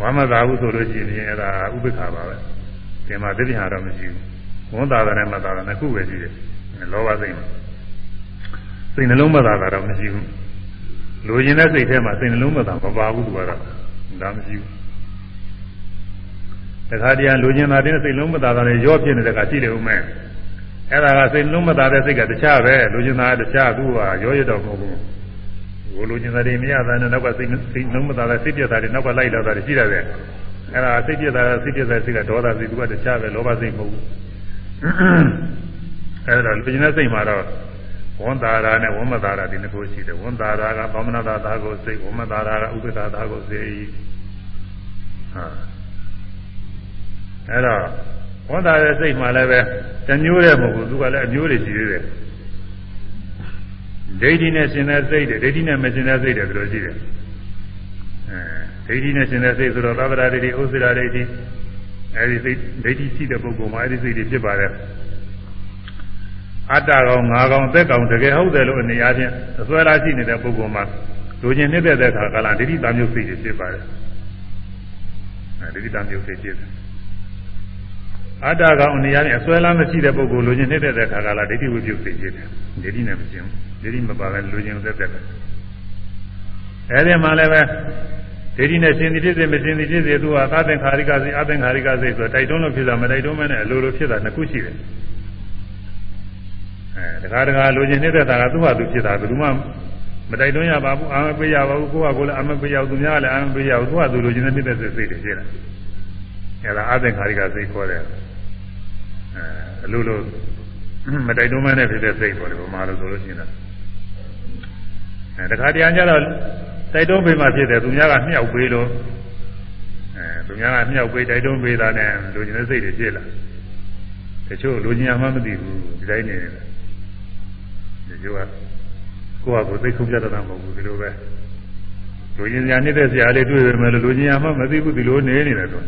ဝမ်းမသာဘူးဆိုလို့ရှိရင်အဲ့ဒါဥပ္ပခါပါပဲဒီမှာတတိဟာတော့မရှိဘူးဝန်သာတယ်နဲ့မသာတယ်နှစ်ခုပဲရှိတယ်လောဘစိတ်မှာ စိတ်နှလုံးမသာတာတော့မရှိဘူးလူကျင်တဲ့စိတ်ထဲမှာစိတ်နှလုံးမသာမပါဘူးသူကတော့ဒါမရှိဘူးတခါတည်းလူကျင်တာတဲ့စိတ်လုံးမသာတာလည်းရောဖြစ်နေတဲ့ကရှိတယ်ဦးမယ်အဲ့ဒါကစိတ်လုံးမသာတဲ့စိတ်ကတခြားပဲလူကျင်တာတခြားသူကရောရတော့မဟုတ်ဘူးဟိုလူကျင်တာတွေမရတာနဲ့နောက်ကစိတ်စိတ်လုံးမသာတဲ့စိတ်ပြတ်တာတွေနောက်ကလိုက်လာတာတွေရှိတယ်အဲ့ဒါစိတ်ပြတ်တာစိတ်ပြတ်တဲ့စိတ်ကဒေါသစိတ်သူကတခြားပဲလောဘစိတ်မဟုတ်ဘူးအဲ့ဒါလူကျင်တဲ့စိတ်မှာတော့ ဝန်တာရာနဲ့ဝမတာရာဒီနှစ်ခုရှိတယ်ဝန်တာရာကသောမနာတာသာကိုစိတ်ဝမတာရာကဥပ္ပဒါသာကိုစိတ်ဟာအဲ့တော့ဝန်တာရဲ့စိတ်မှလည်းပဲတမျိုးတည်းမဟုတ်ဘူးသူကလည်းအမျိုးတွေရှိသေးတယ်ဒိဋ္ဌိနဲ့ရှင်တဲ့စိတ်တွေဒိဋ္ဌိနဲ့မရှင်တဲ့စိတ်တွေဘယ်လိုရှိတယ်အဲဒိဋ္ဌိနဲ့ရှင်တဲ့စိတ်ဆိုတော့သဗ္ဗရာဒိဋ္ဌိဥစ္စေရာဒိဋ္ဌိအဲဒီစိတ်ဒိဋ္ဌိရှိတဲ့ပုဂ္ဂိုလ်မှာအဲဒီစိတ်တွေဖြစ်ပါတယ် အတ္တကောင်ငါကောင်သက်ကောင်တကယ်ဟုတ်တယ်လို့အနေအားဖြင့်အစွဲလာရှိနေတဲ့ပုဂ္ဂိုလ်မှာလူချင်းနှစ်သက်တဲ့အခါကလာဒိဋ္ဌိတမျိုးစိတ်တွေဖြစ်ပါတယ်အဲဒီဒိဋ္ဌိတမျိုးစိတ်ဖြစ်တယ်အတ္တကောင်အနေအားဖြင့်အစွဲလာမရှိတဲ့ပုဂ္ဂိုလ်လူချင်းနှစ်သက်တဲ့အခါကလာဒိဋ္ဌိဝိပ္ပုစိတ်ဖြစ်တယ်ဒိဋ္ဌိနဲ့မရှင်းဘူးဒိဋ္ဌိမပါဘဲလူချင်းသက်သက်ပဲအဲဒီမှာလည်းပဲဒိဋ္ဌိနဲ့ရှင်သည်ဖြစ်စေမရှင်သည်ဖြစ်စေသူဟာအသင်္ခါရိကစိအသင်္ခါရိကစိဆိုတိုက်တွန်းလို့ဖြစ်တာမတိုက်တွန်းမနဲ့အလိုလိုဖြစ်တာနှစ်ခုရှိတယ်အဲ တခါတခါလိုချင်နေတဲ့တာကသူ့ဟာသူဖြစ်တာဘယ်သူမှမတိုက်တွန်းရပါဘူးအာမပေးရပါဘူးကိုယ့်ဟာကိုယ်လည်းအာမပေးရဘူးသူများလည်းအာမပေးရဘူးသူ့ဟာသူလိုချင်နေတဲ့စိတ်တွေဖြစ်တာအဲဒါအသင်္ခါရိကစိတ်ခေါ်တယ်အဲအလိုလိုမတိုက်တွန်းမနဲ့ဖြစ်တဲ့စိတ်ပေါ်တယ်ဗမာလိုဆိုလို့ရှိရင်တော့အဲတခါတည်းကျတော့တိုက်တွန်းပေးမှဖြစ်တယ်သူများကမြောက်ပေးလို့အဲသူများကမြောက်ပေးတိုက်တွန်းပေးတာနဲ့လိုချင်တဲ့စိတ်တွေဖြစ်လာတချို့လိုချင်မှမသိဘူးဒီတိုင်းနေတ ယ်ဒီလိုကကိုယ့်ဟာကိုယ်သိဆုံးပြတတ်တာမဟုတ်ဘူးဒီလိုပဲလူချင်းစရာနေတဲ့စရာလေးတွေ့ပေမဲ့လူချင်းရမှမသိဘူးဒီလိုနေနေတယ်ဆို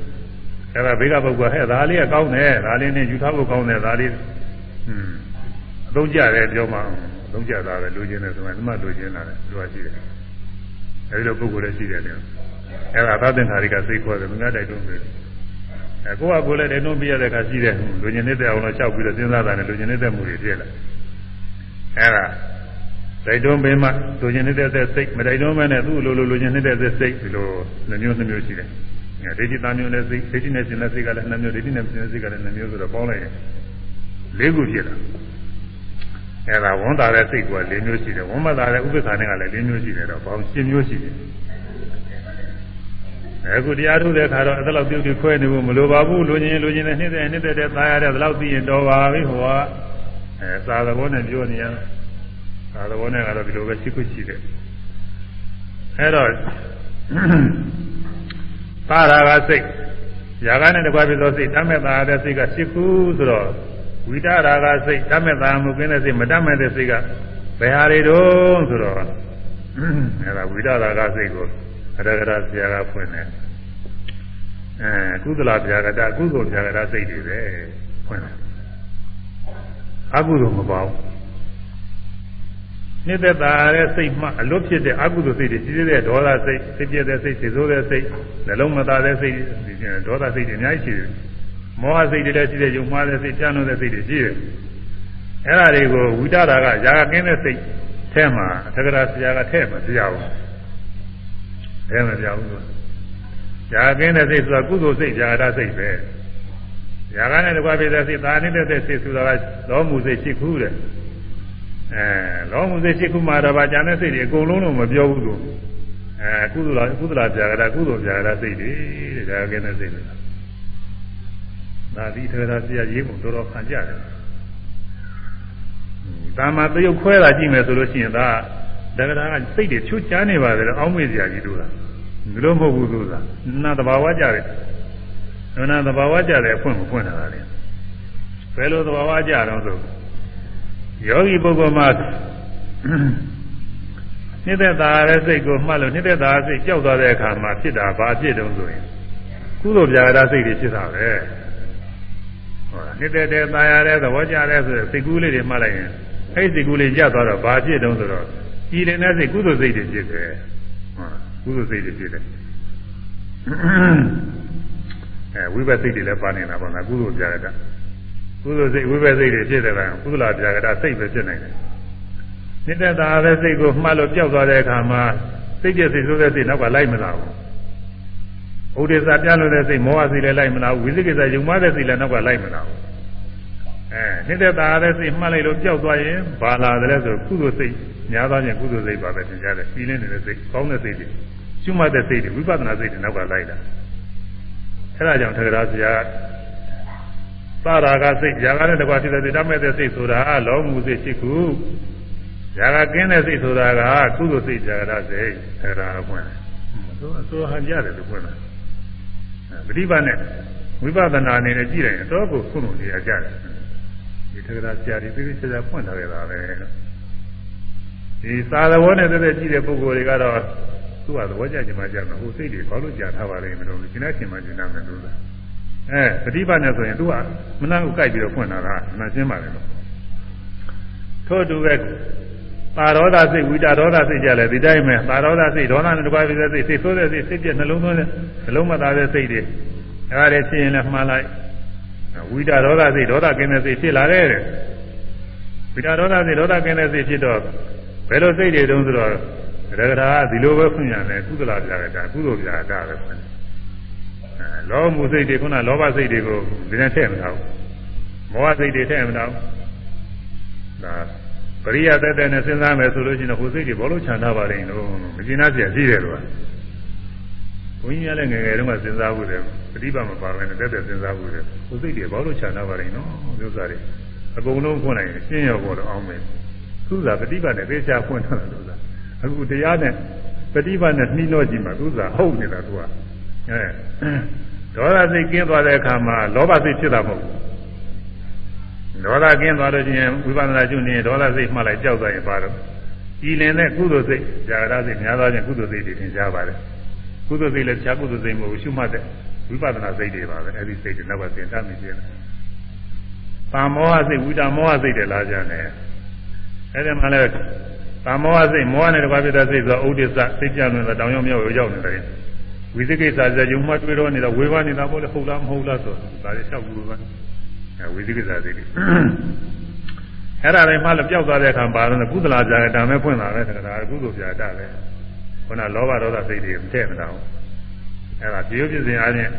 အဲ့ဒါဘေကပုဂ္ဂိုလ်ဟဲ့ဒါလေးကကောင်းတယ်ဒါလေးနဲ့ယူထားဖို့ကောင်းတယ်ဒါလေးဟွန်းအသုံးကြတယ်ပြောမှအသုံးကြတာပဲလူချင်းတယ်ဆိုမှဒီမှာလူချင်းလာတယ်သူကရှိတယ်အဲဒီလိုပုဂ္ဂိုလ်လည်းရှိတယ်လေအဲ့ဒါသတ္တင်္ခါရိကစိတ်ခေါ်တယ်ဘုရားတိုက်တွန်းတယ်အဲကိုယ့်အကိုလည်းတိုက်တွန်းပြရတဲ့အခါရှိတယ်လူချင်းနေတဲ့အောင်လို့လျှောက်ပြီးတော့စဉ်းစားတာနဲ့လူချင်းနေတဲ့မှုတွေဖြစ်လာ အဲ့ဒါတိုက်တွန်းပေးမှလူချင်းနေတဲ့စိတ်မတိုက်တွန်းမဲနဲ့သူ့လိုလိုလူချင်းနေတဲ့စိတ်ဒီလိုနှမျိုးနှမျိုးရှိတယ်ဒိဋ္ဌိသားမျိုးနဲ့စိတ်ဒိဋ္ဌိနဲ့ရှင်တဲ့စိတ်ကလည်းနှစ်မျိုးဒိဋ္ဌိနဲ့ရှင်တဲ့စိတ်ကလည်းနှစ်မျိုးဆိုတော့ပေါင်းလိုက်ရင်လေးခုဖြစ်လာအဲဒါဝန်တာတဲ့စိတ်ကလေးမျိုးရှိတယ်ဝန်မတာတဲ့ဥပ္ပခါနဲ့ကလည်းလေးမျိုးရှိတယ်တော့ပေါင်းရှင်းမျိုးရှိတယ်အခုတရားထုတ်တဲ့ခါတော့အဲ့လောက်ပြုတ်ပြီးခွဲနေဖို့မလိုပါဘူးလူချင်းလူချင်းနဲ့နှိမ့်တဲ့နှိမ့်တဲ့သားရတဲ့ဘယ်လောက်သိရင်တော်ပါပြီဟိုက အဲသာသဘောနဲ့ပြောနေရသာသဘောနဲ့ကတော့ဒီလိုပဲရှိခုရှိတယ်အဲ့တော့သာရာကစိတ်ຢာကနဲ့တကွာဖြစ်သောစိတ်တမေသာတဲ့စိတ်ကရှိခုဆိုတော့ဝိတရာကစိတ်တမေသာမှုကင်းတဲ့စိတ်မတမဲ့တဲ့စိတ်ကဘယ်ဟာတွေတုံးဆိုတော့အဲ့ဒါဝိတရာကစိတ်ကိုအရဂရဆရာကဖွင့်တယ်အဲကုသလဗျာကတကုသိုလ်ဗျာကတစိတ်တွေပဲဖွင့်တယ် အကုသိုလ်မပေါ့နှစ်သက်သာတဲ့စိတ်မှအလွတ်ဖြစ်တဲ့အကုသိုလ်စိတ်တွေရှိသေးတဲ့ဒေါသစိတ်စိတ်ပြည့်တဲ့စိတ်စိတ်ဆိုးတဲ့စိတ်နှလုံးမသားတဲ့စိတ်ဒီကျင်ဒေါသစိတ်တွေအများကြီးရှိတယ်မောဟစိတ်တွေလည်းရှိတယ်ယုံမှားတဲ့စိတ်ကြမ်းတဲ့စိတ်တွေရှိတယ်အဲ့ဒါတွေကိုဝိတရာကຢာကကင်းတဲ့စိတ်ထဲမှာသက္ကရာဆရာကထဲမှာပြရအောင်ထဲမှာပြအောင်လို့ຢာကင်းတဲ့စိတ်ဆိုတာကုသိုလ်စိတ်ຢာကစိတ်ပဲ ຢာကနဲ့တကွာပြတဲ့စိတ်သာနေတဲ့စိတ်ဆိုတာကလောမှုစိတ်ရှိခုတဲ့အဲလောမှုစိတ်ရှိခုမှာတော့ဗာဉာဏ်နဲ့စိတ်တွေအကုန်လုံးတော့မပြောဘူးသူအဲကုသလကုသလပြာကရကုသိုလ်ပြာကရစိတ်တွေတဲ့ဒါကဲတဲ့စိတ်တွေဒါဒီထေရဆရာရေးပုံတော်တော်ခံကြတယ်ဒါမှတရုပ်ခွဲတာကြည့်မယ်ဆိုလို့ရှိရင်ဒါတက္ကရာကစိတ်တွေချွတ်ချမ်းနေပါတယ်အောင်းမေ့စရာကြီးတို့လားဒီလိုမဟုတ်ဘူးသူကနာတဘာဝကြတယ် နာတဘာဝကြတယ်အဖွင့်မဖွင့်တာလေဘယ်လိုတဘာဝကြတော့ဆိုယောဂီပုဂ္ဂိုလ်မှာနှစ်သက်သာတဲ့စိတ်ကိုမှတ်လို့နှစ်သက်သာစိတ်ကြောက်သွားတဲ့အခါမှာဖြစ်တာဘာဖြစ်တုံးဆိုရင်ကုသိုလ်ပြာရစိတ်တွေဖြစ်တာပဲဟောနှစ်သက်တဲ့သာရတဲ့သဘောကျတဲ့ဆိုစိတ်ကူးလေးတွေမှတ်လိုက်ရင်အဲ့ဒီစိတ်ကူးလေးကြသွားတော့ဘာဖြစ်တုံးဆိုတော့ကြည်နေတဲ့စိတ်ကုသိုလ်စိတ်တွေဖြစ်တယ်ဟောကုသိုလ်စိတ်တွေဖြစ်တယ် အဲဝိပဿစိတ်တွေလည်းပါနေတာပေါ့နော်ကုသိုလ်ပြာရတာကုသိုလ်စိတ်ဝိပဿစိတ်တွေဖြစ်တဲ့ကံကုသလပြာကတာစိတ်ပဲဖြစ်နိုင်တယ်။နိတ္တတာပဲစိတ်ကိုမှတ်လို့ပျောက်သွားတဲ့အခါမှာစိတ်ကျစိတ်ဆိုးတဲ့စိတ်နောက်ကလိုက်မလာဘူး။ဥဒိစ္စပြလို့တဲ့စိတ်မောဟစိတ်လည်းလိုက်မလာဘူး။ဝိသိကိစ္စယုံမတဲ့စိတ်လည်းနောက်ကလိုက်မလာဘူး။အဲနိတ္တတာပဲစိတ်မှတ်လိုက်လို့ပျောက်သွားရင်ဘာလာတယ်လဲဆိုကုသိုလ်စိတ်များသောဖြင့်ကုသိုလ်စိတ်ပါပဲသင်ကြားတယ်။ပြီးလင်းနေတဲ့စိတ်ကောင်းတဲ့စိတ်တွေရှုမှတ်တဲ့စိတ်တွေဝိပဿနာစိတ်တွေနောက်ကလိုက်တာ။ အဲဒါကြောင့်ထက္ကရာဆရာသာရာကစိတ်ຢာကနဲ့တကွာဖြစ်တဲ့စိတ်တမဲ့တဲ့စိတ်ဆိုတာလောမှုစိတ်ရှိခုຢာကကင်းတဲ့စိတ်ဆိုတာကကုသိုလ်စိတ်ຢာကစိတ်အဲဒါဖွင့်တယ်သူအစိုးဟန်ကြတယ်သူဖွင့်တယ်ပฏิပတ်နဲ့ဝိပဿနာအနေနဲ့ကြည့်တယ်တော့ကိုခုလိုနေရကြတယ်ဒီထက္ကရာဆရာကြီးသိသိချာချာဖွင့်ထားခဲ့တာပဲဒီသာသဘောနဲ့တည်းတည်းကြည့်တဲ့ပုဂ္ဂိုလ်တွေကတော့ သူ့ဟာသဘောကျခြင်းမှကြမှာဟိုစိတ်တွေဘာလို့ကြာထားပါလိမ့်မလို့ရှင်းတဲ့ရှင်မှရှင်းတာမယ်လို့လားအဲပฏิပတ်နဲ့ဆိုရင်သူကမနှံ့ကိုကြိုက်ပြီးတော့ဖွင့်တာကမရှင်းပါနဲ့လို့ထို့တူပဲပါရောဒစိတ်ဝိတာရောဒစိတ်ကြလဲဒီတိုင်းပဲပါရောဒစိတ်ဒေါသနဲ့တကွာပြီးတဲ့စိတ်စိတ်ဆိုးတဲ့စိတ်စိတ်ပြက်နှလုံးသွင်းတဲ့နှလုံးမသားတဲ့စိတ်တွေအဲဒါတွေဖြစ်ရင်လည်းမှားလိုက်ဝိတာရောဒစိတ်ဒေါသကင်းတဲ့စိတ်ဖြစ်လာတယ်တဲ့ဝိတာရောဒစိတ်ဒေါသကင်းတဲ့စိတ်ဖြစ်တော့ဘယ်လိုစိတ်တွေတုံးဆိုတော့ ရကရာဒီလိုပဲဖွင့်ရတယ်ကုသလပြာကတာကုသိုလ်ပြာကတာပဲဖွင့်အဲလောမှုစိတ်တွေခုနလောဘစိတ်တွေကိုဒီနေ့ထည့်မထားဘူးမောဟစိတ်တွေထည့်မထားဘူးဒါပရိယသက်သက်နဲ့စဉ်းစားမယ်ဆိုလို့ရှိရင်ဟိုစိတ်တွေဘောလို့ခြံထားပါလိမ့်လို့မကျင်နာပြရှိတယ်လို့ဘုန်းကြီးကလည်းငယ်ငယ်တုန်းကစဉ်းစားမှုတယ်ပฏิပတ်မပါဘဲနဲ့တက်တက်စဉ်းစားမှုတယ်ဟိုစိတ်တွေဘောလို့ခြံထားပါလိမ့်နော်ဥစ္စာတွေအကုန်လုံးဖွင့်နိုင်ရှင်းရောပေါ်တော့အောင်မယ်သူစားပฏิပတ်နဲ့သေချာဖွင့်ထားတယ်ဥစ္စာ အခုတရားနဲ့ပฏิပတ်နဲ့နှီးလို့ကြည့်မှသူစားဟုတ်နေတာသူကအဲဒေါသစိတ်ကင်းသွားတဲ့အခါမှာလောဘစိတ်ဖြစ်တာမဟုတ်ဘူးဒေါသကင်းသွားလို့ရှိရင်ဝိပဿနာကျุနေဒေါသစိတ်မှလိုက်ကြောက်သွားရင်ပါတော့ကြည်လင်တဲ့ကုသိုလ်စိတ်ဇာကရစိတ်များသောဖြင့်ကုသိုလ်စိတ်တွေသင်ကြားပါတယ်ကုသိုလ်စိတ်လည်းတခြားကုသိုလ်စိတ်မဟုတ်ရှုမှတ်တဲ့ဝိပဿနာစိတ်တွေပါပဲအဲဒီစိတ်တွေနောက်ကသင်တတ်မိခြင်းပါမောဟစိတ်ဝိတာမောဟစိတ်တွေလာကြတယ်အဲဒီမှာလည်း ပါမောဟစိတ်မောဟနဲ့တကွာဖြစ်တဲ့စိတ်ဆိုဥဒိစ္စစိတ်ပြလွန်တဲ့တောင်ရောက်မြောက်ရောက်နေတယ်ဝိသိကိစ္စဇယုံမှတွေ့တော့နေတာဝေဘာနေတာပေါ့လေဟုတ်လားမဟုတ်လားဆိုဒါလည်းလျှောက်ဘူးပဲအဲဝိသိကိစ္စစိတ်တွေအဲ့ဒါလည်းမှလည်းပျောက်သွားတဲ့အခါပါတော့ကုသလာကြတယ်ဒါမဲ့ဖွင့်လာတယ်ဒါကကုသိုလ်ပြတာပဲခုနလောဘဒေါသစိတ်တွေမထည့်မတာဘူးအဲ့ဒါပြည့်ပြည့်စင်အားဖြင့်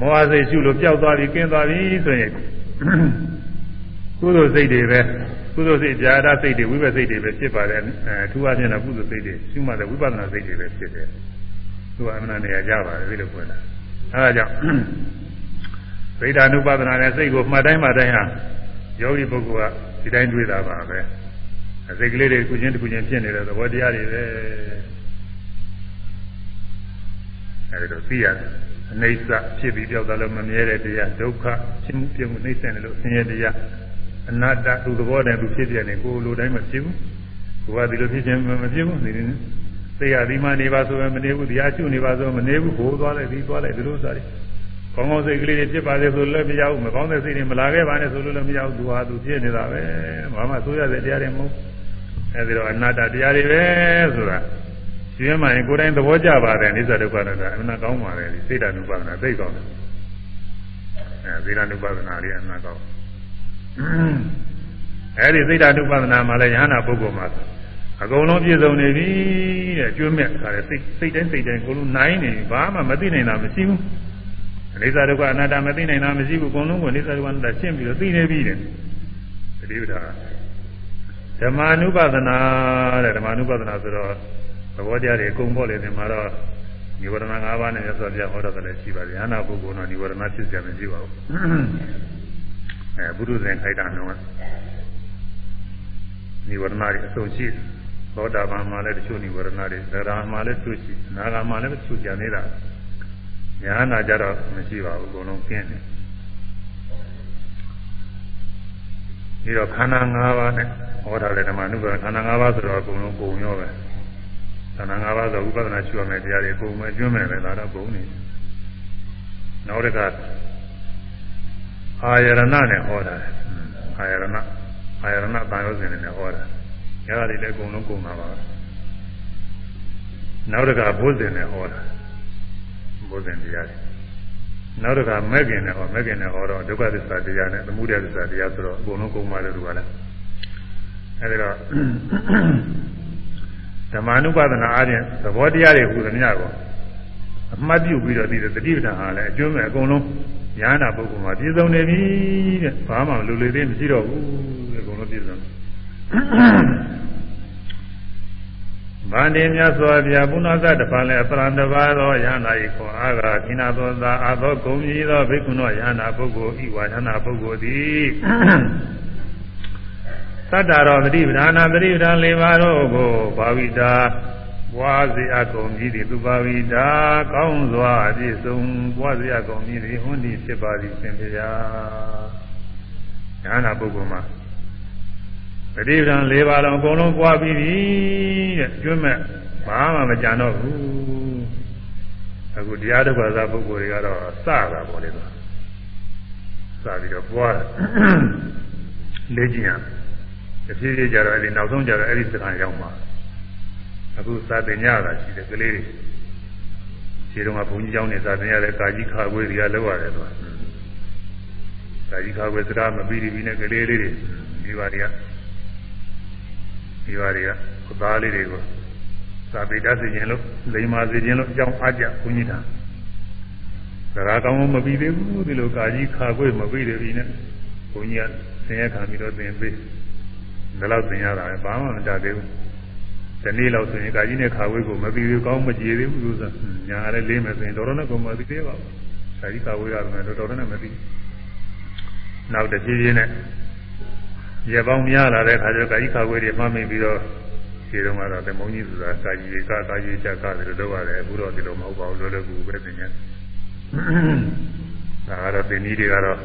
မောဟစိတ်ရှုလို့ပျောက်သွားပြီကင်းသွားပြီဆိုရင်ကုသိုလ်စိတ်တွေပဲ ကုသိုလ်စိတ်ကြာတာစိတ်တွေဝိပဿစိတ်တွေပဲဖြစ်ပါတယ်အဲထူးအချင်းတော့ကုသိုလ်စိတ်တွေရှုမှတ်တဲ့ဝိပဿနာစိတ်တွေပဲဖြစ်တယ်သူကအမှန်တရားကြပါတယ်ဒီလိုပြောတာအဲဒါကြောင့်ဗိဓာနုပဒနာနဲ့စိတ်ကိုမှတ်တိုင်းမှတ်တိုင်းဟာယောဂီပုဂ္ဂိုလ်ကဒီတိုင်းတွေးတာပါပဲအစိတ်ကလေးတွေကုချင်းတစ်ခုချင်းဖြစ်နေတဲ့သဘောတရားတွေပဲအဲဒီတော့သိရတယ်အနိစ္စဖြစ်ပြီးပြောက်သွားလို့မမြဲတဲ့တရားဒုက္ခဖြစ်မှုပြမှုနှိမ့်ဆက်တယ်လို့ဆင်းရဲတရား အနတ္တသူသဘောတည်းသူဖြစ်ပြနေကိုယ်လိုတိုင်းမဖြစ်ဘူးကိုယ်ကဒီလိုဖြစ်ခြင်းမဖြစ်ဘူးဒီနေ့သိရဒီမှနေပါဆိုရင်မနေဘူးတရားကျွနေပါဆိုမနေဘူးဟိုသွားလိုက်ဒီသွားလိုက်ဒီလိုစားတယ်ကောင်းကောင်းစိတ်ကလေးတွေဖြစ်ပါလေဆိုလည်းမရဘူးမကောင်းတဲ့စိတ်တွေမလာခဲ့ပါနဲ့ဆိုလို့လည်းမရဘူးသူဟာသူဖြစ်နေတာပဲဘာမှဆိုရတဲ့တရားတွေမဟုတ်အဲဒီတော့အနတ္တတရားတွေပဲဆိုတာရှင်းမှရင်ကိုယ်တိုင်သဘောကျပါတယ်နိစ္စဒုက္ခနာကအမှန်ကောင်းပါတယ်ဒီစိတ်ဓာတ်ဥပါဒနာသိကောင်းတယ်အဲသီလဥပါဒနာလေးအမှန်ကောင်း အဲဒီစိတ်ဓာတ်ဥပါဒနာမှာလည်းယ ahanan ပုဂ္ဂိုလ်မှာအကုန်လုံးပြည့်စုံနေပြီတဲ့ကျွမ်းမဲ့ခါတဲ့စိတ်စိတ်တိုင်းစိတ်တိုင်းအကုန်လုံးနိုင်နေပြီဘာမှမသိနိုင်တာမရှိဘူးအိသဒုက္ခအနတ္တမသိနိုင်တာမရှိဘူးအကုန်လုံးကိုအိသဒုက္ခအနတ္တရှင်းပြီးတော့သိနေပြီတဲ့တတိပဌာဓမ္မာနုပဒနာတဲ့ဓမ္မာနုပဒနာဆိုတော့သဘောတရားတွေအကုန်ပေါ်လေဒီမှာတော့និဝရဏ၅ပါးနဲ့ရသော်ပြဟောတော့လည်းရှိပါတယ်။ဟာနာပုဂ္ဂိုလ်တော့និဝရဏဖြစ်ကြမရှိပါဘူး။ အဲဘုရုဇင်ခိုက်တာတော့និဝရဏတွေအဆုံးရှိသောတာပန်မှာလည်းတချို့និဝရဏတွေသရမှာလည်းတချို့ရှိနာဂမှာလည်းတချို့ကြံနေတာ။ညာနာကြတော့မရှိပါဘူးအကုန်လုံးကျင်းတယ်။ဒီတော့ခန္ဓာ၅ပါးနဲ့ဟောထားတဲ့ဓမ္မနုပ္ပခန္ဓာ၅ပါးဆိုတော့အကုန်လုံးပုံရောပဲ။ခန္ဓာ၅ပါးဆိုဥပဒနာရှိရမယ်တရားတွေပုံမဲ့ကျွမ်းမယ်ပဲဒါတော့ပုံနေနောက်တစ်ခါ အာယရဏနဲ့ဟောတာအာယရဏအာယရဏတန်ရုပ်စဉ်နဲ့ဟောတာအဲဒါတွေလည်းအကုန်လုံးကုန်တာပါနောက်တစ်ခါဘုဇင်နဲ့ဟောတာဘုဇင်တရားတွေနောက်တစ်ခါမဂ္ဂင်နဲ့ဟောမဂ္ဂင်နဲ့ဟောတော့ဒုက္ခသစ္စာတရားနဲ့သမုဒယသစ္စာတရားဆိုတော့အကုန်လုံးကုန်ပါတယ်သူကလည်းအဲဒီတော့ဓမ္မ ानु ပါဒနာအားဖြင့်သဘောတရားတွေဟူသမျှကိုအမှတ်ပြုပြီးတော့ဒီတတိပဌာန်ဟာလည်းအကျွမ်းမဲ့အကုန်လုံး ညာနာပုဂ္ဂိုလ်မှာပြည့်စုံနေပြီတဲ့ဘာမှလူလေသေးမရှိတော့ဘူးတဲ့အကုန်လုံးပြည့်စုံဗန္တိမြတ်စွာဘုရားပုဏ္ဏသတပံလည်းအပရံတပါသောယန္တာဤခွန်အားကခိနာသောသာအသောဂုံကြီးသောဘိက္ခုနောယန္တာပုဂ္ဂိုလ်ဤဝါယန္တာပုဂ္ဂိုလ်သည်သတ္တရောသတိပဋ္ဌာနာသတိပဋ္ဌာန်၄ပါးတို့ကိုဘာဝိတာ ပွားစေအကုန်ကြီးသည်သူဘာဝိတာကောင်းစွာအပြည့်စုံပွားစေအကုန်ကြီးသည်ဟွန်းဒီဖြစ်ပါသည်ရှင်ဗျာညာနာပုဂ္ဂိုလ်မှာသတိပဋ္ဌာန်၄ပါးလုံးအကုန်လုံးပွားပြီးပြီတဲ့ကျွတ်မဲ့ဘာမှမကြံတော့ဘူးအခုတရားတစ်ပါးသာပုဂ္ဂိုလ်တွေကတော့စတာပေါ့လေတော့စပြီးတော့ပွားတယ်လေ့ကျင့်ရတယ်တဖြည်းဖြည်းကြတော့အဲ့ဒီနောက်ဆုံးကြတော့အဲ့ဒီစခန်းရောက်မှာ အခုစာသင်ညတာရှိတယ်ကလေးတွေခြေတော်ကဘုန်းကြီးကျောင်းနေစာသင်ရတဲ့ကာကြီးခါခွေးတွေကလောက်ရတယ်တော့ကာကြီးခါခွေးစကားမပြီးပြီးနဲ့ကလေးလေးတွေဒီပါတွေကဒီပါတွေကခသားလေးတွေကိုစာပေတတ်စီခြင်းလို့လိမ္မာစီခြင်းလို့အကြောင်းအားကြဘုန်းကြီးတာစကားကောင်းမပြီးသေးဘူးဒီလိုကာကြီးခါခွေးမပြီးသေးဘူးနဲ့ဘုန်းကြီးကသင်ရခံပြီးတော့သင်ပေးဒါလောက်သင်ရတာပဲဘာမှမတတ်သေးဘူး ဒီနေ့လောက်ဆိုရင်ကာကြီးနဲ့ခါဝေးကိုမပြီးသေးကောင်းမကြည်သေးဘူးလို့ဆိုညာလည်းလေးမယ်ဆိုရင်တော်တော်နဲ့ကိုမသိသေးပါဘူးကာကြီးခါဝေးရတယ်တော်တော်နဲ့မသိနောက်တစ်ပြေးပြေးနဲ့ရေပေါင်းများလာတဲ့ခါကျတော့ကာကြီးခါဝေးတွေမှမိပြီးတော့ခြေတုံးကတော့တမုံကြီးဆိုတာကာကြီးကကာကြီးချက်ကတယ်လို့လုပ်ရတယ်အခုတော့ဒီလိုမဟုတ်ပါဘူးလွယ်လွယ်ကူပဲသင်ရတယ်ဒါကတော့သင်ကြီးတွေကတော့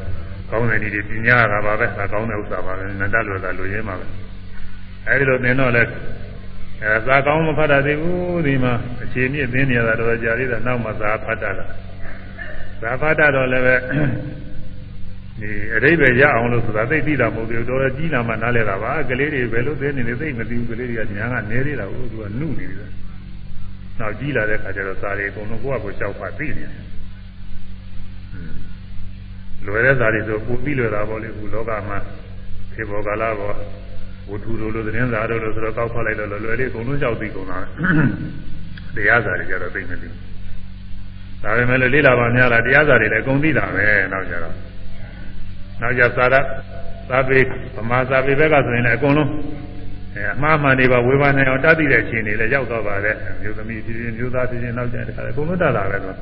ကောင်းတဲ့နည်းတွေပညာကပါပဲဒါကောင်းတဲ့ဥစ္စာပါပဲနန္တလွယ်တာလူရင်းပါပဲအဲဒီလိုသင်တော့လဲ အဲသာကောင်းမဖတ်တတ်သေးဘူးဒီမှာအခြေမြင့်သင်နေရတာတော့ကြာသေးတာနောက်မှသာဖတ်တတ်တာသာဖတ်တတ်တော့လည်းပဲဒီအရိပ်ပဲရအောင်လို့ဆိုတာသိသိတာမဟုတ်ဘူးတော်တော်ကြီးလာမှနားလဲတာပါကလေးတွေဘယ်လိုသိနေလဲသိမသိဘူးကလေးတွေကညာကနေသေးတာကိုသူကနှုတ်နေတယ်နောက်ကြီးလာတဲ့ခါကျတော့စာတွေအကုန်လုံးကိုယ့်အကိုကြောက်ပါသိနေတယ်လွယ်တဲ့စာတွေဆိုပူပြီးလွယ်တာပေါ့လေခုလောကမှာခေဘောကာလဘော ဝတ္ထုလိုလိုသတင်းစာတို့လိုဆိုတော့ကောက်ဖတ်လိုက်တော့လွယ်လေးအကုန်လုံးကြောက်ပြီးကုန်တာတရားစာတွေကြတော့သိမသိဘူးဒါပေမဲ့လေးလာပါများလားတရားစာတွေလည်းအကုန်သိတာပဲနောက်ကြတော့နောက်ကြသာရသာပေဗမာသာပေဘက်ကဆိုရင်လည်းအကုန်လုံးအဲအမှားမှန်တွေပါဝေဘာနိုင်အောင်တတ်သိတဲ့အချိန်တွေလည်းရောက်တော့ပါတယ်မျိုးသမီးဖြစ်ဖြစ်မျိုးသားဖြစ်ဖြစ်နောက်ကြတဲ့ခါအကုန်လုံးတတ်တာပဲတော့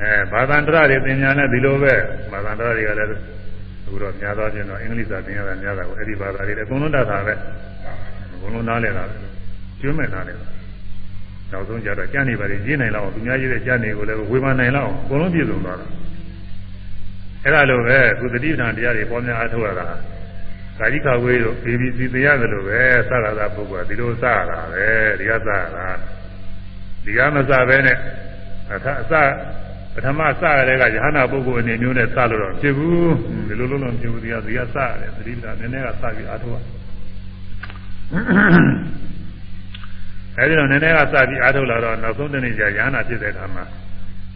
အဲဘာသာန္တရတွေသင်ညာနဲ့ဒီလိုပဲဘာသာန္တရတွေကလည်း အခုတော့များသောအားဖြင့်တော့အင်္ဂလိပ်စာသင်ရတာများတာကိုအဲ့ဒီဘာသာတွေလည်းအကုန်လုံးတတ်တာပဲအကုန်လုံးနားလည်တာကျွမ်းမဲ့နားလည်တာနောက်ဆုံးကြတော့ကြံ့နေပါလေရေးနိုင်လောက်အောင်သူများရေးတဲ့ကြံ့နေကိုလည်းဝေဘာနိုင်လောက်အောင်အကုန်လုံးပြည့်စုံသွားတာအဲ့ဒါလိုပဲကုသတိပ္ပံတရားတွေပေါ်များအားထုတ်ရတာကာယိကဝေးတို့ ABC သင်ရတယ်လို့ပဲစကားသာပုဂ္ဂိုလ်ကဒီလိုစရတာပဲဒီကစရတာဒီကမစပဲနဲ့အထအစ ပထမစရတဲ့ကယဟနာပုဂ္ဂိုလ်အနေမျိုးနဲ့စလို့တော့ဖြစ်ဘူးဒီလိုလုံးလုံးဖြစ်ဘူးဒီကဒီကစရတယ်သတိပ္ပံနည်းနည်းကစပြီးအားထုတ်ရအဲဒီတော့နည်းနည်းကစပြီးအားထုတ်လာတော့နောက်ဆုံးတနေ့ကျယဟနာဖြစ်တဲ့အခါမှာ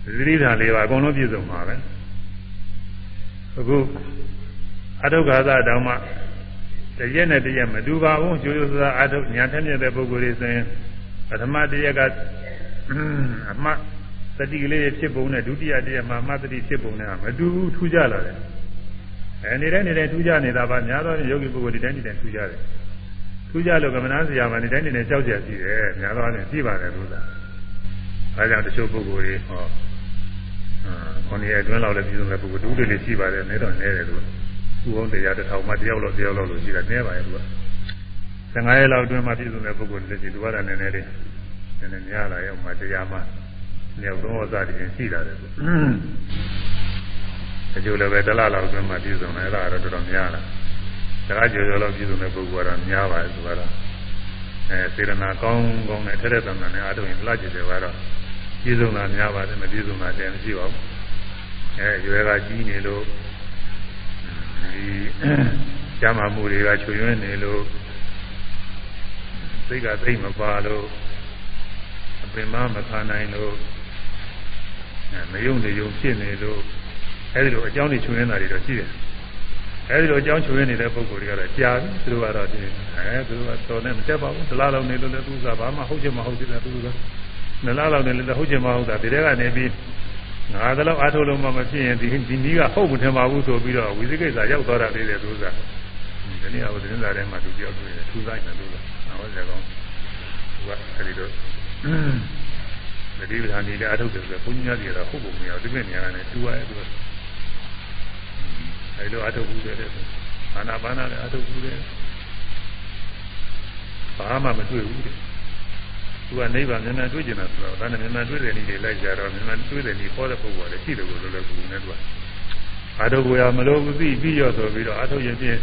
သတိပ္ပံလေးပါအကုန်လုံးပြည့်စုံပါပဲအခုအထုက္ခါသတောင်မှတရက်နဲ့တရက်မတူပါဘူးကျိုးကျိုးစားအထုညာထက်မြက်တဲ့ပုဂ္ဂိုလ်တွေဆိုရင်ပထမတရက်က အမှတ် သတိကလေးဖြစ်ပုံနဲ့ဒုတိယတရက်မှာအမှတ်သတိဖြစ်ပုံနဲ့မတူဘူးထူးကြလာတယ်အဲနေတဲ့နေတဲ့ထူးကြနေတာပါများသောယောဂီပုဂ္ဂိုလ်ဒီတိုင်းဒီတိုင်းထူးကြတယ်ထူးကြလို့ကမ္မနာစရာမှာဒီတိုင်းဒီတိုင်းကြောက်ကြရှိတယ်များသောအားဖြင့်ရှိပါတယ်လို့သာအဲကြောင့်တချို့ပုဂ္ဂိုလ်တွေဟောခွန်ရအတွင်းလောက်လည်းပြည်စုံတဲ့ပုဂ္ဂိုလ်တူတွေလည်းရှိပါတယ်နဲတော့နဲတယ်လို့သူ့ဟုတ်တရားတစ်ထောင်မှတယောက်လောက်တယောက်လောက်လို့ရှိတာနဲပါရဲ့သူက15ရက်လောက်အတွင်းမှာပြည်စုံတဲ့ပုဂ္ဂိုလ်တွေရှိသူကလည်းနည်းနည်းလေးနည်းနည်းများလာရဲ့မှတရားမှ မြောက်သုံးဝဇာတည်ရှိလာတယ်သူအကျိုးလည်းပဲတလားလောက်အတွင်းမှာပြည်စုံတယ်အဲ့ဒါတော့တော်တော်များလာတခါကြော်ကြော်လောက်ပြည်စုံတဲ့ပုဂ္ဂိုလ်ကတော့များပါရဲ့သူကတော့အဲစေရနာကောင်းကောင်းနဲ့ထက်တဲ့တန်တန်နဲ့အားထုတ်ရင်လှကြည့်တယ်ကတော့ပြည့်စုံတာများပါတယ်မပြည့်စုံတာတည်းမရှိပါဘူးအဲရွယ်ကကြီးနေလို့ဒီကျမ်းမာမှုတွေကချွေရွင်းနေလို့စိတ်ကသိမပါလို့အပင်မမခံနိုင်လို့ မယုံနေယုံဖြစ်နေလို့အဲဒီလိုအကြောင်းတွေချွေရင်းတာတွေတော့ရှိတယ်အဲဒီလိုအကြောင်းချွေရင်းနေတဲ့ပုံကိုယ်တွေကတော့ကြာပြီသူတို့ကတော့ဒီအဲသူတို့ကတော်နဲ့မတက်ပါဘူးဒလားလုံးနေလို့လည်းသူကဘာမှဟုတ်ချင်မဟုတ်သေးတယ်သူကနလားလောက်နဲ့လည်းဟုတ်ချင်မဟုတ်တာဒီထဲကနေပြီးငါကတော့အားထုတ်လို့မှမဖြစ်ရင်ဒီဒီနည်းကဟုတ်မထင်ပါဘူးဆိုပြီးတော့ဝိသိကိစ္စရောက်သွားတာလေးတဲ့သူကဒီနေ့ကသတင်းစာထဲမှာသူပြောတွေ့တယ်ထူဆိုင်တယ်သူကဟုတ်တယ်ကောသူကအဲဒီတော့ မဒီပဌာနီလည်းအားထုတ်တယ်ဆိုတော့ဘုန်းကြီးများကြီးကတော့ဟုတ်ပုံမရဘူးဒီမဲ့နေရာနဲ့တူရဲသူကအဲဒီလိုအားထုတ်ဘူးတဲ့အာနာပါနာလည်းအားထုတ်ဘူးတဲ့ဘာမှမတွေ့ဘူးတဲ့သူကနိဗ္ဗာန်မြန်မြန်တွေ့ကျင်တာဆိုတော့ဒါနဲ့မြန်မြန်တွေ့တဲ့နည်းတွေလိုက်ကြတော့မြန်မြန်တွေ့တဲ့နည်းပေါ်တဲ့ပုဂ္ဂိုလ်လည်းရှိတယ်ကိုလိုလိုကူနေသူကအာထုပ်ကိုရမလို့သိပြီးရောဆိုပြီးတော့အာထုပ်ရင်ဖြင့်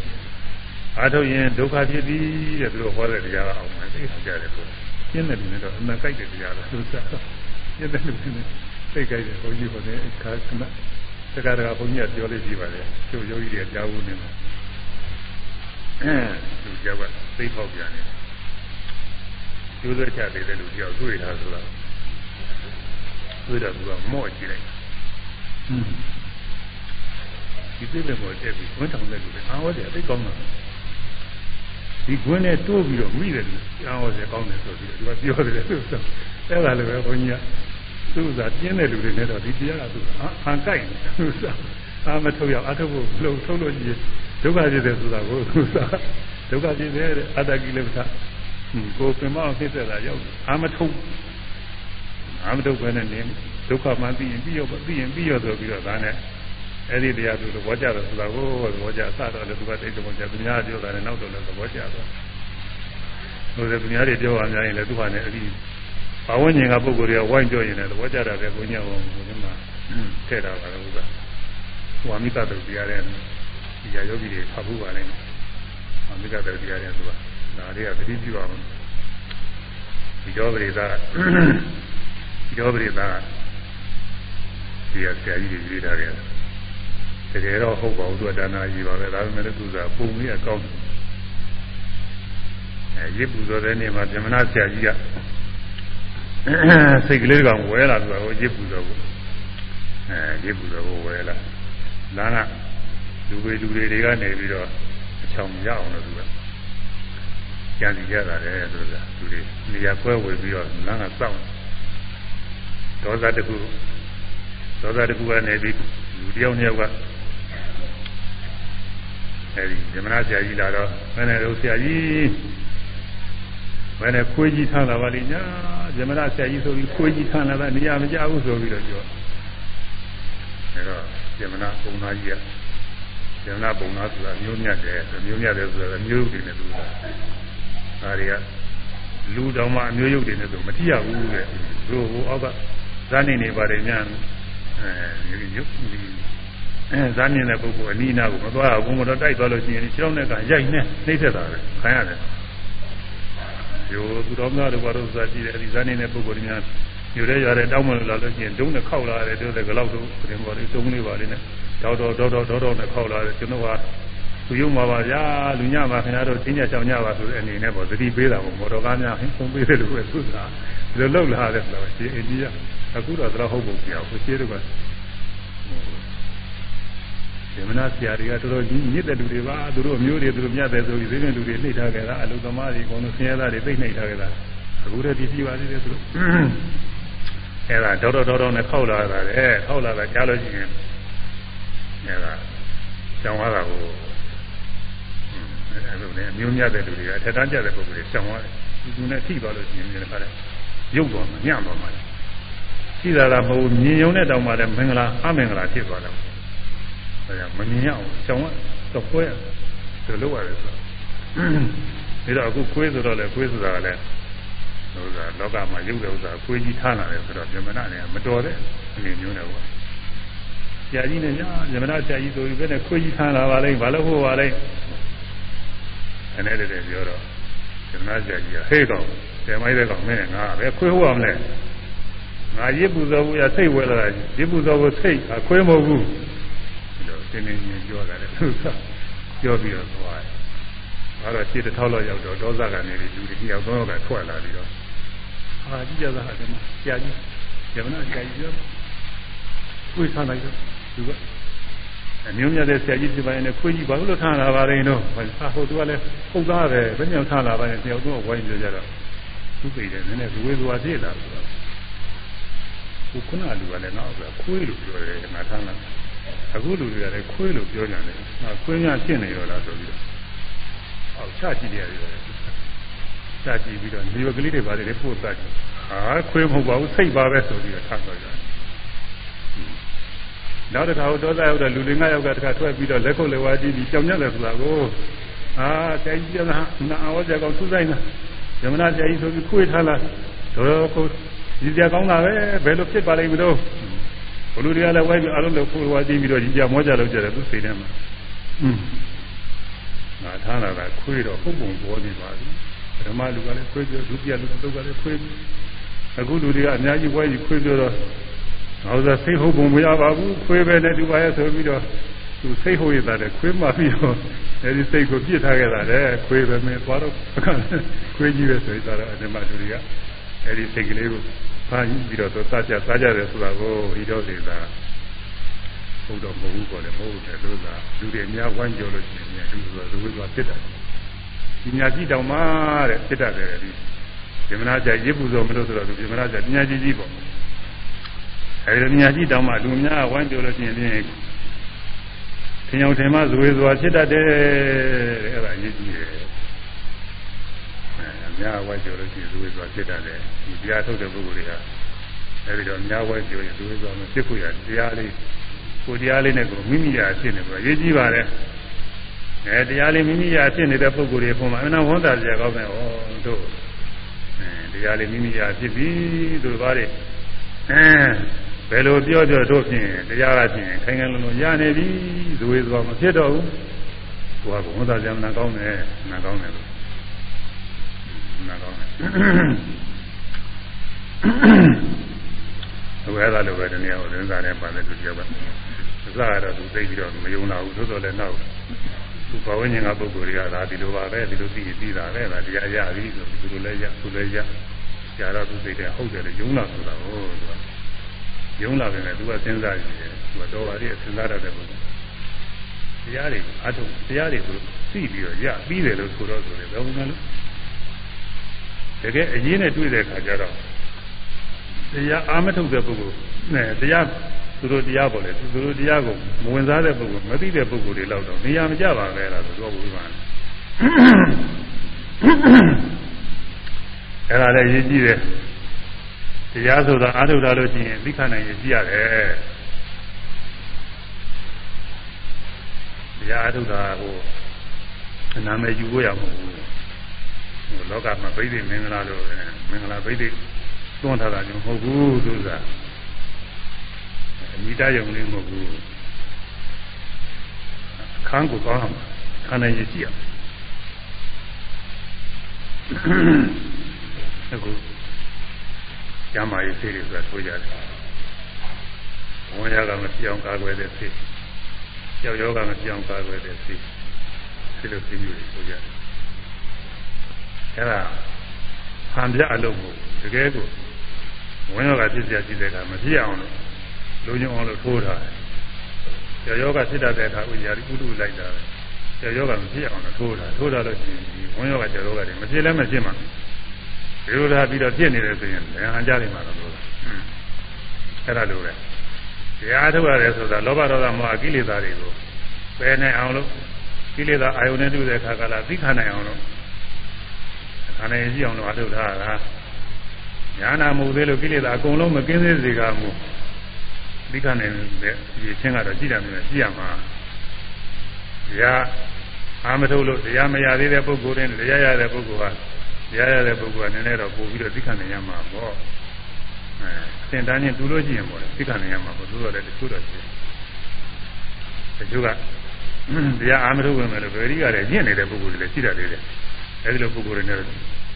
အာထုပ်ရင်ဒုက္ခဖြစ်သည်တဲ့သူတို့ဟောတဲ့တရားအောင်မယ်သိကြတယ်ဆိုရှင်းတယ်လူနဲ့တော့အမှန်ကြိုက်တဲ့တရားပဲသူစားတော့ ရှင်းတယ်လူနဲ့သိကြတယ်ဘုန်းကြီးဟောတဲ့အခါကနတက္ကရာဘုန်းကြီးကပြောလို့ရှိပါလေကျိုးယောဂီတွေကြားဘူးနေမှာအဲသူကြောက်ကသိပေါက်ပြန်တယ်ကျိုးဆွဲချသေးတဲ့လူတယောက်တွေ့တာဆိုတော့တွေ့တော့သူကမော့ကြည့်လိုက်ဒီသိတဲ့ပေါ်တက်ပြီးခွန်းထောင်တဲ့လူတွေအာဝတ်တယ်အသိကောင်းတာဒီခွန်းနဲ့တိုးပြီးတော့မိတယ်လူအာဝတ်တယ်ကောင်းတယ်ဆိုပြီးတော့သူကပြောတယ်သူက အဲ့ဒါလည်းပဲဘုန်းကြီးကသူကပြင်းတဲ့လူတွေနဲ့တော့ဒီတရားကသူအာအန်ကြိုက်တယ်သူကအာမထုတ်ရအထုတ်ဖို့လုံထုတ်လို့ကြီးဒုက္ခဖြစ်တယ်ဆိုတာကိုသူကဒုက္ခဖြစ်တယ်အတ္တကိလေသာကိုယ်ပင်မအောင်ဖြစ်တဲ့တာရောက်အာမထုတ်အာမထုတ်ပဲနဲ့နေဒုက္ခမှသိရင်ပြီးရောသိရင်ပြီးရောဆိုပြီးတော့ဒါနဲ့အဲ့ဒီတရားသူသဘောကျတယ်ဆိုတာကိုသဘောကျအစတော့လည်းသူကတိတ်သဘောကျသူများပြောတာနဲ့နောက်တော့လည်းသဘောကျတော့ဟိုသူများတွေပြောရများရင်လည်းသူကလည်းအဲ့ဒီ ဘာဝဉ္ဇဉ်ကပုဂ္ဂိုလ်တွေကဝိုင်းပြောရင်လည်းသဘောကျတာပဲကိုညံ့အောင်ကိုဒီမှာထည့်တာပါလို့ကဝါမိတ္တတုတရားတဲ့ဒီယောဂီတွေဖတ်ဖို့ပါလိမ့်မယ်ဝါမိတ္တတုတရားတဲ့သူကဒါတွေကသတိပြုအောင်ဒီတော်ပရိသဒီတော်ပရိသဒီရဆရာကြီးတွေရေးထားတယ်တကယ်တော့ဟုတ်ပါဘူးသူကဒါနာကြီးပါပဲဒါပေမဲ့သူကပုံကြီးအကောင်းအဲရစ်ပူဇော်တဲ့နေ့မှာဗြဟ္မဏဆရာကြီးက စိတ်ကလေးကောင်ဝဲလာသူကရစ်ပူဇော်ကိုအဲရစ်ပူဇော်ကိုဝဲလာလမ်းကလူတွေလူတွေတွေကနေပြီးတော့အချောင်ရအောင်လို့သူကကြံစီကြတာလေသူကလူတွေနေရာခွဲဝေပြီးတော့လမ်းကစောင့်ဒေါသတခုဒေါသတခုကနေပြီးလူတယောက်နှစ်ယောက်ကအဲဒီဇမနာဆရာကြီးလာတော့မင်းနဲ့တို့ဆရာကြီး မင်းနဲ့ခွေးကြီးထမ်းလာပါလိမ့်ညာဇမနာဆရာကြီးဆိုပြီးခွေးကြီးထမ်းလာတာနေရာမကြဘူးဆိုပြီးတော့ပြောအဲတော့ဇမနာပုံသားကြီးကဇမနာပုံသားဆိုတာမျိုးမြတ်တယ်မျိုးမြတ်တယ်ဆိုတာမျိုးတွေနဲ့သူကဒါတွေကလူတော်မှအမျိုးရုပ်တွေနဲ့ဆိုမထိရဘူးတဲ့တို့ဟိုအောက်ကဇာနေနေပါတယ်ညာအဲရုပ်အဲဇာမြင်တဲ့ပုဂ္ဂိုလ်အနိနာကိုမသွားဘူးဘုံမတော်တိုက်သွားလို့ရှိရင်ခြေထောက်နဲ့ကရိုက်နေနှိမ့်ဆက်တာပဲခံရတယ် ယောသူတော်များတို့ဘာလို့သာကြည့်တယ်အဲဒီဇာနေတဲ့ပုဂ္ဂိုလ်များယူရဲရတဲ့တောင်းမလို့လာလို့ရှိရင်ဒုံးနဲ့ခောက်လာတယ်တို့လည်းကလောက်တို့ပြင်ပေါ်လေးဒုံးလေးပါလေးနဲ့တောက်တော့တောက်တော့တောက်တော့နဲ့ခောက်လာတယ်ကျွန်တော်ကသူယုံပါပါဗျာလူညမှာခင်ဗျားတို့ချင်းကြချောင်းညပါဆိုတဲ့အနေနဲ့ပေါ့သတိပေးတာပေါ့မော်တော်ကားများဟင်းဆုံးပေးတယ်လို့ပဲဆိုတာဒီလိုလောက်လာတယ်ဆိုတော့ဒီအိန္ဒိယအခုတော့တော့ဟုတ်ပုံပြအောင်ကိုရှင်းတော့ ဒီမနာဆရာတွေကတော်တော်ကြီးမြစ်တဲ့လူတွေပါသူတို့အမျိုးတွေသူတို့မြတ်တယ်ဆိုပြီးသိတဲ့လူတွေနှိပ်ထားကြတာအလုသမားတွေအကုန်လုံးဆင်းရဲသားတွေသိနှိပ်ထားကြတာအခုတည်းဒီပြီးပါသေးတယ်သူတို့အဲဒါဒေါတော်ဒေါတော်နဲ့ခောက်လာတာလေခောက်လာတာကြားလို့ရှိရင်အဲဒါကျောင်းသွားတာကိုအဲလိုနဲ့အမျိုးမြတ်တဲ့လူတွေကအထက်တန်းကျတဲ့ပုဂ္ဂိုလ်တွေကျောင်းသွားတယ်သူနဲ့ထိပါလို့ရှိရင်လည်းခါတယ်ရုပ်တော်မှာညံ့တော်မှာရှိတာကမဟုတ်မြင်ုံနဲ့တောင်မှလည်းမင်္ဂလာအမင်္ဂလာဖြစ်သွားတယ် ဒါကြောင့်မမြင်ရအောင်ကျောင်းကတော့ခွဲတယ်လို့ရတယ်ဆိုပြီးတော့အခုခွေးဆိုတော့လေခွေးဆိုတာကလည်းဟိုကလောကမှာရုပ်တဲ့ဥစ္စာခွေးကြီးထားလာတယ်ဆိုတော့ပြမနာနဲ့မတော်တဲ့အနေမျိုးနဲ့ပေါ့ဆရာကြီးနဲ့ညာပြမနာဆရာကြီးဆိုပြီးဘယ်နဲ့ခွေးကြီးထားလာပါလိမ့်ဘာလို့ဟိုပါလိမ့်အဲ့ဒါတည်းပြောတော့ပြမနာဆရာကြီးကဟေးကောင်ဆယ်မိုက်တဲ့ကောင်မင်းနဲ့ငါပဲခွေးဟိုရမလဲငါရစ်ပူဇော်ဘူးရစိတ်ဝဲလာတာရစ်ပူဇော်ဘူးစိတ်ခွေးမဟုတ်ဘူး တင်းတင်းချင်းပြောတာလေသူကပြောပြီးတော့သွားတယ်။အဲတော့ခြေတစ်ထောက်လောက်ရောက်တော့ဒေါသကနေလူတွေကြီးအောင်သုံးယောက်ကထွက်လာပြီးတော့အာကြည့်ကြတာအဲ့မှာဆရာကြီးဇမနာဆရာကြီးပြောကိုယ်ဆန်းလိုက်တော့သူကအမျိုးမြတ်တဲ့ဆရာကြီးဒီပိုင်းနဲ့ခွေးကြီးဘာလို့ထားလာပါလဲတော့ဟာဟိုသူကလည်းဟုတ်သားပဲဘယ်ညောင်ထားလာပါလဲတယောက်တော့ဝိုင်းကြကြတော့သူ့ပေတယ်နည်းနည်းဇဝေဇဝါဖြစ်လာဆိုတော့ခုနကလူကလည်းငါ့ကိုခွေးလို့ပြောတယ်ငါထားလာ အခုလူတွေကလည်းခွေးလို့ပြောကြတယ်။ဟာခွေးများရှင်းနေရောလားဆိုပြီးတော့ဟောချကြည့်ရတယ်။ချကြည့်ပြီးတော့ဒီဘက်ကလေးတွေပါတယ်ပို့တတ်တယ်။ဟာခွေးမဟုတ်ပါဘူးစိတ်ပါပဲဆိုပြီးတော့ထားတော့ကြတယ်။နောက်တစ်ခါဟိုဒေါသရောက်တဲ့လူတွေငါယောက်ကတစ်ခါထွက်ပြီးတော့လက်ခုပ်လက်ဝါးကြည့်ပြီးကြောင်ညက်တယ်ဆိုတာကိုဟာတိုင်ကြီးကနာအောကြကောင်သူ့ဆိုင်နာယမနာဆရာကြီးဆိုပြီးခွေးထားလာတော့ကိုဒီစရာကောင်းတာပဲဘယ်လိုဖြစ်ပါလိမ့်မလို့ ဘလူတွေကလည်းဝိုင်းပြီးအလုံးလုံးခိုးဝါးကြည့်ပြီးတော့ကြီးကြမောကြလို့ကြတယ်သူစိတ်ထဲမှာอืมငါထားလာတာခွေးတော့ပုံပုံပေါ်နေပါပြီဓမ္မလူကလည်းခွေးပြောဒုတိယလူတို့ကလည်းခွေးအခုလူတွေကအများကြီးဝိုင်းပြီးခွေးပြောတော့ငါဥစ္စာစိတ်ဟုတ်ပုံမရပါဘူးခွေးပဲနဲ့တူပါရဲ့ဆိုပြီးတော့သူစိတ်ဟုတ်ရတဲ့ခွေးမှပြီးတော့အဲဒီစိတ်ကိုပြစ်ထားခဲ့တာလေခွေးပဲမင်းသွားတော့ခွေးကြီးပဲဆိုတော့ဓမ္မလူတွေကအဲဒီစိတ်ကလေးကို ဖာပြီးတော့သူစားကြစားကြတယ်ဆိုတာကိုဤတော့ဒေတာဘုဒ္ဓမဟုတ်ဘူးပေါ်တယ်မဟုတ်တယ်လို့သာလူတွေအများဝမ်းကြော်လို့ရှိရင်လူဆိုလူဝိသွားဖြစ်တယ်ဒီညာကြည့်တောင်မှတဲ့ဖြစ်တတ်တယ်ဒီဒီမနာကြရစ်ပူဆိုမလို့ဆိုတော့ဒီမနာကြပညာကြီးကြီးပေါ့အဲဒီညာကြည့်တောင်မှလူများဝမ်းကြော်လို့ရှိရင်ပြင်ထင်အောင်ထင်မှဇွေစွာဖြစ်တတ်တယ်တဲ့အဲ့ဒါအရေးကြီးတယ် များဝဲကြော်လို့ရှိရင်ဇွေစွာဖြစ်တတ်တယ်ဒီတရားထုတ်တဲ့ပုဂ္ဂိုလ်တွေကအဲဒီတော့များဝဲကြော်ရင်ဇွေစွာမဖြစ်ဖို့ရတရားလေးကိုတရားလေးနဲ့ကိုမိမိရာဖြစ်နေပြီးရေးကြည့်ပါလေအဲတရားလေးမိမိရာဖြစ်နေတဲ့ပုဂ္ဂိုလ်တွေပုံမှာအမှန်ဝန်တာစရာကောင်းတယ်ဟောတို့အဲတရားလေးမိမိရာဖြစ်ပြီတို့ဘာတွေအဲဘယ်လိုပြောပြောတို့ဖြင့်တရားကဖြင့်ခိုင်ခိုင်လုံလုံရနေပြီဇွေစွာမဖြစ်တော့ဘူးကိုကဝန်တာစရာမနာကောင်းတယ်နာကောင်းတယ်လို့ နာကောင်းတယ်ဘယ်သာလိုပဲတနည်းဟိုသင်္စားနဲ့ပါတဲ့သူတယောက်ကသစားကတော့သူသိပြီးတော့မယုံလာဘူးသို့တော်လည်းနောက်သူဘဝဉ္ဇဉ်ကပုဂ္ဂိုလ်တွေကဒါဒီလိုပါပဲဒီလိုသိပြီးတာပဲဒါတရားရပြီဆိုဒီလိုလဲရသူလည်းရကြာတော့သူသိတယ်ဟုတ်တယ်လေယုံလာဆိုတာဟိုသူကယုံလာတယ်လေသူကစဉ်းစားကြည့်တယ်သူကတော့ပါလေစဉ်းစားတတ်တဲ့ပုဂ္ဂိုလ်တရားတွေအထုတရားတွေကိုသိပြီးတော့ရပြီးတယ်လို့ဆိုတော့ဆိုတယ်ဘယ်လိုလဲ တကယ်အရေးနဲ့တွေ့တဲ့အခါကျတော့တရားအာမထုတ်တဲ့ပုဂ္ဂိုလ်နဲ့တရားသူတို့တရားပေါ်လေသူတို့တရားကိုမဝင်စားတဲ့ပုဂ္ဂိုလ်မသိတဲ့ပုဂ္ဂိုလ်တွေလောက်တော့နေရာမကျပါပဲလားဆိုတော့ဘုရားအဲ့ဒါလည်းရေးကြည့်တယ်တရားဆိုတာအာထုတ်တာလို့ရှိရင်သိခနိုင်ရကြည့်ရတယ်တရားအာထုတ်တာဟိုနာမည်ယူဖို့ရမဟုတ်ဘူးဟို လောကမှာဗိဓိမင်္ဂလာလို့မင်္ဂလာဗိဓိသွန်းထားတာမျိုးမဟုတ်ဘူးသူကအမိတယုံလေးမဟုတ်ဘူးခန်းကိုကောင်းအောင်ခန္ဓာရည်ကြည့်အောင်အခုကျမ်းမာရေးဆေးတွေဆိုတာထိုးကြတယ်ဝန်ရကမပြောင်းကာကွယ်တဲ့ဆေးကြောက်ယောဂမပြောင်းကာကွယ်တဲ့ဆေးဒီလိုဆေးမျိုးတွေထိုးကြတယ် အဲ့ဒါဟန်ပြအလုပ်ကိုတကယ်ကိုဝင်ရောဂါဖြစ်เสียရှိတဲ့အခါမဖြစ်အောင်လို့လူညုံအောင်လို့ထိုးထားတယ်။ကျော်ယောဂဖြစ်တတ်တဲ့အခါဥရာဥဒုလိုက်တာပဲ။ကျော်ယောဂမဖြစ်အောင်လို့ထိုးထားထိုးထားလို့ရှိရင်ဒီဝင်ရောဂါကျော်ယောဂတွေမဖြစ်လည်းမဖြစ်မှာ။ဒီလိုထားပြီးတော့ပြစ်နေတယ်ဆိုရင်ဘယ်ဟန်ကြလိမ့်မှာလို့လို့။အဲ့ဒါလိုပဲ။တရားထုတ်ရတယ်ဆိုတာလောဘဒေါသမောဟကိလေသာတွေကိုပယ်နိုင်အောင်လို့ကိလေသာအာယုန်နဲ့တွေ့တဲ့အခါကလာသိခနိုင်အောင်လို့ ခန္ဓာရည်ရှိအောင်လို့အထုတ်ထားတာ။ညာနာမှုသေးလို့ကိလေသာအကုန်လုံးမကင်းသေးစေကမူသိခနိုင်တဲ့ဒီချင်းကတော့ကြည့်တယ်မျိုးရှိရမှာတရားအာမထုတ်လို့တရားမရသေးတဲ့ပုဂ္ဂိုလ်တွေတရားရတဲ့ပုဂ္ဂိုလ်ဟာတရားရတဲ့ပုဂ္ဂိုလ်ကနည်းနည်းတော့ပို့ပြီးတော့သိခနိုင်ရမှာပေါ့အဲသင်တန်းချင်းသူလို့ရှိရင်ပေါ့သိခနိုင်ရမှာပေါ့သူတို့လည်းတချို့တော့ရှိတယ်တချို့ကတရားအာမထုတ်ဝင်မယ်လို့ဗေရိကလည်းညင့်နေတဲ့ပုဂ္ဂိုလ်တွေလည်းရှိတတ်သေးတယ် အဲဒီလိုပုဂ္ဂိုလ်တွေနဲ့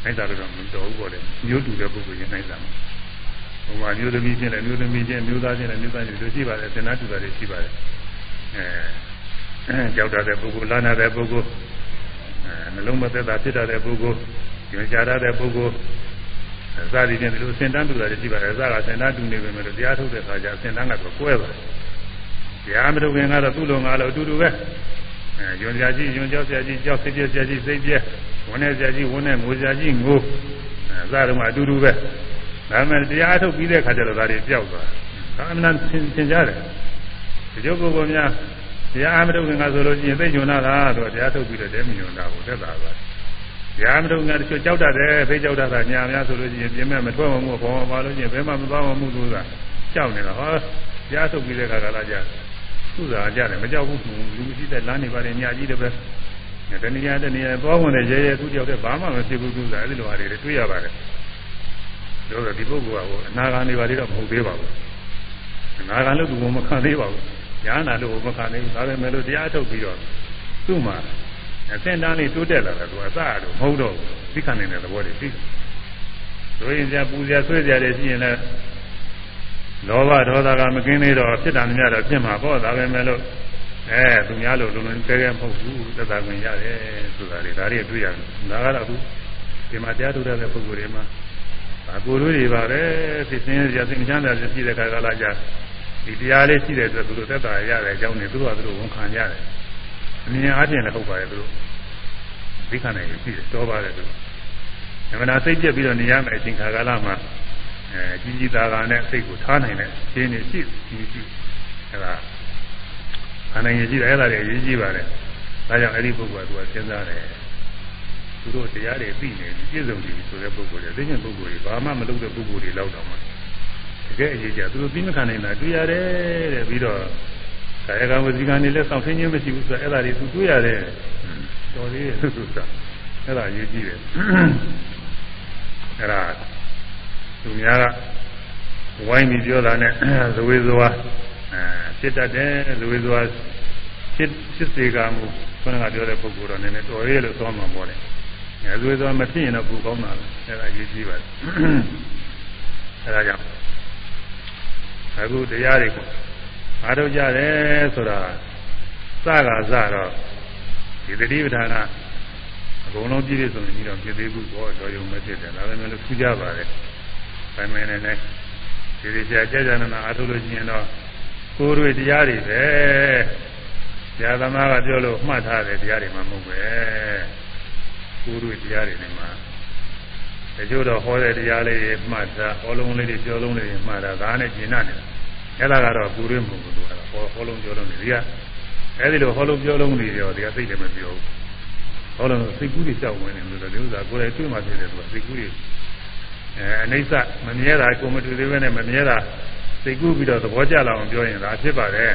နိုင်တာတော့မတော်ဘူးပေါ့လေမျိုးတူတဲ့ပုဂ္ဂိုလ်ချင်းနိုင်တာဟိုမှာမျိုးသမီးချင်းလည်းမျိုးသမီးချင်းမျိုးသားချင်းလည်းမျိုးသားချင်းတို့ရှိပါတယ်သင်္နာတူတာတွေရှိပါတယ်အဲကြောက်တတ်တဲ့ပုဂ္ဂိုလ်လာနာတဲ့ပုဂ္ဂိုလ်အဲနှလုံးမသက်တာဖြစ်တတ်တဲ့ပုဂ္ဂိုလ်ညွှန်ကြားတတ်တဲ့ပုဂ္ဂိုလ်အစသည်ဖြင့်ဒီလိုအစင်တန်းတူတာတွေရှိပါတယ်အစကစင်တန်းတူနေပေမဲ့တရားထုတ်တဲ့အခါကျအစင်တန်းကတော့ကွဲပါတယ်တရားမထုတ်ခင်ကတော့သူ့လိုငါလိုအတူတူပဲအဲညွန်ကြကြီးညွန်ကြောက်ကြကြီးကြောက်စိတ်ပြကြကြီးစိတ်ပြ ဝန်နဲ့ကြကြီးဝန်နဲ့ငိုကြကြီးငိုအဲအစတုန်းကအတူတူပဲဒါပေမဲ့တရားထုတ်ပြီးတဲ့အခါကျတော့ဒါတွေပျောက်သွားဒါအမှန်သင်သင်ကြတယ်ဒီလိုပုဂ္ဂိုလ်များတရားအမထုတ်ခင်ကဆိုလို့ရှိရင်သိညွန်တာလားတော့တရားထုတ်ပြီးတော့တဲမညွန်တာဘူးသက်သာပါတရားမထုတ်ခင်ကတချို့ကြောက်တတ်တယ်သိကြောက်တတ်တာညာများဆိုလို့ရှိရင်ပြင်မဲ့မထွက်မှမဘောမပါလို့ရှိရင်ဘယ်မှမသွားမှမှုလို့ကကြောက်နေတာဟောတရားထုတ်ပြီးတဲ့အခါကလာကြသူ့သာကြတယ်မကြောက်ဘူးလူရှိတဲ့လမ်းနေပါတယ်ညာကြီးတယ်ပဲ တဏှာတဏှာသွားဝင်တဲ့ရဲရဲသူ့ကြောက်တဲ့ဘာမှမဖြစ်ဘူးသူကအဲ့ဒီလိုဟာတွေတွေ့ရပါတယ်တို့တော့ဒီပုဂ္ဂိုလ်ကအနာဂါနေပါလေတော့မဟုတ်သေးပါဘူးအနာဂါလို့သူကမခံသေးပါဘူးညာနာလို့မခံသေးဘူးဒါပေမဲ့လို့တရားထုတ်ပြီးတော့သူ့မှာအသင်တန်းလေးတိုးတက်လာတယ်သူအစအတော့မဟုတ်တော့ဘူးသိခံနေတဲ့သဘောတွေသိဆိုရင်ကြပူဇော်ဆွေးကြတယ်ရှိရင်လည်းလောဘဒေါသကမကင်းသေးတော့ဖြစ်တာများတော့ဖြစ်မှာပေါ့ဒါပဲမဲ့လို့ အဲသူများလို့လုံးလုံးကဲကဲမဟုတ်ဘူးသက်သာခွင့်ရတယ်ဆိုတာတွေဒါတွေတွေ့ရတယ်ဒါကတော့အခုဒီမှာတရားထုတ်တဲ့ပုဂ္ဂိုလ်တွေမှာအကိုတို့တွေပါပဲဖြစ်စင်းရစိတ်ချမ်းသာရှိတဲ့ခါကလာကြဒီတရားလေးရှိတဲ့အတွက်သူတို့သက်သာရတဲ့အကြောင်းတွေသူတို့ကသူတို့ဝန်ခံကြတယ်အမြင်အားဖြင့်လည်းဟုတ်ပါရဲ့သူတို့သိခံနိုင်ရရှိတယ်တော်ပါတယ်သူအမှန်တရားစိတ်ပြက်ပြီးတော့နေရမယ်အချိန်ခါကာလမှာအဲကြီးကြီးသားသားနဲ့စိတ်ကိုထားနိုင်တဲ့ရှင်းနေရှိကြီးကြီးအဲဒါ အနိုင်ရရှိတယ်အဲ့ဒါတွေအရေးကြီးပါတယ်ဒါကြောင့်အဲ့ဒီပုဂ္ဂိုလ်ကသူကစဉ်းစားတယ်သူတို့တရားတွေသိနေပြည့်စုံပြီဆိုတဲ့ပုဂ္ဂိုလ်တွေသိဉ္ဇဉ်ပုဂ္ဂိုလ်တွေဘာမှမလုပ်တဲ့ပုဂ္ဂိုလ်တွေလောက်တော့မှတကယ်အရေးကြီးသူတို့သိမခံနိုင်တာတွေ့ရတယ်တဲ့ပြီးတော့ကာယကံဝစီကံတွေလည်းစောင့်ထင်းခြင်းမရှိဘူးဆိုတော့အဲ့ဒါတွေသူတွေ့ရတယ်တော်သေးတယ်သူကအဲ့ဒါအရေးကြီးတယ်အဲ့ဒါသူများကဝိုင်းပြီးပြောတာနဲ့ဇဝေဇဝါ အဲဖြစ်တတ်တယ်ဇဝေဇဝါဖြစ်ဖြစ်စေကမူခုနကပြောတဲ့ပုဂ္ဂိုလ်တော့နည်းနည်းတော်ရဲလို့သွားမှာပေါ့လေငယ်သွေးသောမဖြစ်ရင်တော့ပူကောင်းတာပဲအဲ့ဒါရေးကြည့်ပါအဲ့ဒါကြောင့်အခုတရားတွေအားထုတ်ကြတယ်ဆိုတာစကားစတော့ဒီတတိပဌာနာအကုန်လုံးပြည့်ပြည့်စုံစုံပြီးတော့ဖြစ်သေးဘူးဘောတော်ရုံမဖြစ်တယ်ဒါပေမဲ့လို့ထူးကြပါလေ။ပိုင်မင်းနဲ့နဲ့ဒီဒီကြာကြာကြာနာအားထုတ်လို့ရှိရင်တော့ ကိုယ်တွေတရားတွေပဲ။ဆရာသမားကပြောလို့မှတ်ထားတဲ့တရားတွေမှမဟုတ်ပဲ။ကိုယ်တွေတရားတွေနဲ့မှတချို့တော့ဟောတဲ့တရားလေးတွေမှတ်တာဟောလုံးလေးတွေပြောလုံးလေးတွေမှတ်တာဒါနဲ့ကျင်နာနေတာ။အဲ့ဒါကတော့ကိုယ်တွေမဟုတ်ဘူးလို့ဟောဟောလုံးပြောလုံးတွေဒီကအဲ့ဒီလိုဟောလုံးပြောလုံးတွေရောဒီကသိတယ်မပြောဘူး။ဟောလုံးစိတ်ကူးတွေကြောက်ဝင်နေလို့ဒီဥစ္စာကိုယ်တိုင်တွေ့မှဖြစ်တယ်သူကစိတ်ကူးတွေအဲအနိစ္စမမြဲတာကိုမတူသေးပဲနဲ့မမြဲတာ စိတ်ကူးပြီးတော့သဘောကျလာအောင်ပြောရင်ဒါဖြစ်ပါတယ်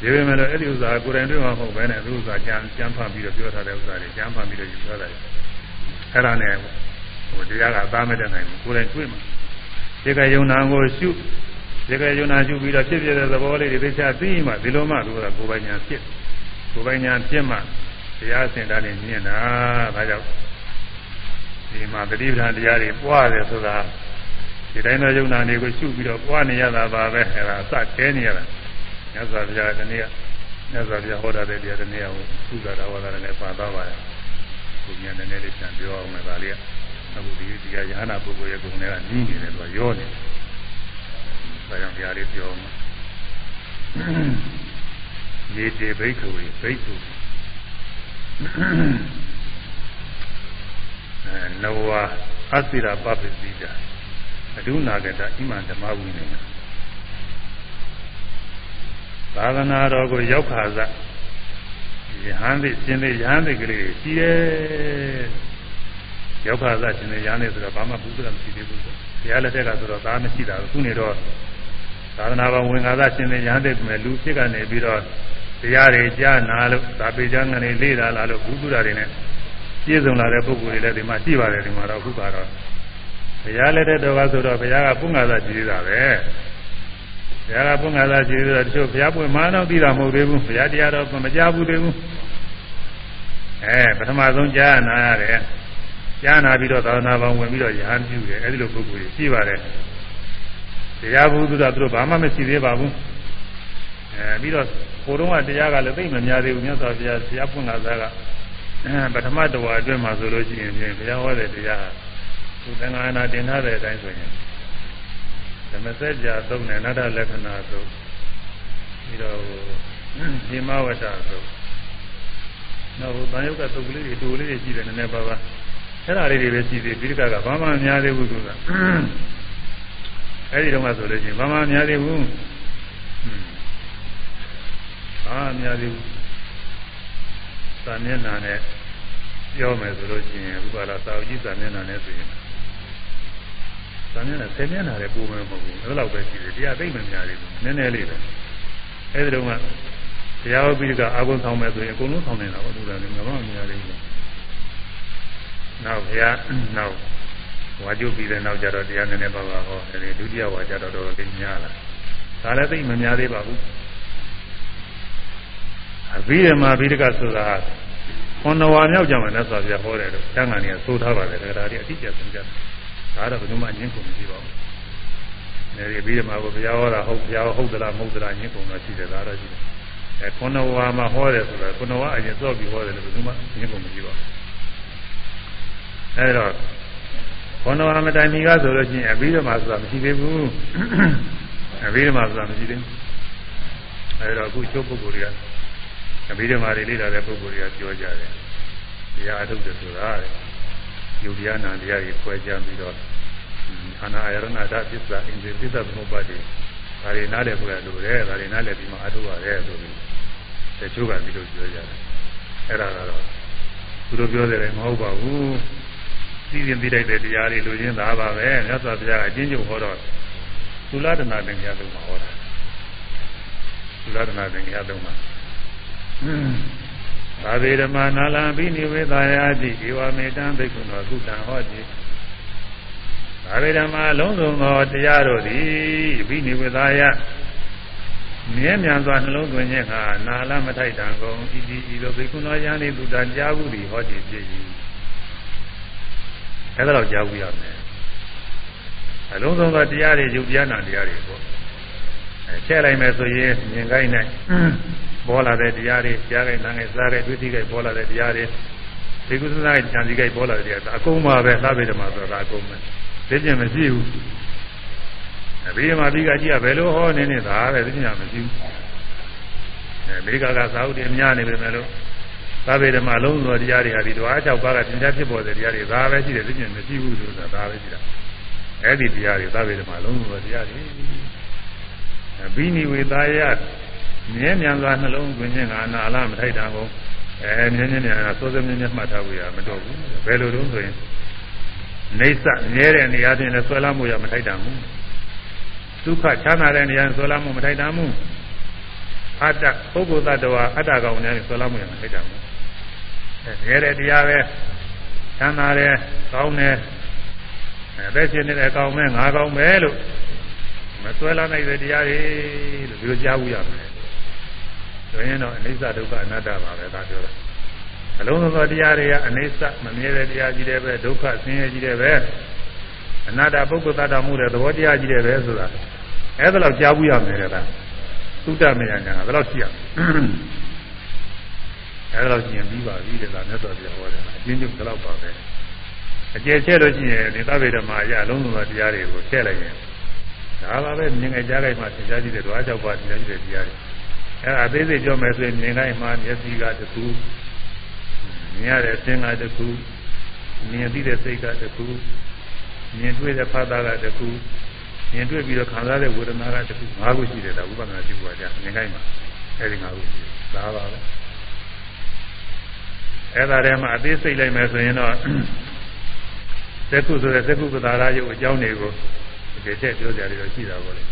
ဒီပေမဲ့လို့အဲ့ဒီဥစ္စာကိုယ်တိုင်တွေ့မှာမဟုတ်ဘဲနဲ့သူဥစ္စာကြံကြံဖတ်ပြီးတော့ပြောထားတဲ့ဥစ္စာတွေကြံဖတ်ပြီးတော့ယူထားတယ်အဲ့ဒါနဲ့ဟိုတရားကသားမတဲ့နိုင်ဘူးကိုယ်တိုင်တွေ့မှာဒီကယုံနာကိုရှုဒီကယုံနာရှုပြီးတော့ဖြစ်ဖြစ်တဲ့သဘောလေးတွေသိချသိမှဒီလိုမှသူကကိုယ်ပိုင်ညာဖြစ်ကိုယ်ပိုင်ညာဖြစ်မှတရားစင်တာနေမြင်တာဒါကြောင့်ဒီမှာတတိပဌာန်တရားတွေပွားတယ်ဆိုတာ ဒီတိုင်းသောယုံနာတွေကိုရှုပြီးတော့ပွားနေရတာပါပဲအဲဒါစတဲနေရတာမြတ်စွာဘုရားတနည်းမြတ်စွာဘုရားဟောတာတဲ့တရားတနည်းကိုသုသာတော်ဝါဒနဲ့ပါသွားပါတယ်ဘုရားနည်းနည်းလေးပြန်ပြောအောင်မယ်ဒါလေးကအခုဒီဒီကယဟနာပုဂ္ဂိုလ်ရဲ့ကိုယ်နဲ့ကနီးနေတယ်သူကရောနေဒါကြောင့်တရားလေးပြောမှာရေတေဘိက္ခဝေဘိက္ခုနဝအစိရပပတိတာ အဒုနာကတဣမံဓမ္မဝိနည်းသာသနာတော်ကိုရောက်ခါစယဟန်သိရှင်သိယဟန်သိကလေးရှိရဲ့ရောက်ခါစရှင်သိယဟန်သိဆိုတော့ဘာမှဘုရားမရှိသေးဘူးဆိုဘုရားလက်ထက်ကဆိုတော့ဒါမရှိတာဘူးခုနေတော့သာသနာတော်ဝင်ခါစရှင်သိယဟန်သိမယ်လူဖြစ်ကနေပြီးတော့တရားတွေကြားနာလို့သာပေကျမ်းကနေလေ့လာလာလို့ဘုရားတွေနဲ့ပြည့်စုံလာတဲ့ပုဂ္ဂိုလ်တွေလည်းဒီမှာရှိပါတယ်ဒီမှာတော့အခုကတော့ ဘုရားလက်ထက်တော်ကဆိုတော့ဘုရားကပုင္ဂသာကြည်သေးတာပဲဘုရားကပုင္ဂသာကြည်သေးတော့တချို့ဘုရားပွင့်မာတော့သိတာမဟုတ်သေးဘူးဘုရားတရားတော့မကြားဘူးသေးဘူးအဲပထမဆုံးကြားနာရတယ်ကြားနာပြီးတော့သာသနာပေါင်းဝင်ပြီးတော့ယဟန်ပြုတယ်အဲဒီလိုပုဂ္ဂိုလ်တွေရှိပါတယ်တရားဘုသူတော်သူတို့ဘာမှမရှိသေးပါဘူးအဲပြီးတော့ကိုယ်တော့ကတရားကလည်းသိမများသေးဘူးမြတ်စွာဘုရားဘုရားပွင့်လာတာကပထမတဝါအတွင်းမှာဆိုလို့ရှိရင်ဘုရားဟောတဲ့တရား သူသံဃာနာတင်ထားတဲ့အတိုင်းဆိုရင်ဓမ္မစကြာသုံးနဲ့နတ္တလက္ခဏာသုံးပြီးတော့ဒီမဝတ္တသုံးနောက်ဗာယုကသုတ်ကလေးတွေတူလေးတွေရှိတယ်နည်းနည်းပါးပါအဲ့ဒါလေးတွေပဲရှိသေးပြီးဒီကကဘာမှမများသေးဘူးသူကအဲ့ဒီတော့မှဆိုလို့ရှိရင်ဘာမှမများသေးဘူးဘာမှမများသေးဘူးသာမျက်နှာနဲ့ပြောမယ်ဆိုလို့ရှိရင်ဥပါဒသာဝကြီးသာမျက်နှာနဲ့ဆိုရင် သာမျက်နှာဆယ်မျက်နှာလည်းပုံမှန်မဟုတ်ဘူးအဲ့လောက်ပဲရှိတယ်တရားသိမ့်မများသေးဘူးနည်းနည်းလေးပဲအဲ့ဒီတော့ကတရားဝိပိကအာဂုံဆောင်မယ်ဆိုရင်အကုန်လုံးဆောင်နေတာပေါ့သူကလည်းငါမှမများသေးဘူးနောက်ဘုရားနောက်ဝါကျုပ်ပြီးတဲ့နောက်ကျတော့တရားနည်းနည်းပါပါဟောအဲဒီဒုတိယဝါကျတော့တော်တော်လေးများလာဒါလည်းသိမများသေးပါဘူးအဘိဓမ္မာဘိဓကဆိုတာခွန်တော်ဝါမြောက်ကြမှာလဲဆိုပြဟောတယ်လို့တန်ခါနေဆိုထားပါတယ်ဒါကြအတိအကျဆုံးကြ ဒါတော့ဘယ်သူမှညင်းကုန်မရှိပါဘူး။နေဒီဘိဓမ္မာကိုဘုရားဟောတာဟုတ်ဘုရားဟုတ်သလားမဟုတ်သလားညင်းကုန်တော့ရှိတယ်ဒါတော့ရှိတယ်။အဲခွန်တော်ဝါမှာဟောတယ်ဆိုတာခွန်တော်ဝါအရင်စော့ပြီးဟောတယ်လို့ဘယ်သူမှညင်းကုန်မရှိပါဘူး။အဲဒါခွန်တော်ဝါမတိုင်မီကဆိုလို့ရှိရင်အဘိဓမ္မာဆိုတာမရှိသေးဘူး။အဘိဓမ္မာဆိုတာမရှိသေးဘူး။အဲဒါအခုချုပ်ပုဂ္ဂိုလ်တွေကအဘိဓမ္မာတွေလေ့လာတဲ့ပုဂ္ဂိုလ်တွေကပြောကြတယ်။တရားအထုတ်တယ်ဆိုတာတဲ့။ ယုတ်တရားနာတရားတွေခွဲခြားပြီးတော့အာနာယရဏဓာပစ္စအင်္ဂေပစ္စသမုပ္ပါတိဒါတွေနားလည်ဖို့ရလိုတယ်ဒါတွေနားလည်ပြီးမှအထုတ်ရတယ်ဆိုပြီးတချို့ကဒီလိုပြောကြတယ်။အဲ့ဒါကတော့သူတို့ပြောတယ်မဟုတ်ပါဘူး။သိရင်သိလိုက်တဲ့တရားတွေလိုချင်တာပါပဲ။မြတ်စွာဘုရားအချင်းချင်းဟောတော့သုလဒနာသင်္ကြန်သုံးမှာဟောတာ။သုလဒနာသင်္ကြန်သုံးမှာ သာဝေဓမ္မနာလံဘိနိဝေသာယာတိဧဝမေတံဘိက္ခုနောသုတံဟောတိသာဝေဓမ္မလုံးစုံသောတရားတို့သည်ဘိနိဝေသာယမြဲမြံစွာနှလုံးသွင်းခြင်းဟာနာလမထိုက်တံကုန်ဤဒီဤသို့ဘိက္ခုနောယံဤသုတံကြားဘူးသည်ဟောတိဖြစ်၏အဲ့ဒါတော့ကြားဘူးရမယ်အလုံးစုံသောတရားတွေယုတ်တရားနာတရားတွေပေါ့အဲချဲ့လိုက်မယ်ဆိုရင်မြင်ကိုင်းနဲ့ ပေါ်လာတဲ့တရားတွေကြားကိုင်းနားကိုင်းစားကိုင်းတွေ့ထိကိုင်းပေါ်လာတဲ့တရားတွေဒီကုသနာဉာဏ်စီကိုင်းပေါ်လာတဲ့တရားအကုန်ပါပဲသာဗေဓမာဆိုတာအကုန်ပဲသိကျင်မရှိဘူးအဘိဓမ္မာပြီးကကြီးကဘယ်လိုဟောနေနေတာပဲသိကျင်မရှိဘူးအဲမိဂကသာဥတည်အများနေပြီမဲ့လို့သာဗေဓမာလုံးစုံတရားတွေဟာဒီတော့အ၆ပါးကသင်္ချာဖြစ်ပေါ်တဲ့တရားတွေဒါပဲရှိတယ်သိကျင်မရှိဘူးဆိုတာဒါပဲရှိတာအဲ့ဒီတရားတွေသာဝေဓမလုံးစုံတရားတွေဘိနိဝေသာယ မြဲမြံစွာနှလုံးသွင်းခြင်းကအနာအလားမထိုက်တာကိုအဲမြဲမြဲမြံစောစောမြဲမြဲမှတ်ထားဖို့ရမတော့ဘူးဘယ်လိုတုံးဆိုရင်နေဆမြဲတဲ့နေရာချင်းလည်းဆွဲလာမှုရမထိုက်တာဘူးဒုက္ခချမ်းသာတဲ့နေရာဆွဲလာမှုမထိုက်တာဘူးအတ္တပုဂ္ဂိုလ်သတ္တဝါအတ္တကောင်နဲ့ဆွဲလာမှုရမထိုက်တာဘူးအဲမြဲတဲ့တရားပဲချမ်းသာတဲ့ကောင်းတဲ့အဲသက်ရှင်နေတဲ့အကောင်မဲငါကောင်ပဲလို့မဆွဲလာနိုင်တဲ့တရားတွေလို့ဒီလိုကြားဘူးရမယ် ဆိုရင်တော့အနိစ္စဒုက္ခအနတ္တပါပဲဒါပြောတာအလုံးစုံသောတရားတွေကအနိစ္စမမြဲတဲ့တရားကြီးတယ်ပဲဒုက္ခဆင်းရဲကြီးတယ်ပဲအနတ္တပုဂ္ဂိုလ်တ attva မှုတဲ့သဘောတရားကြီးတယ်ပဲဆိုတာအဲ့ဒါတော့ကြားဘူးရမယ်တဲ့ကသုတမေယညာကဘယ်တော့ရှိရအဲ့ဒါတော့ကျင်ပြီးပါပြီတဲ့ကမြတ်စွာဘုရားဟောတယ်အချင်းချင်းဘယ်တော့ပါပဲအကျယ်ချဲ့လို့ရှိရင်ဒီသဗ္ဗေဓမ္မာရအလုံးစုံသောတရားတွေကိုချဲ့လိုက်ရင်ဒါပါပဲမြင်ငယ်ကြားလိုက်မှသင်ကြားကြည့်တဲ့ဓဝါ၆ပါးသင်ကြားကြည့်တဲ့တရားတွေ အဲအသေးစိတ်ပြောမယ်ဆိုရင်မြင်လိုက်မှမျက်စိကတခုမြင်ရတဲ့အသင်ကတခုမြင်သိတဲ့စိတ်ကတခုမြင်တွေ့တဲ့ဖသကတခုမြင်တွေ့ပြီးတော့ခံစားတဲ့ဝေဒနာကတခု၅ခုရှိတယ်ဒါဥပဒနာပြုပါကြမြင်လိုက်မှအဲဒီ၅ခုရှိတယ်ဒါပါပဲအဲ့ဒါတည်းမှာအသေးစိတ်လိုက်မယ်ဆိုရင်တော့သက္ကုဆိုတဲ့သက္ကုပဒါရယုတ်အကြောင်းတွေကိုဒီချက်ပြောကြတယ်တော့ရှိတာပေါ့လေ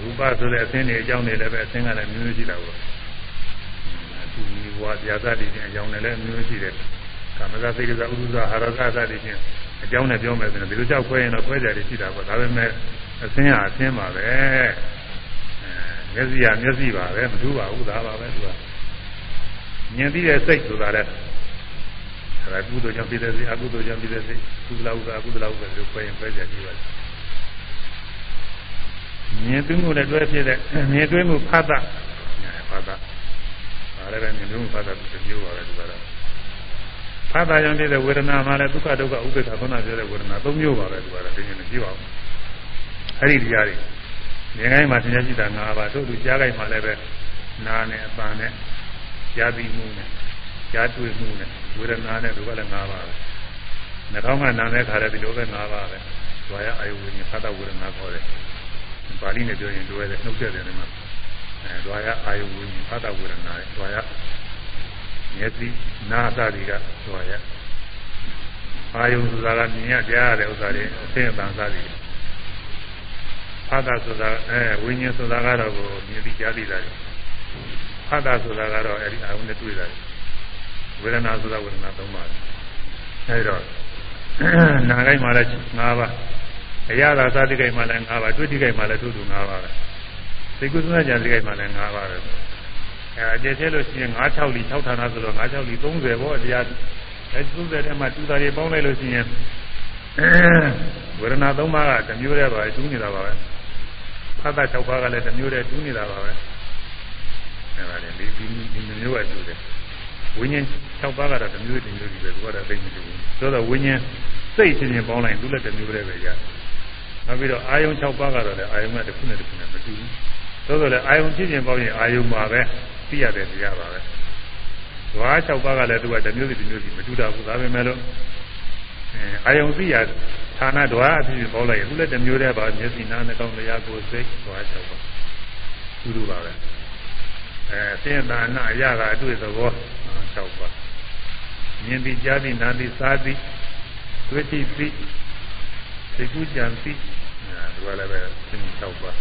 ရူပဆိုတဲ့အသင်းတွေအကြောင်းတွေလည်းပဲအသင်းကလည်းမျိုးမျိုးရှိတာပေါ့သူဝါပြာသတိချင်းအကြောင်းတွေလည်းမျိုးမျိုးရှိတယ်ကာမဂစိတ်ကဥဒ္ဒဟာရကသတိချင်းအကြောင်းနဲ့ပြောမယ်ဆိုရင်ဒီလိုကြောက်ခွဲရင်တော့ခွဲကြတယ်ရှိတာပေါ့ဒါပေမဲ့အသင်းဟာအသင်းပါပဲအဲမျက်စိကမျက်စိပါပဲမထူးပါဘူးဒါပါပဲသူကမြင်ပြီးတဲ့စိတ်ဆိုတာလည်းအဲဒါကုသိုလ်ကြောင့်ဖြစ်တဲ့စိတ်အကုသိုလ်ကြောင့်ဖြစ်တဲ့စိတ်ကုသလဥစ္စာအကုသလဥစ္စာတို့ခွဲရင်ခွဲကြကြည့်ပါ မြင်သိမှုနဲ့တွဲဖြစ်တဲ့မြင်တွေ့မှုဖတ်တာဖတ်တာဒါလည်းပဲမြင်တွေ့မှုဖတ်တာသူမျိုးပါပဲသူကတော့ဖတ်တာကြောင့်ဖြစ်တဲ့ဝေဒနာမှလည်းဒုက္ခဒုက္ခဥပ္ပေက္ခခုနပြောတဲ့ဝေဒနာသုံးမျိုးပါပဲသူကတော့သိနေမကြည့်ပါဘူးအဲ့ဒီတရားတွေမြင်တိုင်းမှာသင်္ကြန်ရှိတာ၅ပါးတို့သူကြားတိုင်းမှာလည်းပဲနာနဲ့အပန်းနဲ့ကြားပြီးမှုနဲ့ကြားတွေ့မှုနဲ့ဝေဒနာနဲ့ဒီကလည်း၅ပါးပဲနှာခေါင်းကနာတဲ့ခါလည်းဒီလိုပဲ၅ပါးပဲဇွာရအာယုဝိညာဉ်ဖတ်တာဝေဒနာခေါ်တယ် ပါဠိနဲ့ပြောရင်တွဲတယ်နှုတ်ဆက်တယ်ဒီမှာအဲဇွာရအာယုဝိညာဉ်ဖတ်တာဝေဒနာဇွာရမျက်စိနာသတိကဇွာရအာယုဆိုတာကမြင်ရကြားရတဲ့ဥစ္စာတွေအသိအတန်စသည်ဖတ်တာဆိုတာအဲဝိညာဉ်ဆိုတာကတော့ကိုမြင်ပြီးကြားသိတာဖတ်တာဆိုတာကတော့အဲဒီအာယုနဲ့တွေ့တာဝေဒနာဆိုတာဝေဒနာသုံးပါးအဲဒီတော့နာဂိုင်းမှာလည်း၅ပါး အရာသာသတိကိမှလည်း၅ပါးတွေ့တိကိမှလည်းထို့သူ၅ပါးပဲသိကုသနာကြံတိကိမှလည်း၅ပါးပဲအဲအကျယ်ကျဲလို့ရှိရင်9 6လီ6ဌာနဆိုတော့9 6လီ30ပေါ့တရားအဲ30ထဲမှာတူတာတွေပေါင်းလိုက်လို့ရှိရင်ဝေဒနာ၃ပါးကတစ်မျိုးတည်းပါပဲတူးနေတာပါပဲဖတ်တာ6ပါးကလည်းတစ်မျိုးတည်းတူးနေတာပါပဲအဲဒါလည်းဒီဒီမျိုးကတူးတယ်ဝိညာဉ်6ပါးကတော့တစ်မျိုးတစ်မျိုးကြီးပဲသူကတော့သိနေတယ်ဆိုတော့ဝိညာဉ်စိတ်ချင်းချင်းပေါင်းလိုက်သူလည်းတစ်မျိုးတည်းပဲရတယ် နောက်ပြီးတော့အာယုံ6ပါးကတော့လည်းအာယုံကတစ်ခုနဲ့တစ်ခုနဲ့မတူဘူးသို့တော်လည်းအာယုံချင်းချင်းပေါင်းရင်အာယုံမှာပဲသိရတဲ့တရားပါပဲဓဝါ6ပါးကလည်းသူကတစ်မျိုးစီတစ်မျိုးစီမတူတာဘူးဒါပဲမဲ့လို့အဲအာယုံသိရဌာနဓဝါအဖြစ်ပေါင်းလိုက်ရင်သူလည်းတစ်မျိုးတည်းပါမျက်စိနားနှာခေါင်းလျှာကိုယ်စိတ်ဓဝါ6ပါးတူတူပါပဲအဲစေတနာအရာကအတွေ့သဘော6ပါးမြင်ပြီးကြားပြီးနားပြီးစားပြီးတွေ့ပြီး ပြီးသိကူးကြံပြီးအဲဒါလည်းပဲသင်6ပါး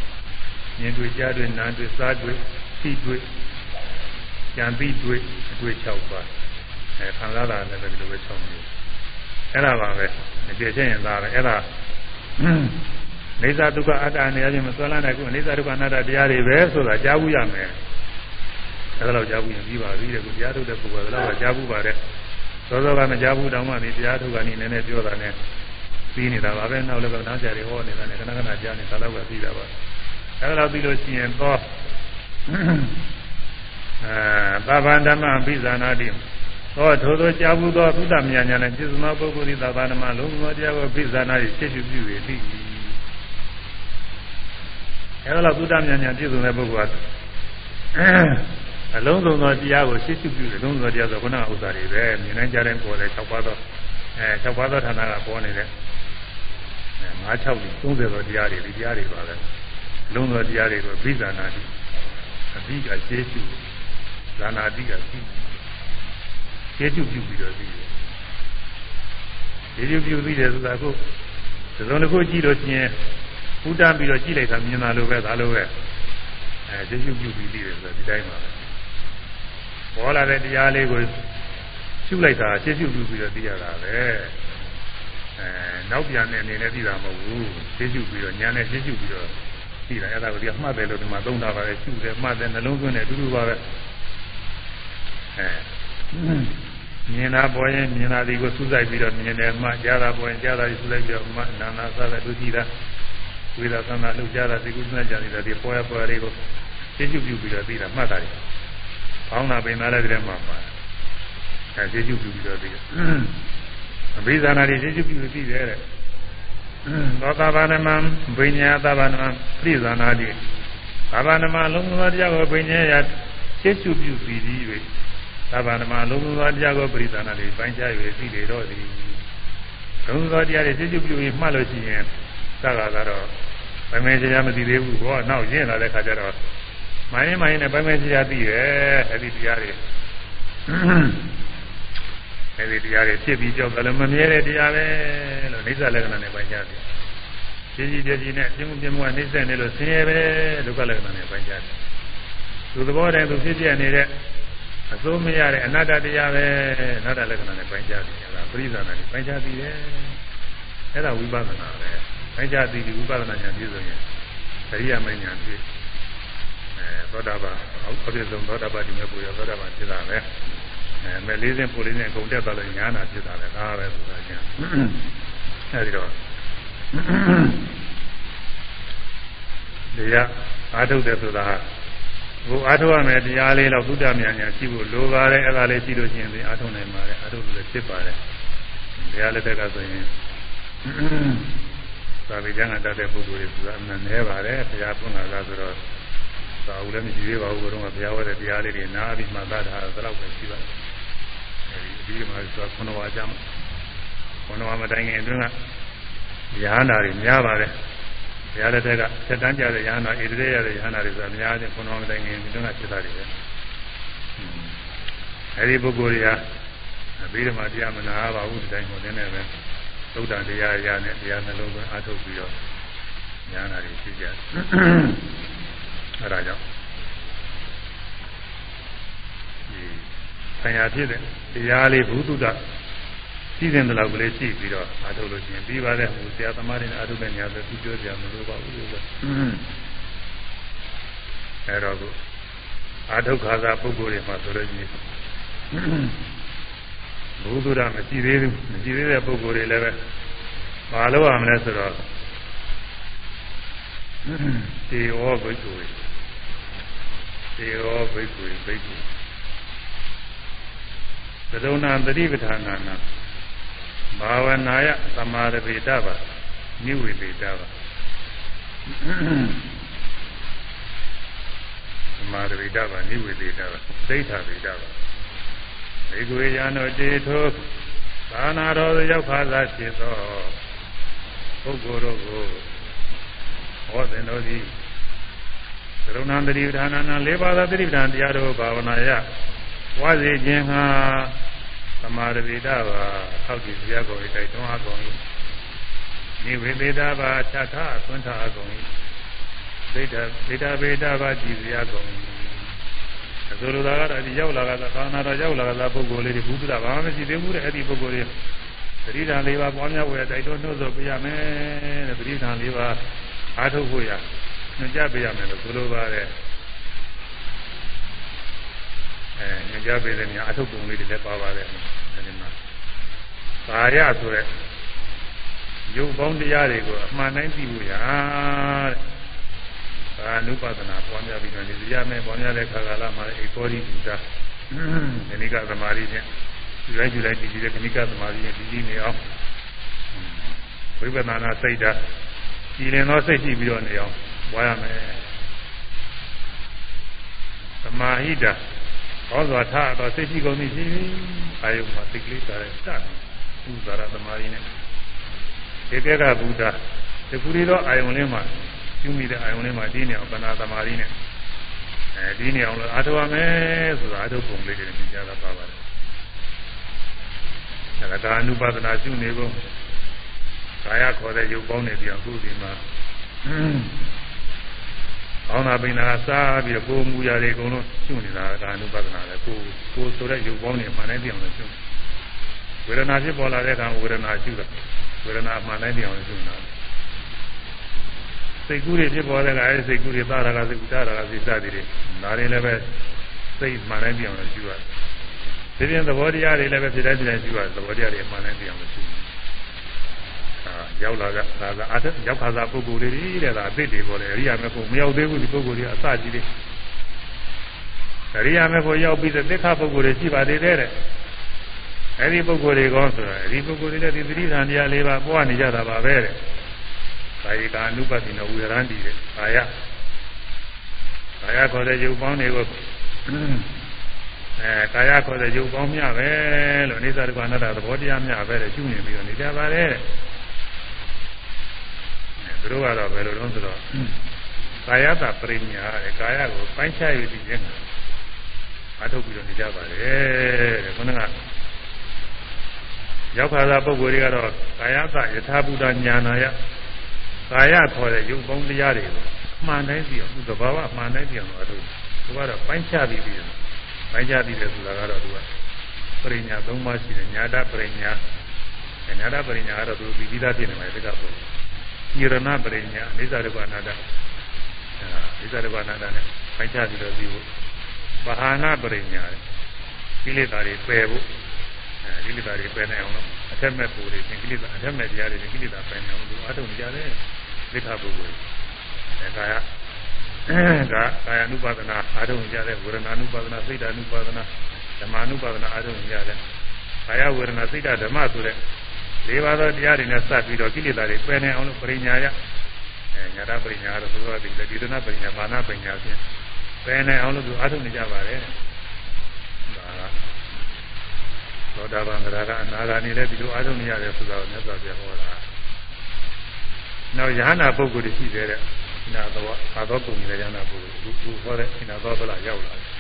မြင်တွေ့ကြားတွေ့နားတွေ့စားတွေ့သိတွေ့ကြံပြီးတွေ့အတွေ့6ပါးအဲခံစားတာလည်းပဲဒီလိုပဲ6မျိုးအဲ့ဒါပါပဲအကျေချင်းရင်သားပဲအဲ့ဒါနေသာဒုက္ခအတ္တအနေအချင်းမဆွဲလာနိုင်ဘူးအနေသာဒုက္ခအနတ္တတရားတွေပဲဆိုတာကြားဘူးရမယ်အဲ့ဒါတော့ကြားဘူးရင်ပြီးပါပြီတဲ့ကိုတရားထုတ်တဲ့ပုဂ္ဂိုလ်ကတော့ကြားဘူးပါတယ်သောသောကမကြဘူးတောင်မှဒီတရားထုတ်ကနေနည်းနည်းပြောတာနဲ့ ပြီးနေတာပါပဲနောက်လည်းကနောက်ကြတွေဟောနေတာနဲ့ခဏခဏကြားနေတာတော့ပဲပြီးတာပါအဲဒါတော့ပြီးလို့ရှိရင်တော့အဲသဗ္ဗန္ဓမ္မပိဇာနာတိသောထိုသောကြာဘူးသောသုတမြညာနဲ့ပြစ္ဆမပုဂ္ဂိုလ်ဤသဗ္ဗန္ဓမ္မလုံးစုံတရားကိုပိဇာနာတိဖြစ်ပြုပြု၍သိအဲဒါတော့သုတမြညာပြည့်စုံတဲ့ပုဂ္ဂိုလ်ကအလုံးစုံသောတရားကိုရှင်းရှင်းပြုတယ်လုံးစုံသောတရားဆိုခုနကဥစ္စာတွေပဲမြင်နိုင်ကြတဲ့ပေါ်တယ်၆ပါးသောအဲ၆ပါးသောဌာနကပေါ်နေတဲ့ အဲ၅၆30သောတရားတွေဒီတရားတွေပါပဲလုံးစုံသောတရားတွေကိုဘိဇာနာတိအဘိကရှင်းရှင်းဇာနာတိကရှင်းရှင်းပြုပြုပြီးတော့ပြီးတယ်ဒီပြုပြုပြီးတယ်ဆိုတာကိုသုံးတစ်ခုကြည့်လို့ချင်းပူတန်းပြီးတော့ကြည့်လိုက်တာမြင်လာလို့ပဲဒါလိုပဲအဲရှင်းပြုပြုပြီးတယ်ဆိုတော့ဒီတိုင်းပါပဲပေါ်လာတဲ့တရားလေးကိုရှုလိုက်တာရှင်းရှုပြီးတော့သိရတာပဲ အဲနောက်ပြန်တဲ့အနေနဲ့သိတာမဟုတ်ဘူးရှင်းရှုပြီးတော့ညာနဲ့ရှင်းရှုပြီးတော့သိတာအဲ့ဒါကိုဒီကမှတ်တယ်လို့ဒီမှာသုံးတာပါပဲရှုတယ်မှတ်တယ်နှလုံးသွင်းတယ်အတူတူပါပဲအဲမြင်တာပေါ်ရင်မြင်တာဒီကိုစူးစိုက်ပြီးတော့မြင်တယ်မှကြားတာပေါ်ရင်ကြားတာကိုစူးလိုက်ပြီးတော့မှနာနာစားတဲ့ဒုတိယဝိသသနာလှုပ်ရှားတာဒီကုသနာကြနေတာဒီပေါ်ရပေါ်ရလေးကိုရှင်းရှုပြုပြီးတော့သိတာမှတ်တာတယ်။ဘောင်းနာပင်သားလည်းတည်းမှာပါ။အဲကျေကျုပ်ပြုပြီးတော့သိတယ်။ အဘိဇာနာတွေကျေကျုပ်ပြုပြီးသိတယ်တဲ့။သောတာပန်နမံဘိညာသဗ္ဗနမံပြိဇာနာတိသဗ္ဗနမလုံးစုံသောတရားကိုဘိညာယကျေကျုပ်ပြုပြီးသည်၍သဗ္ဗနမလုံးစုံသောတရားကိုပြိဇာနာတွေပိုင်းခြား၍သိလေတော့သည်။လုံးစုံသောတရားတွေကျေကျုပ်ပြုပြီးမှတ်လို့ရှိရင်သက္ကာကတော့ဗမေချရာမသိသေးဘူးဘောနောက်ရင့်လာတဲ့ခါကျတော့မိုင်းမိုင်းနဲ့ပဲမဲကြီးရသိတယ်အဲ့ဒီတရားတွေ အဲ့ဒီတရားတွေဖြစ်ပြီးကြောက်တယ်လည်းမမြဲတဲ့တရားပဲလို့နိစ္စလက္ခဏာနဲ့ပိုင်းခြားတယ်ကြီးကြီးပြကြီးနဲ့ပြင်းမှုပြင်းမှုကနှိမ့်ဆက်နေလို့ဆင်းရဲပဲဒုက္ခလက္ခဏာနဲ့ပိုင်းခြားတယ်သူသဘောတည်းသူဖြစ်ပြနေတဲ့အစိုးမရတဲ့အနတ္တတရားပဲအနတ္တလက္ခဏာနဲ့ပိုင်းခြားတယ်အဲ့ဒါပရိသနာနဲ့ပိုင်းခြားပြီးတယ်အဲ့ဒါဝိပဿနာပဲပိုင်းခြားပြီးဝိပဿနာဉာဏ်ပြည့်စုံရင်သရိယာမဉာဏ်ပြည့်သောတာပန်အပြည့်စုံသောတာပန်ဒီမဲ့ပူရသောတာပန်ဖြစ်တာပဲ အဲမဲ့လေးစင်းပူလေးစင်းအကုန်တက်သွားလို့ညာနာဖြစ်တာပဲဒါပဲဆိုတာချင်းအဲဒီတော့တရားအာထုတ်တယ်ဆိုတာဘုအာထုတ်ရမယ်တရားလေးတော့ဘုဒ္ဓမြတ်ညာရှိဖို့လိုပါတယ်အဲ့ဒါလေးရှိလို့ရှိရင်အာထုတ်နိုင်ပါတယ်အာထုတ်လို့လည်းဖြစ်ပါတယ်တရားလက်ထက်ကဆိုရင်သာဝေကျမ်းကတတ်တဲ့ပုဂ္ဂိုလ်တွေဆိုတာအမှန်နဲ့ပါတယ်ဘုရားပွင့်လာတာဆိုတော့သာဝလည်းမရှိသေးပါဘူးဘုရားကဘုရားဟောတဲ့တရားလေးတွေနားပြီးမှသတ်တာတော့ပဲရှိပါတယ်အဲ ဒီဒီမှာဆိုခုနဝါကြမ်းခုနဝါမတိုင်ခင်အတွင်းကရဟန္တာတွေများပါတယ်ဘုရားလက်ထက်ကဆက်တန်းကြတဲ့ရဟန္တာဣတိရေရတဲ့ရဟန္တာတွေဆိုတာများတယ်ခုနဝါမတိုင်ခင်အတွင်းကဖြစ်တာတွေပဲအဲဒီပုဂ္ဂိုလ်တွေကပြီးတော့မှတရားမနာပါဘူးဒီတိုင်းဟောတဲ့နဲ့ပဲသုဒ္ဓတရားရနဲ့တရားနှလုံးသွင်းအထုတ်ပြီးတော့ညာနာတွေရှိကြတယ်အဲဒါကြောင့်ဒီ ဆံရဖြစ်တဲ့တရားလေးဘုသူတ္တရှိတဲ့တလောက်ကလေးရှိပြီးတော့အထုတ်လို့ရှိရင်ပြီးပါတဲ့ဟိုဆရာသမားတွေနဲ့အထုတ်တဲ့ညာဆိုသူပြောကြမလို့ပါဘူးလို့အဲတော့ကိုအာထုတ်ခါသာပုဂ္ဂိုလ်တွေမှာဆိုလို့ရှိရင်ဘုသူရမရှိသေးဘူးမရှိသေးတဲ့ပုဂ္ဂိုလ်တွေလည်းပဲမလုပ်ရမလဲဆိုတော့တေဝဘိက္ခုတေဝဘိက္ခုဘိက္ခု သဒုဏသတိပဋ္ဌာနာနာဘာဝနာယသမာဓိတပါနိဝေတိတပါသမာဓိတပါနိဝေတိတပါသိဋ္ဌာတိတပါဘေကွေယံတို့တေထိုသာနာတော်ရောက်ခါသာဖြစ်သောပုဂ္ဂိုလ်တို့ကိုဟောတဲ့တော်သည်ကရုဏာတတိပဌာနာနာ၄ပါးသောတတိပဌာန်တရားတို့ဘာဝနာယ ဝါစေခြင်းဟာသမာဓိတာပါအောက်ကြည့်ဇာကောဤတိုက်တွန်းအကုန်၏နိဝေသေတာပါခြားထားအသွန်းထားအကုန်၏ဒိဋ္ဌဒိဋ္ဌဗေဒပါကြည်ဇာကုန်၏အဆိုလိုတာကတော့ဒီရောက်လာကသာသာနာတော်ရောက်လာကသာပုဂ္ဂိုလ်လေးတွေဘုဒ္ဓဘာမှမရှိသေးဘူးတဲ့အဲ့ဒီပုဂ္ဂိုလ်တွေသတိဓာန်၄ပါးပွားများဝယ်တိုက်တွန်းနှုတ်ဆော်ပြရမယ်တဲ့သတိဓာန်၄ပါးအားထုတ်ဖို့ရညွှန်ကြားပေးရမယ်လို့ဆိုလိုပါတယ် ညွှန်ကြားပေးတဲ့နေရာအထုပ်ပုံလေးတွေလည်းပါပါတယ်အဲဒီမှာကာယဆိုတဲ့ရုပ်ပေါင်းတရားတွေကိုအမှန်တိုင်းသိဖို့ရတဲ့ဒါအနုပဒနာပွားများပြီးတော့ဒီတရားမဲ့ပွားများတဲ့ခါကာလမှာဧကောရိဘုရားခဏိကသမာဓိနဲ့ဒီလိုက်ဒီလိုက်ဒီဒီတဲ့ခဏိကသမာဓိနဲ့ဒီဒီနေအောင်ဝိပဿနာစိတ်ဓာတ်ကြည်လင်သောစိတ်ရှိပြီးတော့နေအောင်ပွားရမယ်သမာဟိတာ ဟောစွာထားတော့စိတ်ရှိကုန်ပြီရှိပြီအာယုမှာစိတ်ကလေးစားတဲ့စတယ်ဥဇာရသမာဓိနဲ့ဧကကဘုရားတခုရီတော့အာယုလေးမှာကျူးမိတဲ့အာယုလေးမှာဒီနေအောင်ပဏာသမာဓိနဲ့အဲဒီနေအောင်လို့အားထုတ်ရမယ်ဆိုတာအားထုတ်ပုံလေးတွေမြင်ကြတာပါပါတယ်ဒါကဒါအနုပါဒနာကျူးနေကုန်ကာယခေါ်တဲ့ရုပ်ပေါင်းနေပြီးအခုဒီမှာ အောင်းနာပိနာစားပြီးတော့ကိုယ်မူရာတွေအကုန်လုံးကျူးနေတာဒါအနုပါဒနာလေကိုကိုဆိုတဲ့ရုပ်ပေါင်းတွေမှန်တိုင်းပြောင်းလို့ကျူးဝေဒနာဖြစ်ပေါ်လာတဲ့အခါဝေဒနာကျူးတာဝေဒနာမှန်တိုင်းပြောင်းလို့ကျူးနေတာစိတ်ကူးတွေဖြစ်ပေါ်တဲ့အခါအဲဒီစိတ်ကူးတွေသာရကစိတ်ကူးတာရကစိတ်စသည်တွေဒါတွေလည်းပဲစိတ်မှန်တိုင်းပြောင်းလို့ကျူးရတယ်ဒီပြင်သဘောတရားတွေလည်းပဲဖြစ်တိုင်းဖြစ်တိုင်းကျူးရတယ်သဘောတရားတွေမှန်တိုင်းပြောင်းလို့ကျူး ရောက်လာကဒါကအထက်ရောက်ခါသာပုဂ္ဂိုလ်တွေတဲ့ဒါအသိတွေပေါ်တယ်အရိယာမေဖို့မရောက်သေးဘူးဒီပုဂ္ဂိုလ်တွေအစကြီးတွေအရိယာမေဖို့ရောက်ပြီးတဲ့သစ္ခပုဂ္ဂိုလ်တွေရှိပါသေးတယ်တဲ့အဲဒီပုဂ္ဂိုလ်တွေကောဆိုတာဒီပုဂ္ဂိုလ်တွေလည်းဒီသတိဓာန်တရားလေးပါပွားနေကြတာပါပဲတဲ့ကာယကာနုပတိနဝေရန္တိတဲ့ကာယကာယခေါ်တဲ့ယုတ်ပေါင်းတွေကိုအဲကာယခေါ်တဲ့ယုတ်ပေါင်းမြပဲလို့အိသရကအနတ္တသဘောတရားမြပဲတဲ့ရှုနေပြီးတော့နေကြပါတယ်တဲ့ သူတို့ကတော့ဘယ်လိုလုံးဆိုတော့ကာယတာပရိညာတဲ့ကာယကိုပိုင်းခြားယူပြီးခြင်းအထုတ်ပြီးတော့နေကြပါတယ်တဲ့ခုနကရောက်ခါသာပုဂ္ဂိုလ်တွေကတော့ကာယတာယထာဘုဒ္ဓညာနာယကာယခေါ်တဲ့ယုံပေါင်းတရားတွေကိုအမှန်တိုင်းပြီးအောင်သူသဘာဝအမှန်တိုင်းပြီးအောင်အထုတ်သူကတော့ပိုင်းခြားပြီးပြီးပိုင်းခြားပြီးတယ်ဆိုတာကတော့သူကပရိညာ၃ပါးရှိတယ်ညာတပရိညာညာတပရိညာကတော့သူပြီးပြီးသားဖြစ်နေမှာဒီကပုဂ္ဂိုလ် ညရဏပရိညာအိသရကနာတအိသရကနာတနဲ့ဖိုက်ချပြီးတော့ပြီးဖို့ဘာဟာနာပရိညာကိလေသာတွေပယ်ဖို့အဲကိလေသာတွေပယ်နိုင်အောင်လို့အထက်မဲ့ပူတွေကိလေသာအထက်မဲ့တရားတွေကိလေသာပယ်နိုင်အောင်လို့အထုံကြတယ်လိခပုဂ္ဂိုလ်အဲကာယကာကာယ ानु ပါဒနာအာထုံကြတယ်ဝေဒနာ ानु ပါဒနာစိတ် ानु ပါဒနာဓမ္မ ानु ပါဒနာအာထုံကြတယ်ကာယဝေဒနာစိတ်ဓမ္မဆိုတဲ့ လေးပါးသောတရားတွေနဲ့စပ်ပြီးတော့ကိလေသာတွေပယ်နေအောင်လို့ပရိညာယအဲညာတာပရိညာတော့ဘုရားဒီလေဒီဒနာပရိညာဘာနာပရိညာဖြင့်ပယ်နေအောင်လို့သူအားထုတ်နေကြပါတယ်ဒါကသောတာပန်ကရာကအနာဂါနေလည်းဒီလိုအားထုတ်နေရတယ်ဆိုတော့မြတ်စွာဘုရားဟောတာနောက်ယ ahanan ပုဂ္ဂိုလ်တွေရှိသေးတဲ့နာသောအာသောပုံကြီးတဲ့ယ ahanan ပုဂ္ဂိုလ်သူဟောတဲ့နာသောဗလာရောက်လာတယ်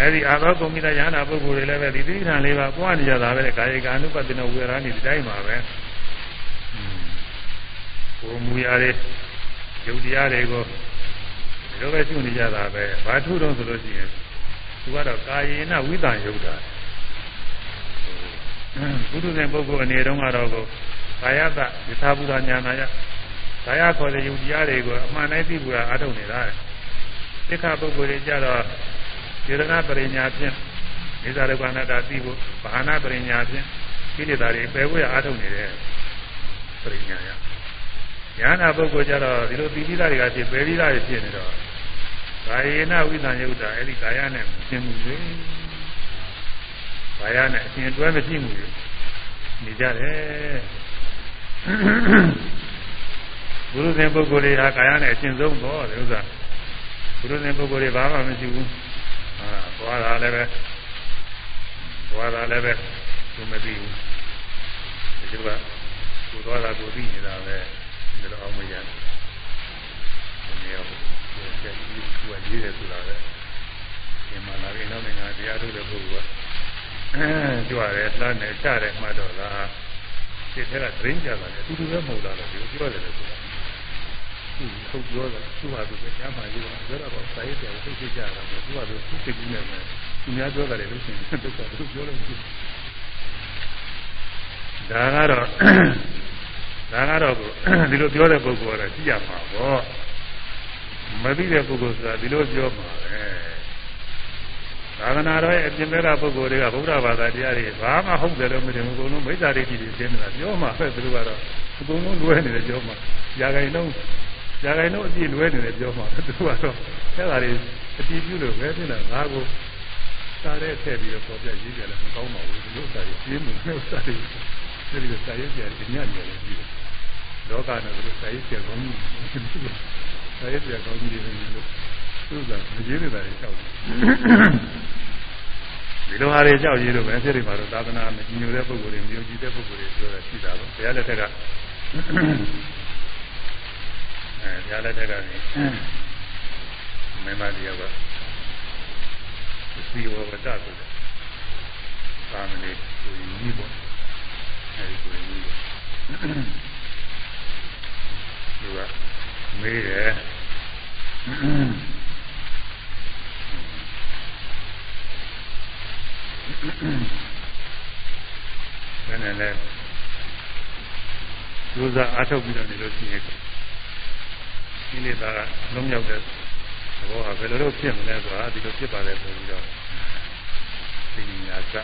အဲဒီအာသောကုံမိတာယဟနာပုဂ္ဂိုလ်တွေလည်းပဲဒီသီဋ္ဌာန်လေးပါပွားနေကြတာပဲကာယက ानु ပတ္တိနဝေရဏိဒီတိုင်းပါပဲကိုမူရတဲ့ယုတ်တရားတွေကိုဒီလိုပဲရှုနေကြတာပဲဘာထုတော့ဆိုလို့ရှိရင်သူကတော့ကာယေနဝိတံယုတ်တာဘုဒ္ဓနဲ့ပုဂ္ဂိုလ်အနေတုန်းကတော့ကာယတယထာဘုဒ္ဓညာနာယကာယခေါ်တဲ့ယုတ်တရားတွေကိုအမှန်တိုင်းသိဖို့အားထုတ်နေတာသိက္ခာပုဂ္ဂိုလ်တွေကြတော့ စေတနာပရိညာဖြင့်နေသာရကနာတာသိဖို့ဘာနာပရိညာဖြင့်ကိလေသာတွေပယ်ဖို့ရအားထုတ်နေတဲ့ပရိညာရညာနာပုဂ္ဂိုလ်ကြတော့ဒီလိုသီတိသားတွေကဖြစ်ပယ်တိသားတွေဖြစ်နေတော့ကာယေနဝိသံယုတ်တာအဲ့ဒီကာယနဲ့ရှင်းမှုတွေကာယနဲ့အရှင်တွဲမရှိမှုတွေနေကြတယ်ဘုရုဇဉ်ပုဂ္ဂိုလ်တွေဟာကာယနဲ့အရှင်ဆုံးတော့ဒီဥစ္စာဘုရုဇဉ်ပုဂ္ဂိုလ်တွေဘာမှမရှိဘူး သွားတာလည်းပဲသွားတာလည်းပဲသူမသိဘူးဒီလိုကကိုသွားတာကိုသိနေတာပဲဒီလိုအောင်မရတယ်ဒီနေရာကိုကျက်ပြီးသူကရေးတယ်ဆိုတာပဲဒီမှာလာပြီးနောက်နိုင်ငံတရားထုတ်တဲ့ပုဂ္ဂိုလ်ကကြွရတယ်လှမ်းတယ်ချတယ်မှတ်တော့လားစိတ်ထဲကဒရင်းကြတာလေအတူတူပဲမဟုတ်လားလို့ပြောတယ်လို့ဆိုတာ သူထုတ်ပြောတာသူ့ဟာသူပဲညမှာရေးတာပြောတော့စာရေးတယ်သိသိကြတာပဲသူကသူသူစိတ်ကြီးနေတယ်သူများပြောတယ်လို့ရှိရင်ဒုက္ခသူပြောလို့ရှိဒါကတော့ဒါကတော့ဒီလိုပြောတဲ့ပုဂ္ဂိုလ်ကတော့ကြည့်ရမှာပေါ့မသိတဲ့ပုဂ္ဂိုလ်ဆိုတာဒီလိုပြောမှာပဲသာသနာတော်ရဲ့အပြင်ဘက်ကပုဂ္ဂိုလ်တွေကဗုဒ္ဓဘာသာတရားတွေဘာမှဟုတ်တယ်လို့မထင်ဘူးအကုန်လုံးမိစ္ဆာဒိဋ္ဌိတွေရှင်းနေတာပြောမှပဲသူတို့ကတော့အကုန်လုံးလွဲနေတယ်ပြောမှຢာခိုင်လုံး ຢာခိုင်လုံးအပြည့်လွဲနေတယ်ပြောမှသူတို့ကတော့အဲ့ဒါတွေအတိပြုလို့ပဲဖြစ်တာငါကိုစားတဲ့ထည့်ပြီးတော့ပေါ်ပြရေးကြတယ်မကောင်းပါဘူးဒီလိုစားရပြင်းမှုနဲ့စားရဒီလိုစားရကြတယ်ညံ့နေတယ်ပြီးလောကနဲ့ဒီလိုစားရကြကောင်းကြီးစားရကြကောင်းကြီးတွေလို့သူကမကြီးနေတာတွေကြောက်တယ်ဒီလိုဟာတွေကြောက်ရည်လို့ပဲဖြစ်နေပါတော့သာသနာမကြီးညိုတဲ့ပုဂ္ဂိုလ်တွေမျိုးကြီးတဲ့ပုဂ္ဂိုလ်တွေပြောတာရှိတာပေါ့ဘုရားလက်ထက်က အဲဘုရားလက်ထက်ကနေမင်းမတရားကစီဝဝတ္တဆိုတဲ့သာမဏေကိုကြီးပေါ့အဲဒီကိုကြီးပေါ့သူကမေးတယ်ဘယ်နဲ့လဲကျိုးစားအားထုတ်ပြီးတော့နေလို့ရှိရင် ဒီနေ့သာလုံးရောက်တဲ့ဘောကဘယ်လိုလုပ်ဖြစ်မလဲဆိုတာဒီလိုဖြစ်ပါလေဆိုပြီးတော့ဒီညာက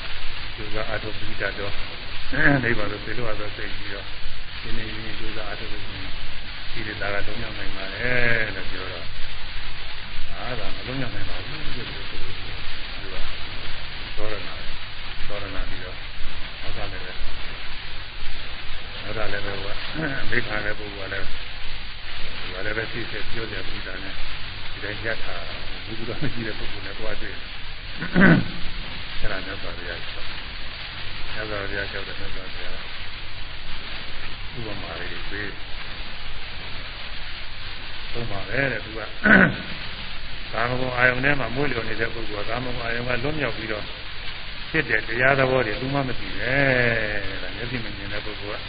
ကျိုးစားအားထုတ်ပြီးတတ်တော့နေပါလို့ပြေလို့ဆိုစိတ်ပြီးတော့ဒီနေ့ရင်းကျိုးစားအားထုတ်လို့ဒီနေ့သာကလုံးရောက်နိုင်ပါလေလို့ပြောတော့အားသာမလုံးရောက်နိုင်ပါဘူးလို့ပြောလို့ဆိုလို့ဒီကသောရဏသောရဏပြီးတော့ဟောတာလည်းပဲဟောတာလည်းပဲကမိခါတဲ့ပုဂ္ဂိုလ်ကလည်းဒီ ကလည်းပဲသိစေပြောတယ်ပြည်တာနဲ့ဒီတိုင်းရတာဘုရားမရှိတဲ့ပုဂ္ဂိုလ်နဲ့တွားတွေ့အဲ့ဒါမျိုးပါရရချက်။ညဇောရရချက်တဲ့ညဇောရဥပမာလေးပေးသုံးပါပဲတဲ့သူကကာမဂုဏ်အာယုန်ထဲမှာမွေးလျော်နေတဲ့ပုဂ္ဂိုလ်ကကာမဂုဏ်အာယုန်ကလွတ်မြောက်ပြီးတော့ဖြစ်တဲ့တရားသဘောတွေသူမှမသိပဲတဲ့မျက်စိမမြင်တဲ့ပုဂ္ဂိုလ်က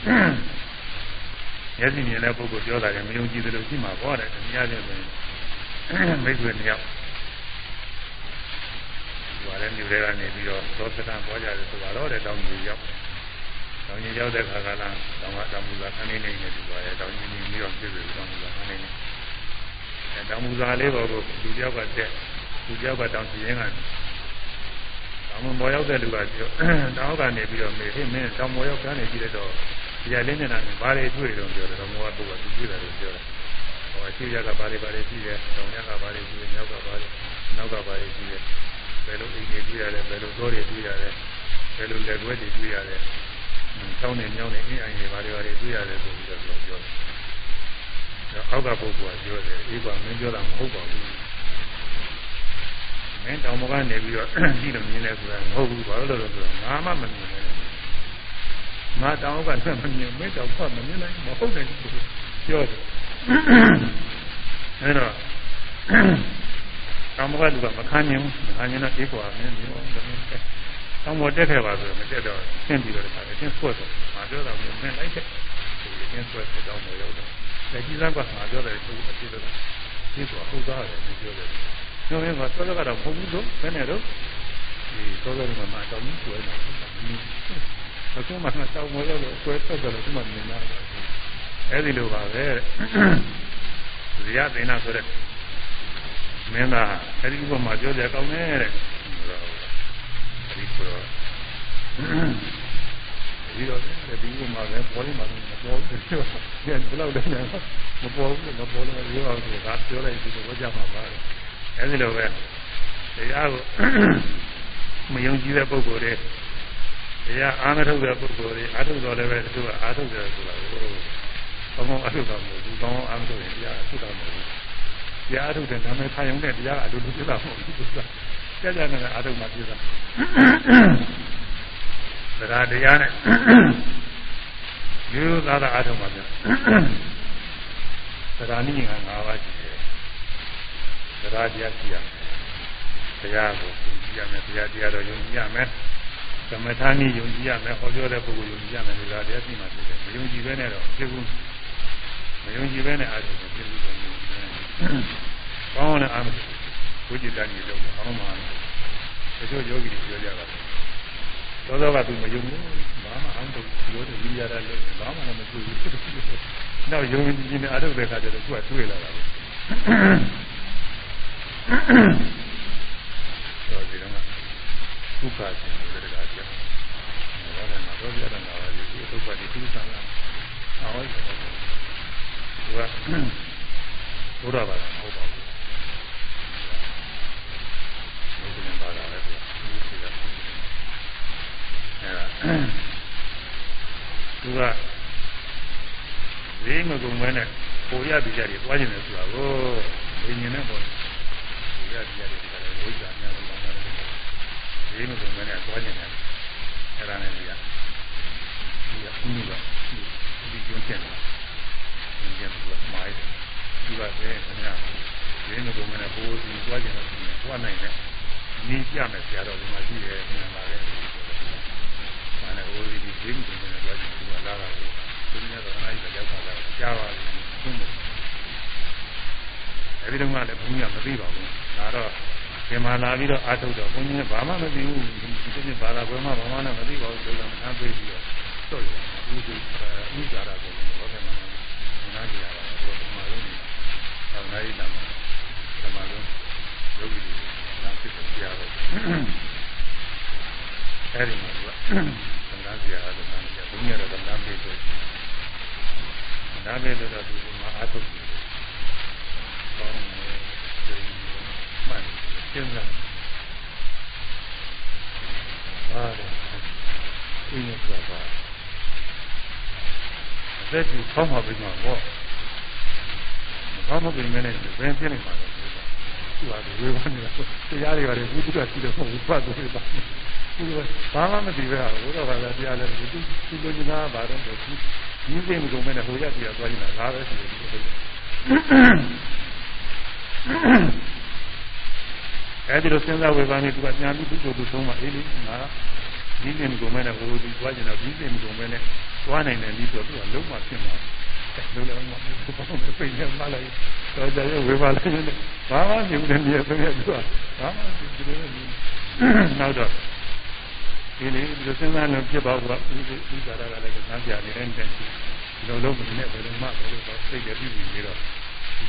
မျက်စိမြင်တဲ့ပုဂ္ဂိုလ်ပြောတာကမယုံကြည်သလိုရှိမှာပေါ့တဲ့တရားချင်းဆိုရင်မိတ်ဆွေနှစ်ယောက်ဒီပါတဲ့မြို့တွေကနေပြီးတော့သောစတန်ပေါ်ကြတယ်ဆိုတော့တဲ့တောင်းကြီးရောက်တောင်းကြီးရောက်တဲ့ခါကလာတောင်းကတောင်းမူသာခန်းနေနေနေဒီပါရဲ့တောင်းကြီးနေပြီးတော့ပြည့်စုံတောင်းမူသာခန်းနေနေအဲတောင်းမူသာလေးပေါ်ကိုလူတယောက်ကတက်လူတယောက်ကတောင်းစီရင်ကတောင်းမမောရောက်တဲ့လူကပြောတောင်းကနေပြီးတော့မေးဟင်းမင်းတောင်းမောရောက်ကနေပြီးတော့ဒီ ရလေးမျက်နှာနဲ့ဘာတွေတွေ့တော့ပြောတယ်တော့မောကပုဂ္ဂိုလ်သူတွေ့တယ်လို့ပြောတယ်ဟောအရှိရကဘာတွေဘာတွေရှိတယ်တောင်းရကဘာတွေရှိတယ်မြောက်ကဘာတွေနောက်ကဘာတွေရှိတယ်ဘယ်လိုအိမ်တွေတွေ့ရတယ်ဘယ်လိုတော်တွေတွေ့ရတယ်ဘယ်လိုလက်ွက်တွေတွေ့ရတယ်ဆောင်းနေမြောင်းနေအင်းအိမ်တွေဘာတွေဘာတွေတွေ့ရတယ်ဆိုပြီးတော့ပြောတယ်အောက်ကပုဂ္ဂိုလ်ကပြောတယ်အေးပါမင်းပြောတာမဟုတ်ပါဘူးမင်းတောင်မကနေပြီးတော့ကြည့်လို့မြင်တယ်ဆိုတာမဟုတ်ဘူးဘာလို့လဲဆိုတော့ငါမှမမြင်ဘူး ငါတောင်ကလည်းမမြင်မင်းတောင်ကမမြင်နိုင်မဟုတ်တယ်ပြောတယ်အဲတော့တောင်မကလူကမခံနိုင်ဘူးမခံနိုင်တော့အေးကွာမင်းမျိုးတယ်တောင်မတက်ခဲ့ပါဆိုမတက်တော့ရှင်းပြီးတော့တခါရှင်းဆွတ်တော့ငါပြောတာမျိုးမင်းလိုက်တဲ့ရှင်းဆွတ်တောင်မရောက်တော့လက်ကြီးစမ်းကငါပြောတယ်သူအဖြစ်လို့ဒီဆိုဟုတ်သားတယ်ပြောတယ်ပြောရင်ကသောသောကတော့မဟုတ်ဘူးလို့ဘယ်နဲ့တော့ဒီသောသောကမှအတောင်ကြီးဆွဲနေတာ အခုမှတောင်မရောက်တော့ဆွဲဆက်တယ်လို့ဒီမှာမြင်တာအဲ့ဒီလိုပါပဲဇေယသေနာဆိုတဲ့မင်းသားအဲ့ဒီဥပမာပြောကြကောင်းတယ်တဲ့ဒီဆိုတော့ဒီတော့ဒီဥပမာလည်းပေါ်နေမှာမပေါ်ဘူးပြောတယ်ဘယ်လောက်လဲမပေါ်ဘူးမပေါ်လို့ပြောအောင်ဆိုတာပြောလိုက်ပြီးတော့ကြားမှာပါအဲ့ဒီလိုပဲတရားကိုမယုံကြည်တဲ့ပုဂ္ဂိုလ်တွေ တရားအာမထုတ်တဲ့ပုဂ္ဂိုလ်တွေအာထုတ်တော်လည်းပဲသူကအာထုတ်တယ်ဆိုတာကိုကောင်းကောင်းအာထုတ်တာမဟုတ်ဘူးကောင်းကောင်းအာမထုတ်ရင်တရားအထုတ်တာမဟုတ်ဘူးတရားအထုတ်တဲ့နာမည်ခံရုံနဲ့တရားအလိုလိုပြတာမဟုတ်ဘူးဆိုတာကြာကြာနဲ့အာထုတ်မှပြတာတရားတရားနဲ့ယူသာသာအာထုတ်မှပြတရားနည်းငါ၅ပါးရှိတယ်တရားတရားရှိရတရားကိုယုံကြည်ရမယ်တရားတရားတော့ယုံကြည်ရမယ် သမထနည်းယုံကြည်ရမယ်ဟောပြောတဲ့ပုဂ္ဂိုလ်ယုံကြည်ရမယ်တရားတရားရှိမှဖြစ်တယ်မယုံကြည်ဘဲနဲ့တော့ဖြစ်ဘူးမယုံကြည်ဘဲနဲ့အားထုတ်ဖြစ်ဘူးဆိုရင်ကောင်းတဲ့အာမဝိจิตကြီးလို့ကောင်းမှာတချို့ယောဂီတွေပြောကြတာသောသောကသူမယုံဘူးဘာမှအာမထုတ်ပြောတယ်ကြီးရတာလို့ဘာမှမတွေ့ဘူးနောက်ယုံကြည်နေအားထုတ်တဲ့အခါကျတော့သူကတွေ့လာတာပဲဆိုဒီတော့ဒုက္ခရှင်တွေတကားကြောက် ဘာလဲမှာတော့ပြရတာပါလေဒီဒုက္ခတွေသူစားလာအော်ဒီကဘုရားဘာသာမဟုတ်ပါဘူးဒီလိုပါတာလေဒီစီကအဲသူကဈေးမကုန်မဲနဲ့ပေါ်ရပြီးကြတယ်တွားကျင်တယ်ဆိုတာကိုဘယ်ညင်နဲ့ပေါ်ပေါ်ရပြီးကြတယ်ဒီကလည်းဝိဇ္ဇာများလို့ပြောတယ်ဈေးမကုန်မဲနဲ့တွားကျင်တယ်အဲ့ဒါနဲ့ဒီက ဒီကဘုရားကဒီကျွန်းကျင်တယ်ကျင်တယ်ကမိုင်းဒီကလည်းခင်ဗျာဈေးမကုန်မဲနဲ့ပေါ်ပြီးတွားကျင်တော့တွားနိုင်တယ်နီးပြမယ်ဆရာတော်ဒီမှာရှိတယ်ခင်ဗျာပါလေဒါနဲ့ဟိုဒီဈေးမကုန်မဲနဲ့တွားကျင်သူကလာတာကိုသူများတော့အားကြီးရောက်တာလည်းကြားပါလိမ့်မယ်သုံးတယ်အဲဒီတော့ကလည်းဘုန်းကြီးကမသိပါဘူးဒါတော့ဒီမှာလာပြီးတော့အာထုတ်တော့ဘုန်းကြီးကဘာမှမသိဘူးဒီနေ့ဘာသာပွဲမှာဘာမှလည်းမသိပါဘူးဒီကောင်အားပေးပြီးတော့ တော့ရဘူးဒီဥစ္စာရကိုဘောကမှာနားကြရတာဘောကမှာလုံးနေတာနားရည်လာမှာဓမ္မလုံးယောဂီတွေနားဖြစ်ကြရတော့အဲဒီမှာကသံဃာဆရာကသံဃာဆရာဘုန်းကြီးကတော့သံဃာပေးဆိုဒါပဲလို့တော့ဒီမှာအထုတ်တယ်။ကောင်းတယ်၊ကျင်းမှန်ကျင်းလာ။ပါတယ်။ဒီနေ့ကပါ။ သက်ကြီးဆောင်းပါပြီမှာပေါ့။ဘာမှမပြင်မနေဘယ်ဖြစ်နေမှာလဲ။သူကဝေဘာနေတာ။တရားတွေပါတယ်ဘုရားရှိတယ်မဟုတ်ဘူး။ဖတ်လို့ပါ။သူကဘာမှမသိပဲဟာဘုရားဘာသာတရားလည်းသူသူလိုချင်တာဘာတော့သူရင်းစိတ်မကုန်မဲ့ဟိုရက်ပြသွားနေတာငါပဲရှိတယ်အဲဒီလိုစဉ်းစားဝေဖန်နေသူကညာပြီးသူ့ကိုယ်သူဆုံးမအေးလေငါ ရင်းစိတ်မကုန်မဲ့ဟိုဒီသွားကျင်တော့ရင်းစိတ်မကုန်မဲ့သွားနိုင်တယ်ပြီးတော့သူကလုံးဝဖြစ်မှာလုံးလုံးမဟုတ်ဘူးပိတ်နေမှလိုက်တော့ကြရဝေဖန်လိုက်နေဘာမှမဖြစ်ဘူးနေပြည့်သူကဘာမှမဖြစ်ဘူးနောက်တော့ဒီလေဒီလိုစဉ်းစားလို့ဖြစ်ပါဘူးကဥဒိဥဒါရကလည်းကံပြနေတဲ့တည်းဒီလိုလုံးမနဲ့ဘယ်လိုမှဘယ်လိုတော့စိတ်ကြည့်ပြီးနေတော့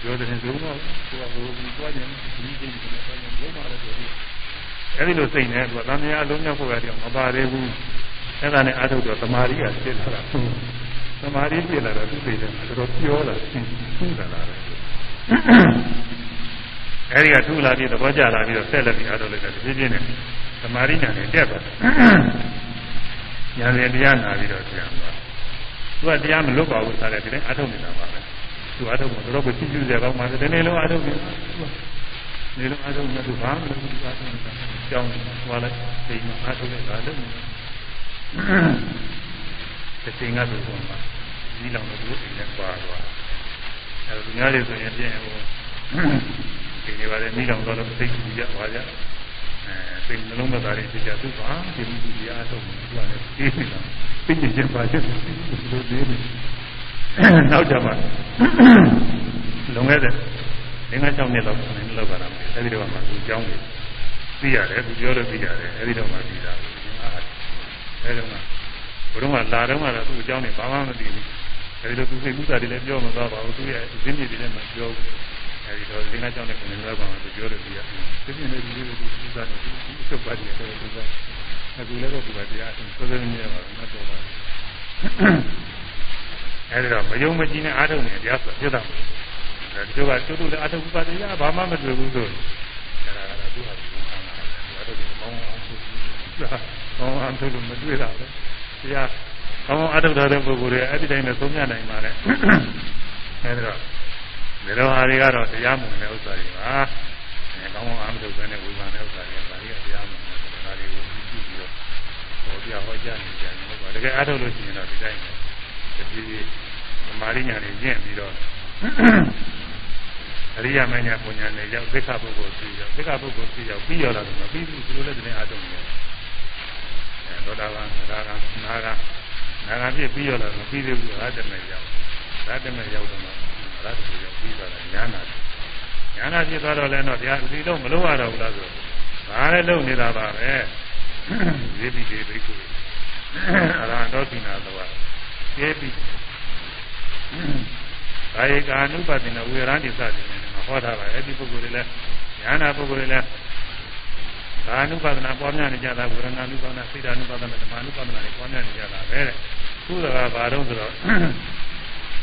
ပြောတဲ့ဆုံးတော့သူကဟိုဒီသွားတယ်ဒီဒီဒီတော့လုံးမလည်းဆိုပြီး အဲဒီလိုစိတ်နဲ့သူကသံဃာအလုံးမြောက်ဖို့ရတယ်မပါသေးဘူးအဲ့ဒါနဲ့အထုတ်တော့သမာဓိကဖြစ်လာတာသမာဓိဖြစ်လာတော့သူစိတ်ကတော်တော်ပြောလာသင်ထူးလာတယ်အဲဒီကထူးလာပြီးသဘောကျလာပြီးတော့ဆက်လက်ပြီးအထုတ်လိုက်တယ်ပြင်းပြင်းနဲ့သမာဓိညာနဲ့တက်သွားညာရင်တရားနာပြီးတော့ပြန်သွားသူကတရားမလွတ်ပါဘူးဆိုတဲ့ဒီတိုင်းအထုတ်နေတာပါပဲသူအထုတ်မှာတော့ကိုကြည့်ကြည့်ရကောင်းပါဒီနေ့လုံးအထုတ်နေ နေလုံးအထုတ်နေသူဘာမှမလုပ်ဘူးအထုတ်နေတာကြောင်းသွားလိုက်စိတ်မှာအထုတ်နေတာလို့တစ်ချိန်ကသူကမှဒီလောင်တော့သူအိမ်နဲ့ပါသွားအဲဒီများလေးဆိုရင်ပြင်ဟိုဒီနေပါလေမိလောင်တော့စိတ်ကြီးရပါကြစိတ်နှလုံးသားတွေဖြစ်ကြသူကဒီလိုဒီအားထုတ်မှုသူကလည်းသိနေတာသိနေကြပါရဲ့လို့ဒီနောက်ကြမှာလုံခဲ့တဲ့ ငါး၆နှစ်လောက်ဆင်းလောက်ပါလားအဲဒီတော့မှသူကြောင်းတယ်သိရတယ်သူပြောလို့သိရတယ်အဲဒီတော့မှသိတာအဲဒီတော့မှဘုရုံးကလာတော့မှတော့သူ့အကြောင်းတွေဘာမှမသိဘူးအဲဒီလိုသူစိတ်မှုစားတွေလည်းပြောမသွားပါဘူးသူရဲ့ဇင်းမြေတွေလည်းမပြောဘူးအဲဒီတော့လင်းကားကြောင့်လည်းကိုယ်လည်းပါမှာသူပြောတယ်ပြီးရသိနေတယ်ဒီလိုဒီဥစ္စာတွေဒီအချုပ်ပါတည်းတယ်သူကအခုလည်းတော့သူကတရားအဆုံးစောစောနေရပါမတော်ပါဘူးအဲဒီတော့မယုံမကြည်နဲ့အားထုတ်နေတရားဆိုဖြစ်တာအဲ ဒီတော့ကတူတူလည်းအားထုတ်ပါတရားဘာမှမတွေ့ဘူးဆိုအဲဒါကသူ့ဟာသူခံတာအားထုတ်တယ်ကောင်းအောင်ဆိုပြီးကောင်းအောင်ထုတ်လို့မတွေ့တာပဲတရားကောင်းအောင်အားထုတ်တဲ့ပုဂ္ဂိုလ်တွေအဲ့ဒီတိုင်းနဲ့သုံးမြနိုင်ပါလေအဲဒီတော့ဒီလိုဟာတွေကတော့တရားမဝင်တဲ့ဥစ္စာတွေပါအဲကောင်းကောင်းအားမထုတ်ဘဲနဲ့ဝိမာန်တဲ့ဥစ္စာတွေဒါတွေကတရားမဝင်တဲ့ဒါတွေကိုကြည့်ပြီးတော့ဟောပြဟောကြားနေကြတယ်ဟုတ်ပါတကယ်အားထုတ်လို့ရှိရင်တော့ဒီတိုင်းပဲတတိယသမာဓိညာနဲ့ကျင့်ပြီးတော့ အရိယာမညာပုံညာနဲ့ရောက်သိက္ခာပုဂ္ဂိုလ်ရှိရောက်သိက္ခာပုဂ္ဂိုလ်ရှိရောက်ပြီးရလာတယ်မပြီးဘူးဒီလိုလည်းဒီနေ့အားထုတ်နေတယ်အဲသောတာပန်သရဂံနာဂံနာဂံပြည့်ပြီးရလာတယ်မပြီးသေးဘူးအာတမေရောက်အာတမေရောက်တော့ရတ္တကိုရောက်ပြီးသွားတာညာနာညာနာဖြစ်သွားတော့လည်းတော့ဗျာဒီတော့မလို့ရတော့ဘူးလားဆိုဒါလည်းလုံနေတာပါပဲဇေပိတေဘိက္ခုအရဟံတော်သီနာသောကျေပိ ကာယကာနုပတိနဝေရဏိသတိနဲ့ဟောတာပါအဲ့ဒီပုဂ္ဂိုလ်တွေလည်းညာနာပုဂ္ဂိုလ်တွေလည်းဘာနုပါဒနာပွားများနေကြတာဝေဒနာနုပါဒနာစိတ်ဓာနုပါဒနာဓမ္မနုပါဒနာတွေပွားများနေကြတာပဲတဲ့ခုကဘာတော့ဆိုတော့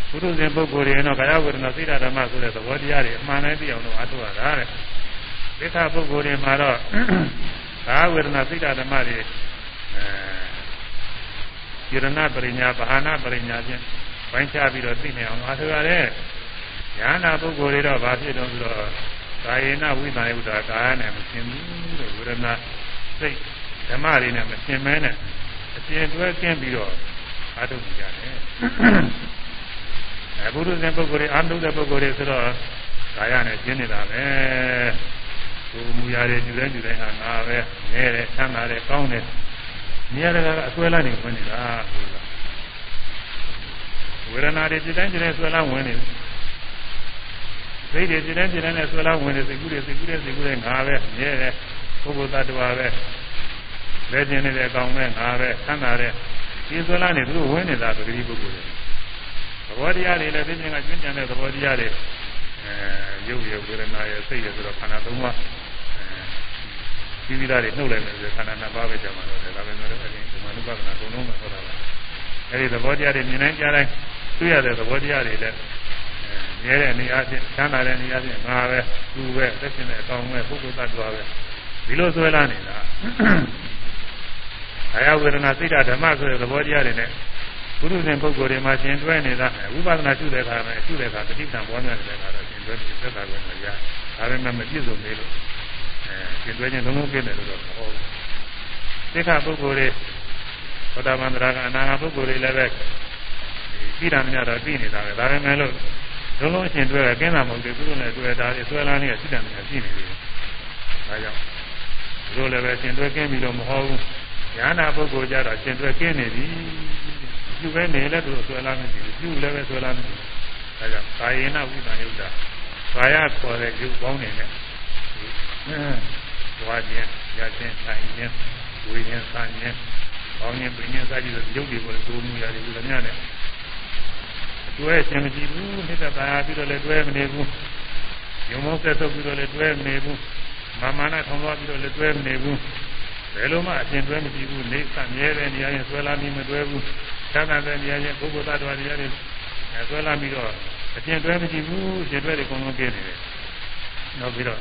ဘုရုဇဉ်ပုဂ္ဂိုလ်တွေတော့ကာယဝေဒနာစိတ်ဓာဓမ္မဆိုတဲ့သဘောတရားတွေအမှန်တိုင်းသိအောင်လို့အားထုတ်ရတာတဲ့သစ္စာပုဂ္ဂိုလ်တွေမှာတော့ကာယဝေဒနာစိတ်ဓာဓမ္မတွေအဲယရဏပရိညာဘာဟာနာပရိညာဖြင့် ပိုင်းခြားပြီးတော့သိနေအောင်အားထုတ်ရတယ်ညာနာပုဂ္ဂိုလ်တွေတော့ဘာဖြစ်တော့ဆိုတော့ကာယေနဝိသယုဒ္ဓကာယနဲ့မရှင်းဘူးလို့ဝေဒနာစိတ်ဓမ္မတွေနဲ့မရှင်းမဲနဲ့အရှင်းတွဲကျင်းပြီးတော့အားထုတ်ကြရတယ်အဲဘုရုဇဉ်ပုဂ္ဂိုလ်တွေအာနုတဲ့ပုဂ္ဂိုလ်တွေဆိုတော့ကာယနဲ့ရှင်းနေတာပဲကိုမူရတဲ့ယူတဲ့ယူတဲ့ဟာငါပဲငဲတယ်ဆန်းတာတယ်ကောင်းတယ်နေရာတကာအဆွဲလန်းနေဝင်နေတာ ဝေဒနာတွေစိတ်တိုင်းစိတ်တိုင်းဆွဲလန်းဝင်နေတယ်စိတ်တွေစိတ်တိုင်းစိတ်တိုင်းနဲ့ဆွဲလန်းဝင်နေစိတ်ကူးတွေစိတ်ကူးတွေစိတ်ကူးတွေငါပဲမြဲတယ်ပုဂ္ဂိုလ်သတ္တဝါပဲလက်ကျင်နေတဲ့အကောင်ပဲငါပဲဆန်းတာတဲ့ဒီဆွဲလန်းနေသူတို့ဝင်နေတာပဂတိပုဂ္ဂိုလ်တွေသဘောတရားတွေလည်းသိချင်းကကျွမ်းကျင်တဲ့သဘောတရားတွေအဲရုပ်ရဝေဒနာရစိတ်ရဆိုတော့ခန္ဓာသုံးပါးအဲဒီပြီးသားတွေနှုတ်လိုက်မယ်ဆိုခန္ဓာနှစ်ပါးပဲကြမှာတော့ဒါပဲမလို့အရင်ဒီမှာနုပါဒနာအကုန်လုံးပဲဟောတာပါအဲဒီသဘောတရားတွေမြင်နိုင်ကြတိုင်း တွေ့ရတဲ့သဘောတရားတွေလည်းမြဲတဲ့နေရာချင်းချမ်းသာတဲ့နေရာချင်းငါပဲသူပဲသက်ရှင်တဲ့အကောင်ပဲပုဂ္ဂိုလ်သတ္တဝါပဲဒီလိုဆွဲလာနေတာအာယဝေဒနာစိတ်ဓမ္မဆိုတဲ့သဘောတရားတွေနဲ့ဘုရုရှင်ပုဂ္ဂိုလ်တွေမှာရှင်တွဲနေတာဝိပဿနာရှုတဲ့အခါမှာရှုတဲ့အခါတတိတံပေါ်နေတဲ့အခါတော့ရှင်တွဲပြီးသက်သာပဲမရဒါပေမဲ့မပြည့်စုံသေးလို့အဲရှင်တွဲခြင်းလုံးလုံးပြည့်တယ်လို့တော့ဟောသိက္ခာပုဂ္ဂိုလ်တွေသောတာပန်တရားကအနာဂတ်ပုဂ္ဂိုလ်တွေလည်းပဲ ပြီးတာများတော့ပြီးနေတာပဲဒါပေမဲ့လို့လုံးလုံးရှင်တွဲကင်းတာမဟုတ်ဘူးသူတို့လည်းတွဲတာတွေဆွဲလာနေရှိတယ်များရှိနေတယ်ဒါကြောင့်သူတို့လည်းပဲရှင်တွဲကင်းပြီးတော့မဟုတ်ဘူးညာနာပုဂ္ဂိုလ်ကြတော့ရှင်တွဲကင်းနေပြီပြုပဲနေလဲသူတို့ဆွဲလာနေပြီပြုလည်းပဲဆွဲလာနေပြီဒါကြောင့်ကာယေနဝိသယုတ်တာကာယခေါ်တဲ့ရုပ်ပေါင်းနေနဲ့ဝါခြင်းရခြင်းဆိုင်ခြင်းဝိညာဉ်ဆန်းခြင်းပေါင်းခြင်းပြင်းခြင်းစသည်တို့ရုပ်တွေကိုဒိုးမှုရတယ်ဒီလိုများနဲ့ တွဲရှင်မကြည့်ဘူးနှစ်သက်သာပြီးတော့လည်းတွဲမနေဘူးယုံမောကဲထုတ်ပြီးတော့လည်းတွဲမနေဘူးမာမနာထောင်သွားပြီးတော့လည်းတွဲမနေဘူးဘယ်လိုမှအရှင်တွဲမကြည့်ဘူးနေသမြဲတဲ့နေရာရင်ဆွဲလာပြီးမတွဲဘူးသာသနာတဲ့နေရာချင်းပုဂ္ဂိုလ်သတ္တဝါတွေရတယ်ဆွဲလာပြီးတော့အရှင်တွဲမကြည့်ဘူးအရှင်တွဲတွေအကုန်လုံးပြည့်နေတယ်နောက်ပြီးတော့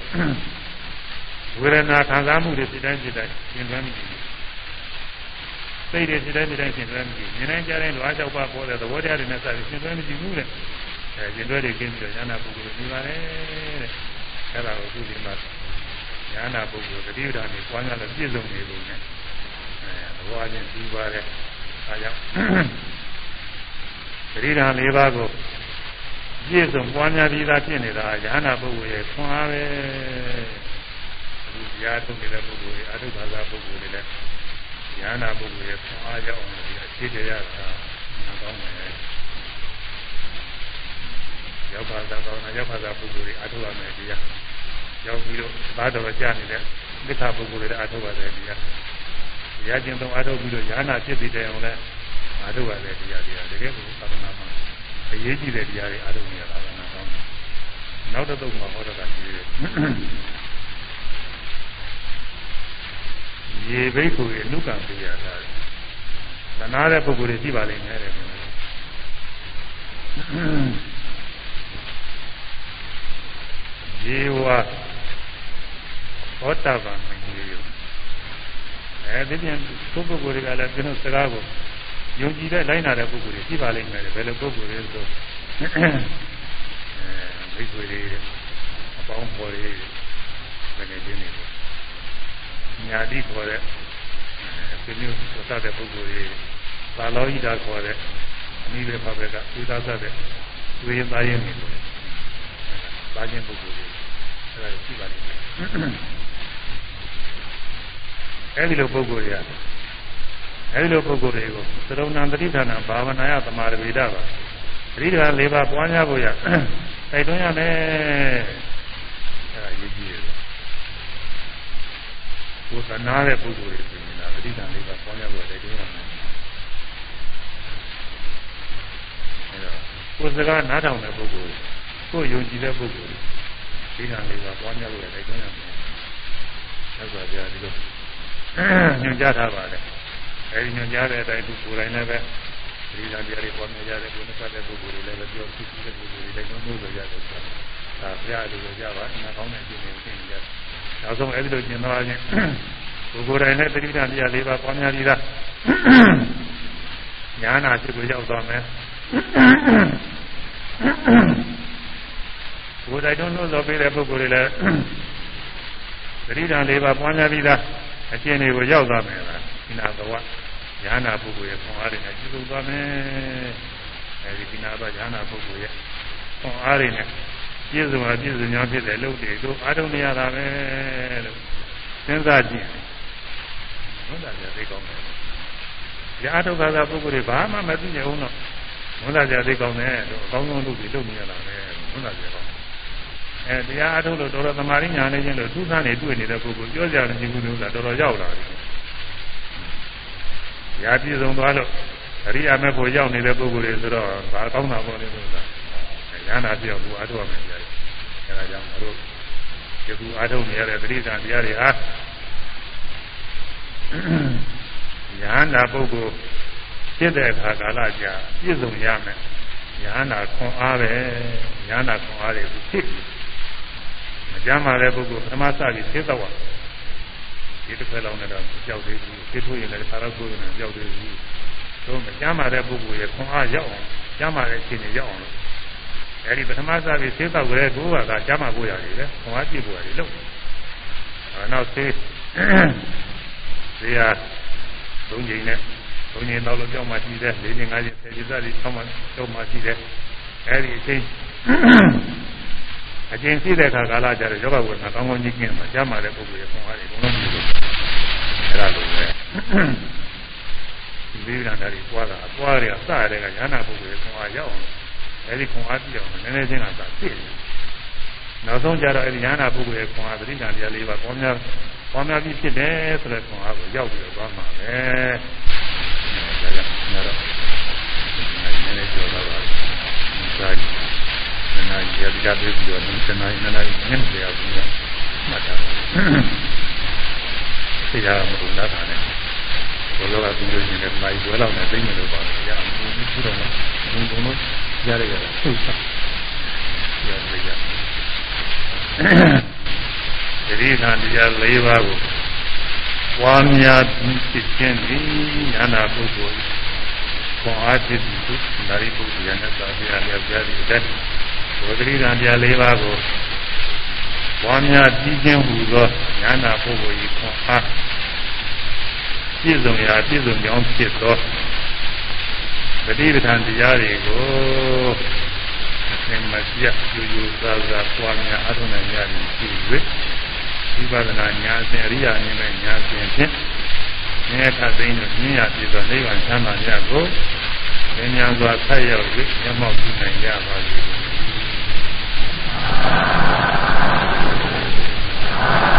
ဝေဒနာခံစားမှုတွေစိတ်တိုင်းစိတ်တိုင်းရှင်တွဲမကြည့်ဘူး စိတ်တွေစိတ်တိုင်းစိတ်တိုင်းရှင်တွဲမကြည့်မြင်နိုင်ကြတဲ့လွားကြောက်ပါပေါ်တဲ့သဘောတရားတွေနဲ့စပြီးရှင်တွဲမကြည့်ဘူးတဲ့အဲရှင်တွဲတွေကင်းပြီးတော့ဉာဏပုဂ္ဂိုလ်ကိုပြီးပါတယ်တဲ့အဲဒါကိုသူဒီမှာဉာဏပုဂ္ဂိုလ်တတိယဓာတ်နဲ့ပွားများလို့ပြည့်စုံနေလို့နဲ့အဲသဘောအချင်းပြီးပါတယ်အဲကြောင့်တတိယဓာတ်၄ပါးကိုပြည့်စုံပွားများပြီးသားဖြစ်နေတာဉာဏပုဂ္ဂိုလ်ရဲ့ခွန်အားပဲဒီတရားထုတ်နေတဲ့ပုဂ္ဂိုလ်ရဲ့အထုဘာသာပုဂ္ဂိုလ်တွေလည်း ဉာဏပုဂ္ဂိုလ်ရဲ့ခွန်အားကြောင့်ဒီအခြေတရားကနာကောင်းတယ်ရောက်ပါသာကောင်းတာရောက်ပါသာပုဂ္ဂိုလ်တွေအထုရမယ်တရားရောက်ပြီးတော့ဘာတော်ကြာနေတဲ့သစ္စာပုဂ္ဂိုလ်တွေအထုပါတယ်တရားတရားကျင့်သုံးအထုပြီးတော့ဉာဏဖြစ်ပြီးတဲ့အောင်လဲအထုပါတယ်တရားတရားတကယ်ကိုသာသနာမှာအရေးကြီးတဲ့တရားတွေအထုနေရတာကနာကောင်းတယ်နောက်တစ်သုတ်မှာဟောတော့တာရှိတယ် ရေဘိက္ခုရဲ့အနုကံပြရတာသနာတဲ့ပုဂ္ဂိုလ်တွေရှိပါလိမ့်မယ်တဲ့ရေဝသောတာပန်မကြီးရောအဲဒီပြန်ပုဂ္ဂိုလ်တွေကလည်းကျွန်တော်စကားကိုယုံကြည်တဲ့လိုက်နာတဲ့ပုဂ္ဂိုလ်တွေရှိပါလိမ့်မယ်ဘယ်လိုပုဂ္ဂိုလ်တွေဆိုအဲမိတ်ဆွေတွေအပေါင်းဖော်တွေဘယ်နဲ့ချင်းနေ ညာတိခေါ်တဲ့ဆွေမျိုးသတ်တဲ့ပုဂ္ဂိုလ်တွေသာလောဟိတာခေါ်တဲ့အမိပဲဖဘက်ကသုသာသတဲ့ဝိရင်သားရင်နေတယ်။သားချင်းပုဂ္ဂိုလ်တွေအဲဒါရှိပါလိမ့်မယ်။အဲဒီလိုပုဂ္ဂိုလ်တွေကအဲဒီလိုပုဂ္ဂိုလ်တွေကိုသရုံဏံတတိဌာနဘာဝနာယသမာဓိဝိဒပါပရိဒါ၄ပါးပွားများဖို့ရတိုက်တွန်းရမယ်အဲဒါရည်ကြီးတယ် ကိုယ်သနာတဲ့ပုဂ္ဂိုလ်တွေဆိုရင်ဒါပရိဒါ၄ပါးပွားများဖို့တိုက်တွန်းရမယ်အဲတော့ကိုယ်စကားနားထောင်တဲ့ပုဂ္ဂိုလ်ကိုယ်ယုံကြည်တဲ့ပုဂ္ဂိုလ်ပရိဒါ၄ပါးပွားများဖို့တိုက်တွန်းရမယ်သက်စွာပြဒီလိုညွှန်ကြားထားပါတယ်အဲဒီညွှန်ကြားတဲ့အတိုင်းသူကိုယ်တိုင်လည်းပဲဒီလမ်းပြတွေပေါ်မြင်ကြတဲ့ကိုယ်နဲ့ဆက်တဲ့ပုဂ္ဂိုလ်တွေလည်းပဲပြောဖြစ်တဲ့ပုဂ္ဂိုလ်တွေလည်းနှိုးလို့ရတယ်ဆိုတာဒါဘုရားလိုကြပါအနာကောင်းတဲ့အကျင့်တွေသိနေကြတယ် နောက်ဆုံးအဲဒီလိုကျင်သွားခြင်းကိုယ်ကိုယ်တိုင်လည်းတတိယတရား၄ပါးပွားများပြီးသားညာနာဖြစ်ကိုရောက်သွားမယ်ကိုယ်တိုင်တော့လို့ဆိုပေးတဲ့ပုဂ္ဂိုလ်တွေလည်းတတိယ၄ပါးပွားများပြီးသားအကျင့်တွေကိုရောက်သွားမယ်လားဒီနာဘဝညာနာပုဂ္ဂိုလ်ရဲ့ခွန်အားတွေနဲ့ကျုပ်သွားမယ်အဲဒီဒီနာဘညာနာပုဂ္ဂိုလ်ရဲ့ခွန်အားတွေနဲ့ ပြည့်စုံတာပြည့်စုံ냐ဖြစ်တဲ့လုပ်တွေတို့အားထုတ်နေရတာပဲလို့စဉ်းစားကြည့်ဟုတ်တာကြသိကောင်းတယ်။ဒီအားထုတ်တာပုဂ္ဂိုလ်တွေဘာမှမသိကြဘူးတော့ဟုတ်တာကြသိကောင်းတယ်လို့အကောင်းဆုံးလုပ်ပြီးလုပ်နေရတာပဲဟုတ်တာကြကောင်းအဲတရားအားထုတ်လို့တော်တော်သမာဓိညာနေခြင်းလို့သူ့သားနေတွေ့နေတဲ့ပုဂ္ဂိုလ်ပြောကြတယ်ဒီကုလို့ဆိုတာတော်တော်ရောက်လာတယ်။ရာပြည့်စုံသွားလို့အရိယာမေဖို့ရောက်နေတဲ့ပုဂ္ဂိုလ်တွေဆိုတော့ဘာကောင်းတာပေါ့လေဆိုတာ။ဉာဏ်နာပြောက်သူအားထုတ်ရမယ်ကြာ။ အဲဒါကြောင့်တို့ဒီကူအားထုတ်နေရတဲ့ပရိသတ်တရားတွေဟာဉာဏ်နာပုဂ္ဂိုလ်ဖြစ်တဲ့အခါကာလကြာပြည့်စုံရမယ်။ဉာဏ်နာခွန်အားပဲ။ဉာဏ်နာခွန်အားတွေဖြစ်ပြီ။မကြမ်းပါတဲ့ပုဂ္ဂိုလ်ပထမစပြီးသိတော့ဒီတစ်ဖက်လုံးနဲ့တော့ကြောက်သေးဘူးသိထိုးရင်လည်းသာတော့ကိုယ်နဲ့ကြောက်သေးဘူးတို့မကြမ်းပါတဲ့ပုဂ္ဂိုလ်ရဲ့ခွန်အားရောက်အောင်ကြမ်းပါတဲ့အခြေအနေရောက်အောင်လို့ အဲဒီပထမစပြီးသိတော့ကြတဲ့ကိုယ်ကကြမ်းပါကိုရတယ်လေခွန်အားပြည့်ဖို့ရတယ်လို့အဲနောက်သိသေးရသုံးချိန်နဲ့သုံးချိန်တော့လို့ကြောက်မှရှိတယ်၄ချိန်၅ချိန်၁၀ချိန်စသည်ဆောင်းမှကြောက်မှရှိတယ်အဲဒီအချိန်အကျဉ်းရှိတဲ့အခါကာလကျတော့ယောဂဝေဒနာကောင်းကောင်းကြီးကျင်းမှာကြားမှာတဲ့ပုဂ္ဂိုလ်ရဲ့ခွန်အားတွေဘုံလုံးပြုလို့အဲ့ဒါလိုပဲဒီလေးကတည်းကပွားတာအပွားတွေကစရတဲ့ကညာနာပုဂ္ဂိုလ်ရဲ့ခွန်အားရောက်အောင် အဲ့ဒီခွန်အားပြည့်အောင်နည်းနည်းချင်းကသာပြည့်တယ်နောက်ဆုံးကျတော့အဲ့ဒီညာနာပုဂ္ဂိုလ်ရဲ့ခွန်အားသတိဉာဏ်တရားလေးပါပေါများပေါများပြီးဖြစ်တယ်ဆိုတဲ့ခွန်အားကိုရောက်ပြီးတော့သွားမှာပဲဒါကြောင့်တော့နည်းနည်းပြောတော့ပါဒါနာရီရကြပြီးပြီးတော့ဒီနာရီနာရီနည်းနည်းရောက်ပြီးတော့မှတ်တာသိရမှာမဟုတ်လားနဲ့ ဘောလောကပြီးလို့ရှိရင်လည်းနိုင်ွယ်လောက်နဲ့သိနေလို့ပါရအောင်ဒီလိုတော့ဘုံဘုံလို့ရရရဟုတ်စားရရရဒီခန္တရား၄ပါးကိုပွားများပြီးဖြစ်ခြင်းဒီညာနာပုဂ္ဂိုလ်ခွန်အားဖြစ်ပြီးသူနာရီပုဂ္ဂိုလ်ရနဲ့သာပြရလျက်ပြရတဲ့ဝဂရိကံတရား၄ပါးကိုပွားများပြီးခြင်းဟူသောဉာဏပုဂ္ဂိုလ်ဤခွန်အား ပြည့်စုံရာပြည့်စုံကြောင်းဖြစ်သောပฏิပဒံတရားတွေကိုအသင်မပြတ်ယူယူစားစားပွားများအထုံးနိုင်ရည်ရှိ၍ဝိပဿနာဉာဏ်စဉ်အရိယာနည်းနဲ့ဉာဏ်စဉ်ဖြင့်ဉာဏ်ထသိင်းတို့ဉာဏ်ရပြည့်သောနိဗ္ဗာန်ချမ်းသာမြတ်ကိုဉာဏ်ဉာဏ်စွာဆက်ရောက်၍မျက်မှောက်ပြုနိုင်ကြပါစေ။ Thank you.